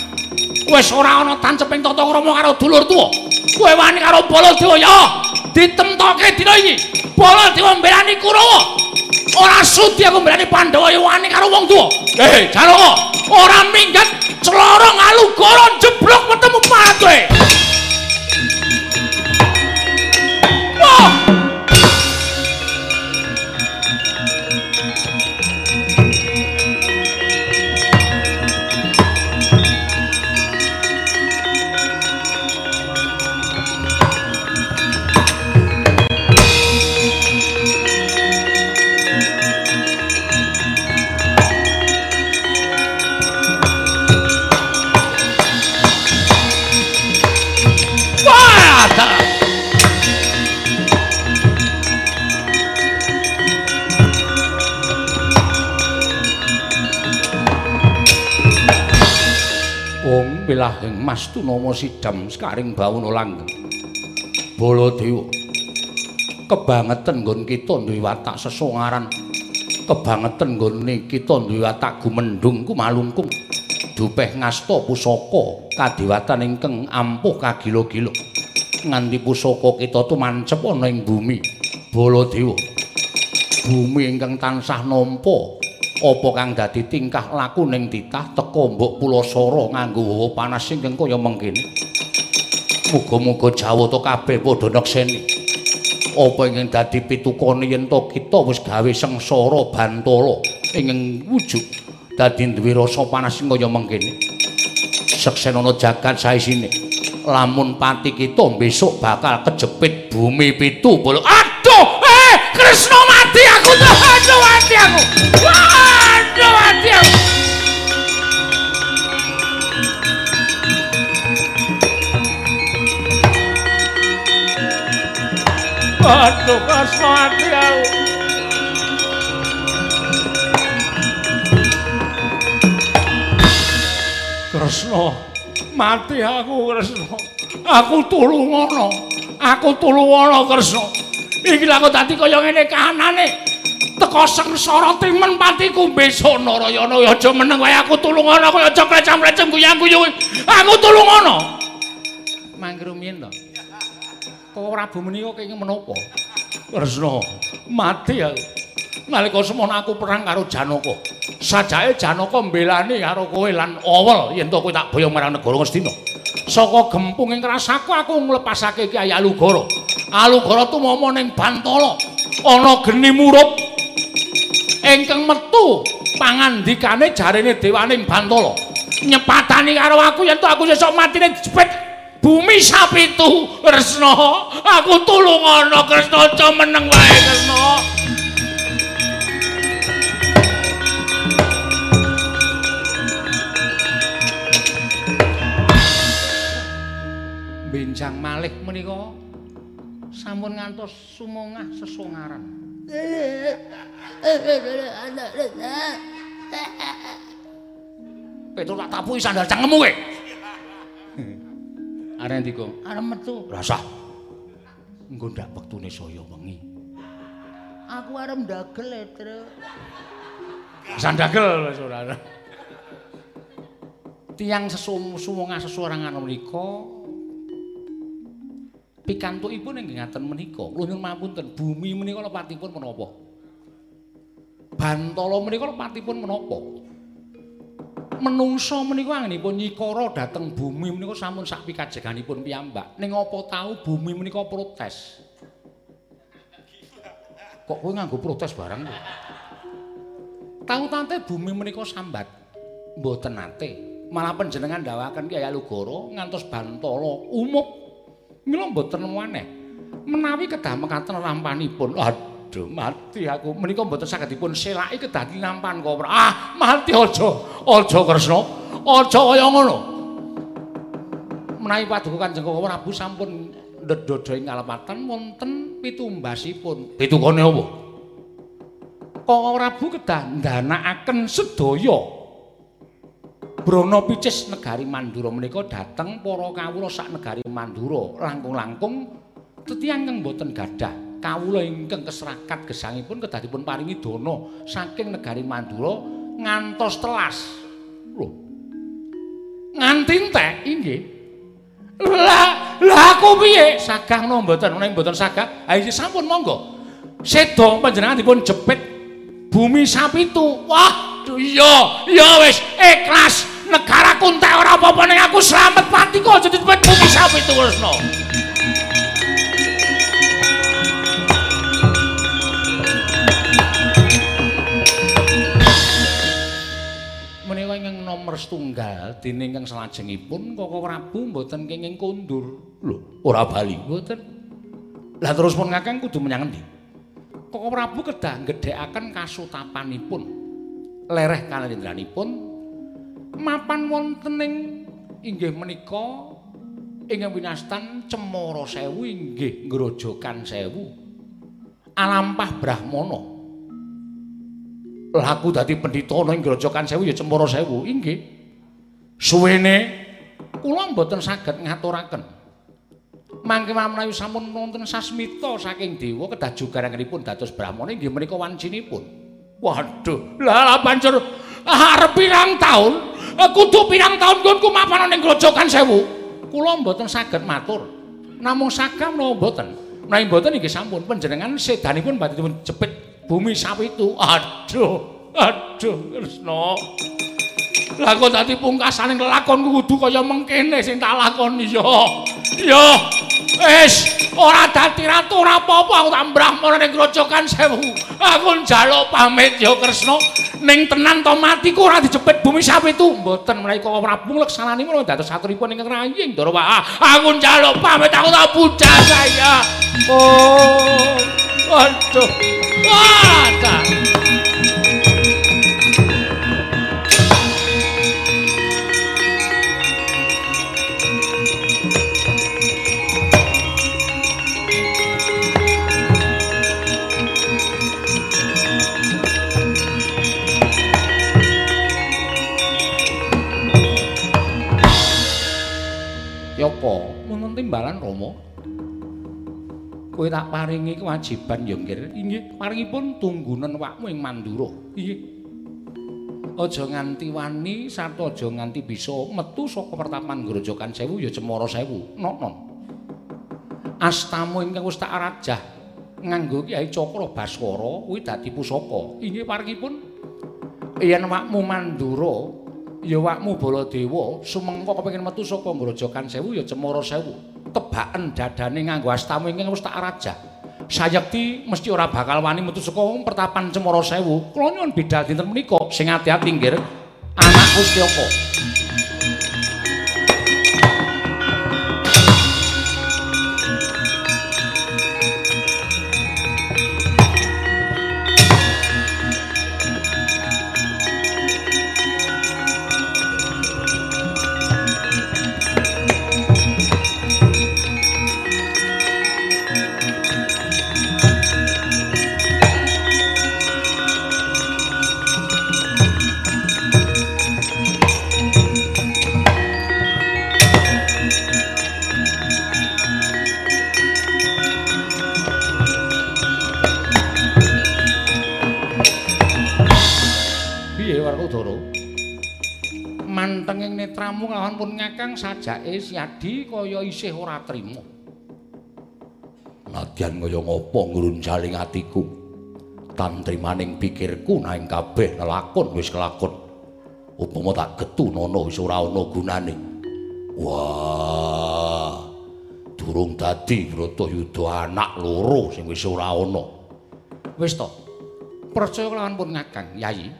Wis ora ana tanceping tata krama karo dulur tuwa. Kowe wani karo Baladewa ya. Ditemtoke dina iki. Baladewa mbelani Kurawa. Ora sudi aku mbelani Pandhawa ya wani karo wong tuwa. Eh, Janaka, ora minggat cloro ngalugara jeblok ketemu pate. Wong milahing Mas Tunama Sidam sekaring bawuna langgeng. Baladewa. Kebangetan nggon kita duwe watak sesongaran. Kebangetan nggone kita duwe watak gumendhung kumalungkung. Dupeh ngasta pusaka kadewatan ingkang ampuh kagila-gila. Nganti pusaka kita tumancep ana ing bumi. Baladewa. Bumi ingkang tansah nampa apa kang dadi tingkah laku ning titah teka mbok pulasara nganggo hawa panas ingkang kaya mengkene. Muga-muga Jawata kabeh padha nekseni. Apa ingkang dadi pitukane yen to kita wis gawe sengsara bantala ingkang wujud dadi duwe rasa panas sing kaya mengkene. Seksenana jagat saisine. Lamun pati kita besok bakal kejepit bumi pitu bolo. Aduh, eh, Kresna mati aku tuh. Aduh, mati aku. Aduh, Aduh, Kresna ati aku. Kresna, mati aku Kresna. Aku tulungono. Aku tulungono Kresna. Iki lak kok dadi kaya ngene kahanane. Teko sengsara timen patiku besok Narayana aja meneng wae aku tulungono kaya aja klecam-klecem guyang-guyu. Aku tulungono. Mangke rumiyin to. Kok Prabu menika kenging menapa? Kresna, mati aku. Nalika semono aku perang karo Janaka. Sajake Janaka mbelani karo kowe lan awel yen to kowe tak boyong marang negara Ngastina. Saka gempung ing rasaku aku nglepasake Kyai Alugara. Alugara tumama ning Bantala. Ana geni murup ingkang metu pangandikane jarene dewaning Bantala. Nyepatani karo aku yen to aku sesuk matine jepit bumi sapitu Kresna. Aku tulungono Kresna aja meneng wae Kresna. benjang malih menika sampun ngantos sumungah sesongaran. Petruk tak tapuki sandal cangkemmu kowe. Arep ndika? Arep metu. Rasah. Engko ndak wektune saya wengi. Aku arep ndagel, Tru. Sandagel wis ora. Tiang sesum sumunga sesorangan menika pikantukipun inggih ngaten menika. Kula nyuwun mapunten, bumi menika lepatipun menapa? Bantala menika lepatipun menapa? Menungsa menika anggenipun nyikara dhateng bumi menika sampun sak pikajeganipun piyambak. Ning apa tau bumi menika protes? Kok kowe nganggo protes barang kok? Tahu tante bumi menika sambat. Mboten nate. Malah panjenengan ndawaken Kyai Alugara ngantos Bantala umup mila mboten maneh. Menawi kedah mekaten rampanipun, aduh mati aku. Menika mboten saged dipun selaki kedah nampan kok. Ah, mati aja. Aja Kresna. Aja kaya ngono. Menawi paduka Kanjeng Prabu sampun ndedodho ing kalepatan wonten pitumbasipun. Pitukane apa? Koko Prabu kedah ndanakaken sedaya Brana Picis negari Mandura menika dhateng para kawula sak negari Mandura langkung-langkung tetiang kang boten gadah kawula ingkang keserakat gesangipun kedah dipun paringi dana saking negari Mandura ngantos telas. Lho. Nganti entek inggih. Lah lah aku piye? Sagah mboten nek mboten sagah. Ha sampun monggo. Seda panjenengan dipun jepit bumi sapitu. Wah iya iya wis ikhlas. Negaraku entek ora apa-apa ning aku. Slamet pati kok aja dipet bumi sapi itu Kresna. Nomor setunggal dene ingkang salajengipun Koko Prabu mboten kenging kondur. Lho, ora bali mboten. Lah terus pun ngakang kudu menyang endi? Koko Prabu kedah gedhekaken kasutapanipun. Lereh kalendranipun mapan wonten ing inggih menika ingkang winastan Cemara Sewu inggih Grojogan Sewu Alampah Brahmana laku dadi pendhita ana ing Grojogan Sewu ya Cemara Sewu. Inggih. Suwene kula mboten saged ngaturaken. Mangke menawi sampun wonten sasmita saking dewa kedah jugaranganipun dados Brahmana inggih menika wancinipun. Waduh lah pancur arep pirang taun? Eh, kudu pirang taun kun kumapan ning grojogan sewu. Kula mboten saged matur. Namung sagam napa mboten? Menawi mboten inggih sampun panjenengan sedanipun badhe dipun jepit bumi sapitu. Aduh, aduh Kresna. Lah kok dadi pungkasaning lakon kudu kaya mengkene sing tak lakoni ya. Ya. Wis, ora dadi ratu ora apa-apa aku tak brahmana ning grojogan sewu. Aku njaluk pamit ya Kresna. ning tenan to matiku ora dijepit bumi sapitu mboten menawi kok Prabu leksanani menawa dados satripun ingkang raying Ndara Pak aku njaluk pamit aku tak puja saya oh aduh Apa? Mau nanti balan Romo? Kowe tak paringi kewajiban ya nggih. Inggih, paringipun tunggunen wakmu ing Mandura. Inggih. Aja nganti wani sarta aja nganti bisa metu saka pertapan Grojogan Sewu ya Cemara Sewu. Nonon. Astamu ingkang wis tak arajah nganggo Kyai Cakra Baswara kuwi dadi pusaka. Inggih paringipun yen wakmu Mandura ya wakmu Baladewa sumengko kepengin metu saka Grojogan Sewu ya Cemara Sewu. Tebaken dadane nganggo astamu ingkang wis tak arajah. Sayekti mesti ora bakal wani metu saka pertapan Cemara Sewu. Kula nyuwun bidal dinten menika sing ati-ati nggih. Anak Gusti? Ngakang sajake siadi kaya isih ora trima. Nadyan kaya ngapa ngruncaling atiku. Tantrimaning pikirku nang kabeh lelakon wis kelakon. Upama tak getu nono wis ora ana gunane. Wah. Durung dadi Bratayuda anak loro sing wis ora ana. Wis to. Percaya lawan pun ngakang, Yayi.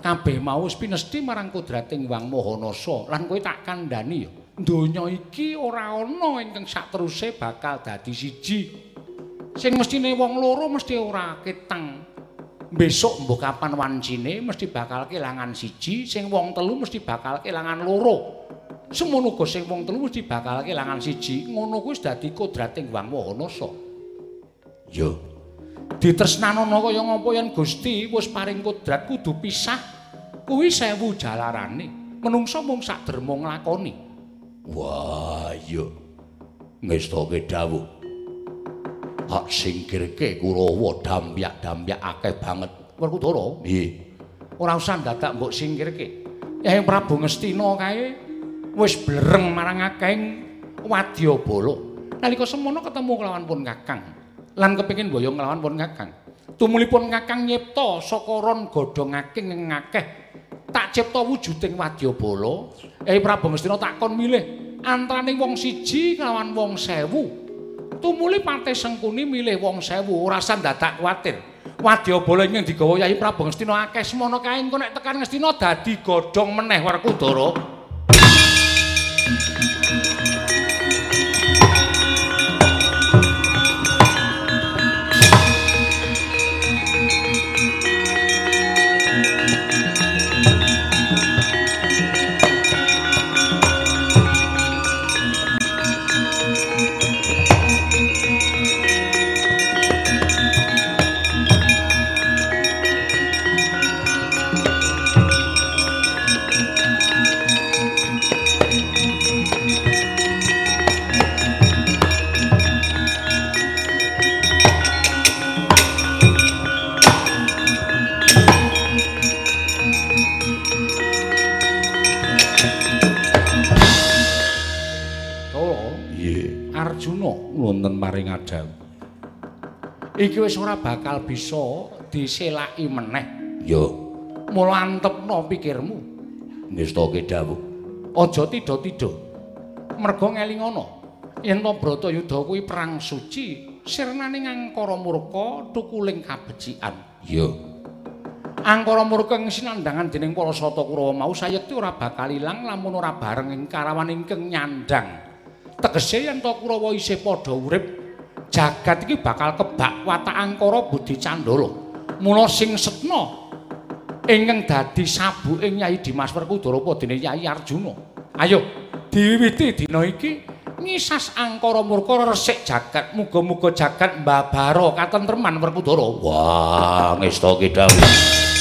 Kabeh mau wis pinesti marang kudrating Wang Mahanasa lan kowe tak kandhani ya donya iki ora ana ingkang sakteruse bakal dadi siji. Sing mestine wong loro mesti ora ketang besok mbok kapan wancine mesti bakal kelangan siji sing wong telu mesti bakal kelangan loro. Semono uga sing wong telu mesti bakal kelangan siji. Ngono kuwi wis dadi kudrating Wang Mahanasa ya ditresnanono kaya ngapa yen Gusti wis paring kodrat kudu pisah kuwi sewu jalarane. Menungsa mung sak derma nglakoni. Wah iya. Ngestoke dawuh. Hak singkirke Kurawa dambyak-dambyak akeh banget. Werkudara nggih. Ora usah dadak mbok singkirke. Hyang Prabu Ngastina kae wis blereng marang akehing wadyabala nalika semono ketemu kelawan pun Kakang lan kepengin boyong nglawan pun Kakang. Tumulipun Kakang nyipta saka ron godhongaking ing akeh. Tak cipta wujuding wadyabala. Eh Prabu Ngastina takon milih antaraning wong siji kelawan wong sewu. Tumuli Patih Sengkuni milih wong sewu, ora usah dadak kuwatir. Wadyabala ing digawa Yai Prabu Ngastina akeh semono kae engko nek tekan Ngastina dadi godhong meneh Werkudara. Wonten maring adham. Iki wis ora bakal bisa diselaki meneh. Ya. Mula antepno pikirmu. Ngestake dawuh. Aja tida-tida. Merga ngelingono. Yen to Bratayuda kuwi perang suci, sirnane ngangkara murka tukuling kabecikan. Ya. Angkara murka ing sinandhangan dening para sata Kurawa mau sayekti ora bakal ilang lamun ora bareng ing karawan ingkang nyandhang. Tegese yen to Kurawa isih padha urip, jagat iki bakal kebak watak angkara Budi Candala. Mula sing setna ingkang dadi sabuke Nyai Dimas Werkudara padene Nyai Arjuna. Ayo diwiwiti dina iki ngisas angkara murka resik jagat muga-muga jagat mbabaro katentreman Werkudara. Wah, ngestake dawuh.